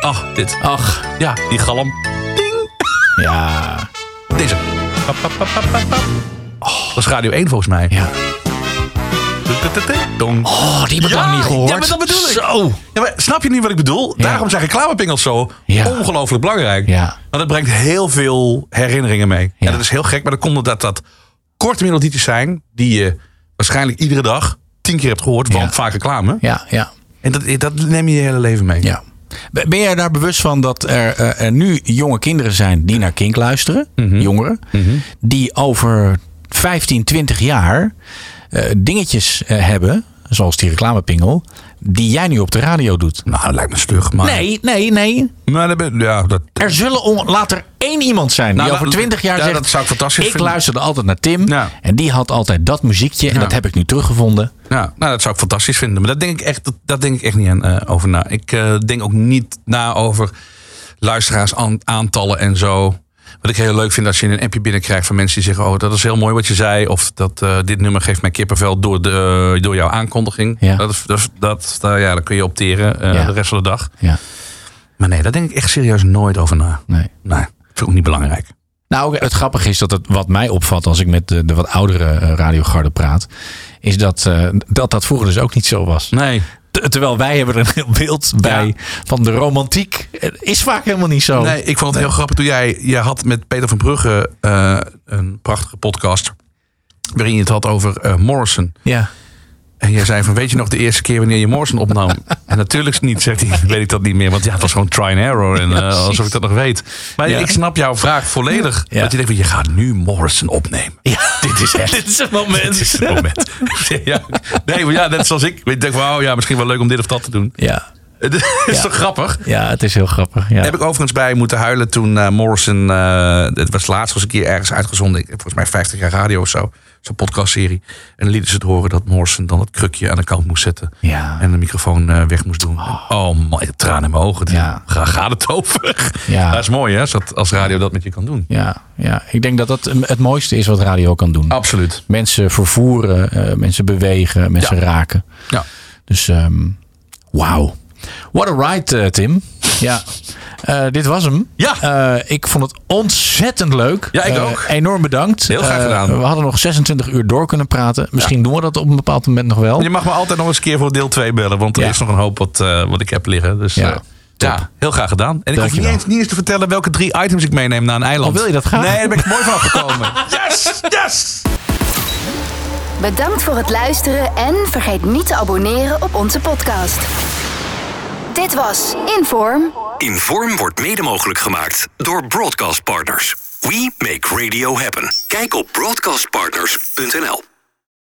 A: Ach, dit.
E: Ach,
A: Ja, die galm.
E: ja.
A: Deze. Oh, dat is Radio 1 volgens mij.
E: Ja.
A: Dong.
E: Oh, die heb ik lang niet gehoord.
A: Ja, maar dat bedoel ik.
E: Zo.
A: Ja, maar snap je nu wat ik bedoel?
E: Ja.
A: Daarom zijn reclamepingels zo
E: Ja.
A: ongelooflijk belangrijk.
E: Ja.
A: Want het brengt heel veel herinneringen mee.
E: Ja.
A: En dat is heel gek, maar dan komt omdat dat korte melodietjes zijn... die je waarschijnlijk iedere dag tien keer hebt gehoord, want vaak reclame.
E: Ja, ja.
A: En dat, dat neem je je hele leven mee.
E: Ja. Ben jij daar bewust van dat er, eh, er nu jonge kinderen zijn die naar Kink luisteren,
A: Mhm.
E: jongeren, die over 15, 20 jaar eh, dingetjes eh, hebben, zoals die reclamepingel, die jij nu op de radio doet?
A: Nou, dat lijkt me stug, maar...
E: Nee, nee, nee.
A: Maar dat, ben- ja, dat,
E: Er zullen on- laat er één iemand zijn die
A: Nou,
E: over 20 jaar
A: ja,
E: zegt:
A: dat zou ik fantastisch
E: Ik
A: vinden.
E: luisterde altijd naar Tim
A: Ja.
E: en die had altijd dat muziekje en
A: Ja.
E: dat heb ik nu teruggevonden.
A: Ja, nou, dat zou ik fantastisch vinden. Maar dat denk ik echt, dat, dat denk ik echt niet aan, eh, over na. Ik eh, denk ook niet na over luisteraarsaantallen en zo. Wat ik heel leuk vind als je een appje binnenkrijgt van mensen die zeggen: Oh, dat is heel mooi wat je zei. Of dat eh, dit nummer geeft mij kippenvel door, de, door jouw aankondiging.
E: Ja.
A: Dat, is, dat, is- dat, ja, dan kun je opteren eh,
E: Ja.
A: de rest van de dag.
E: Ja.
A: Maar nee, daar denk ik echt serieus nooit over na.
E: Nee.
A: Nee, vind ik ook niet belangrijk.
E: Nou, het grappige is dat het wat mij opvalt als ik met de, de wat oudere eh, radiogarde praat, is dat, eh, dat dat vroeger dus ook niet zo was.
A: Nee.
E: Terwijl wij hebben er een heel beeld bij van de romantiek. Het is vaak helemaal niet zo.
A: Nee, ik vond het heel grappig toen jij... Je had met Peter van Brugge eh, een prachtige podcast... waarin je het had over eh, Morrison.
E: Ja.
A: En jij zei van, weet je nog de eerste keer wanneer je Morrison opnam? en natuurlijk niet, zegt hij, weet ik dat niet meer. Want ja, het was gewoon try and error. En eh, alsof ik dat nog weet. Maar
E: Ja.
A: ik snap jouw vraag volledig.
E: Ja.
A: Dat je denkt, van, je gaat nu Morrison opnemen. Dit is echt...
E: Dit is het moment.
A: Dit is het moment. ja. Nee, maar ja, net zoals ik. Ik denk van, oh ja, misschien wel leuk om dit of dat te doen.
E: Ja.
A: Het is
E: Ja.
A: toch grappig?
E: Ja, het is heel grappig. Ja.
A: Heb ik overigens bij moeten huilen toen eh, Morrison... eh het was laatst was een keer ergens uitgezonden. Ik- Volgens mij 50 jaar radio of zo. Zo'n podcastserie. En dan lieten ze het horen dat Morrison dan het krukje aan de kant moest zetten.
E: Ja.
A: En de microfoon eh, weg moest doen. Oh, oh man, tranen in mijn ogen.
E: Ja.
A: Ga, gaat het over?
E: Ja.
A: Dat is mooi hè, als radio dat met je kan doen.
E: Ja, ja, ik denk dat dat het mooiste is wat radio kan doen.
A: Absoluut.
E: Mensen vervoeren, mensen bewegen, mensen raken.
A: Ja.
E: Dus ehm wauw. What a ride, eh, Tim. Ja. Eh, dit was hem.
A: Ja.
E: Eh, ik vond het ontzettend leuk.
A: Ja, ik ook.
E: Enorm bedankt.
A: Heel graag gedaan.
E: we hadden nog 26 uur door kunnen praten. Misschien doen we dat op een bepaald moment nog wel.
A: Je mag me altijd nog eens een keer voor deel 2 bellen. Want er
E: Ja.
A: is nog een hoop wat, eh, wat ik heb liggen. Dus
E: Ja.
A: ja, ja heel graag gedaan. En ik hoef niet eens, niet eens te vertellen welke drie items ik meeneem naar een eiland.
E: Oh, wil je dat graag?
A: Nee, daar ben ik mooi van afgekomen. yes, yes!
I: Bedankt voor het luisteren en vergeet niet te abonneren op onze podcast. Dit was Inform.
J: Inform wordt mede mogelijk gemaakt door Broadcast Partners. We make radio happen. Kijk op broadcastpartners.nl.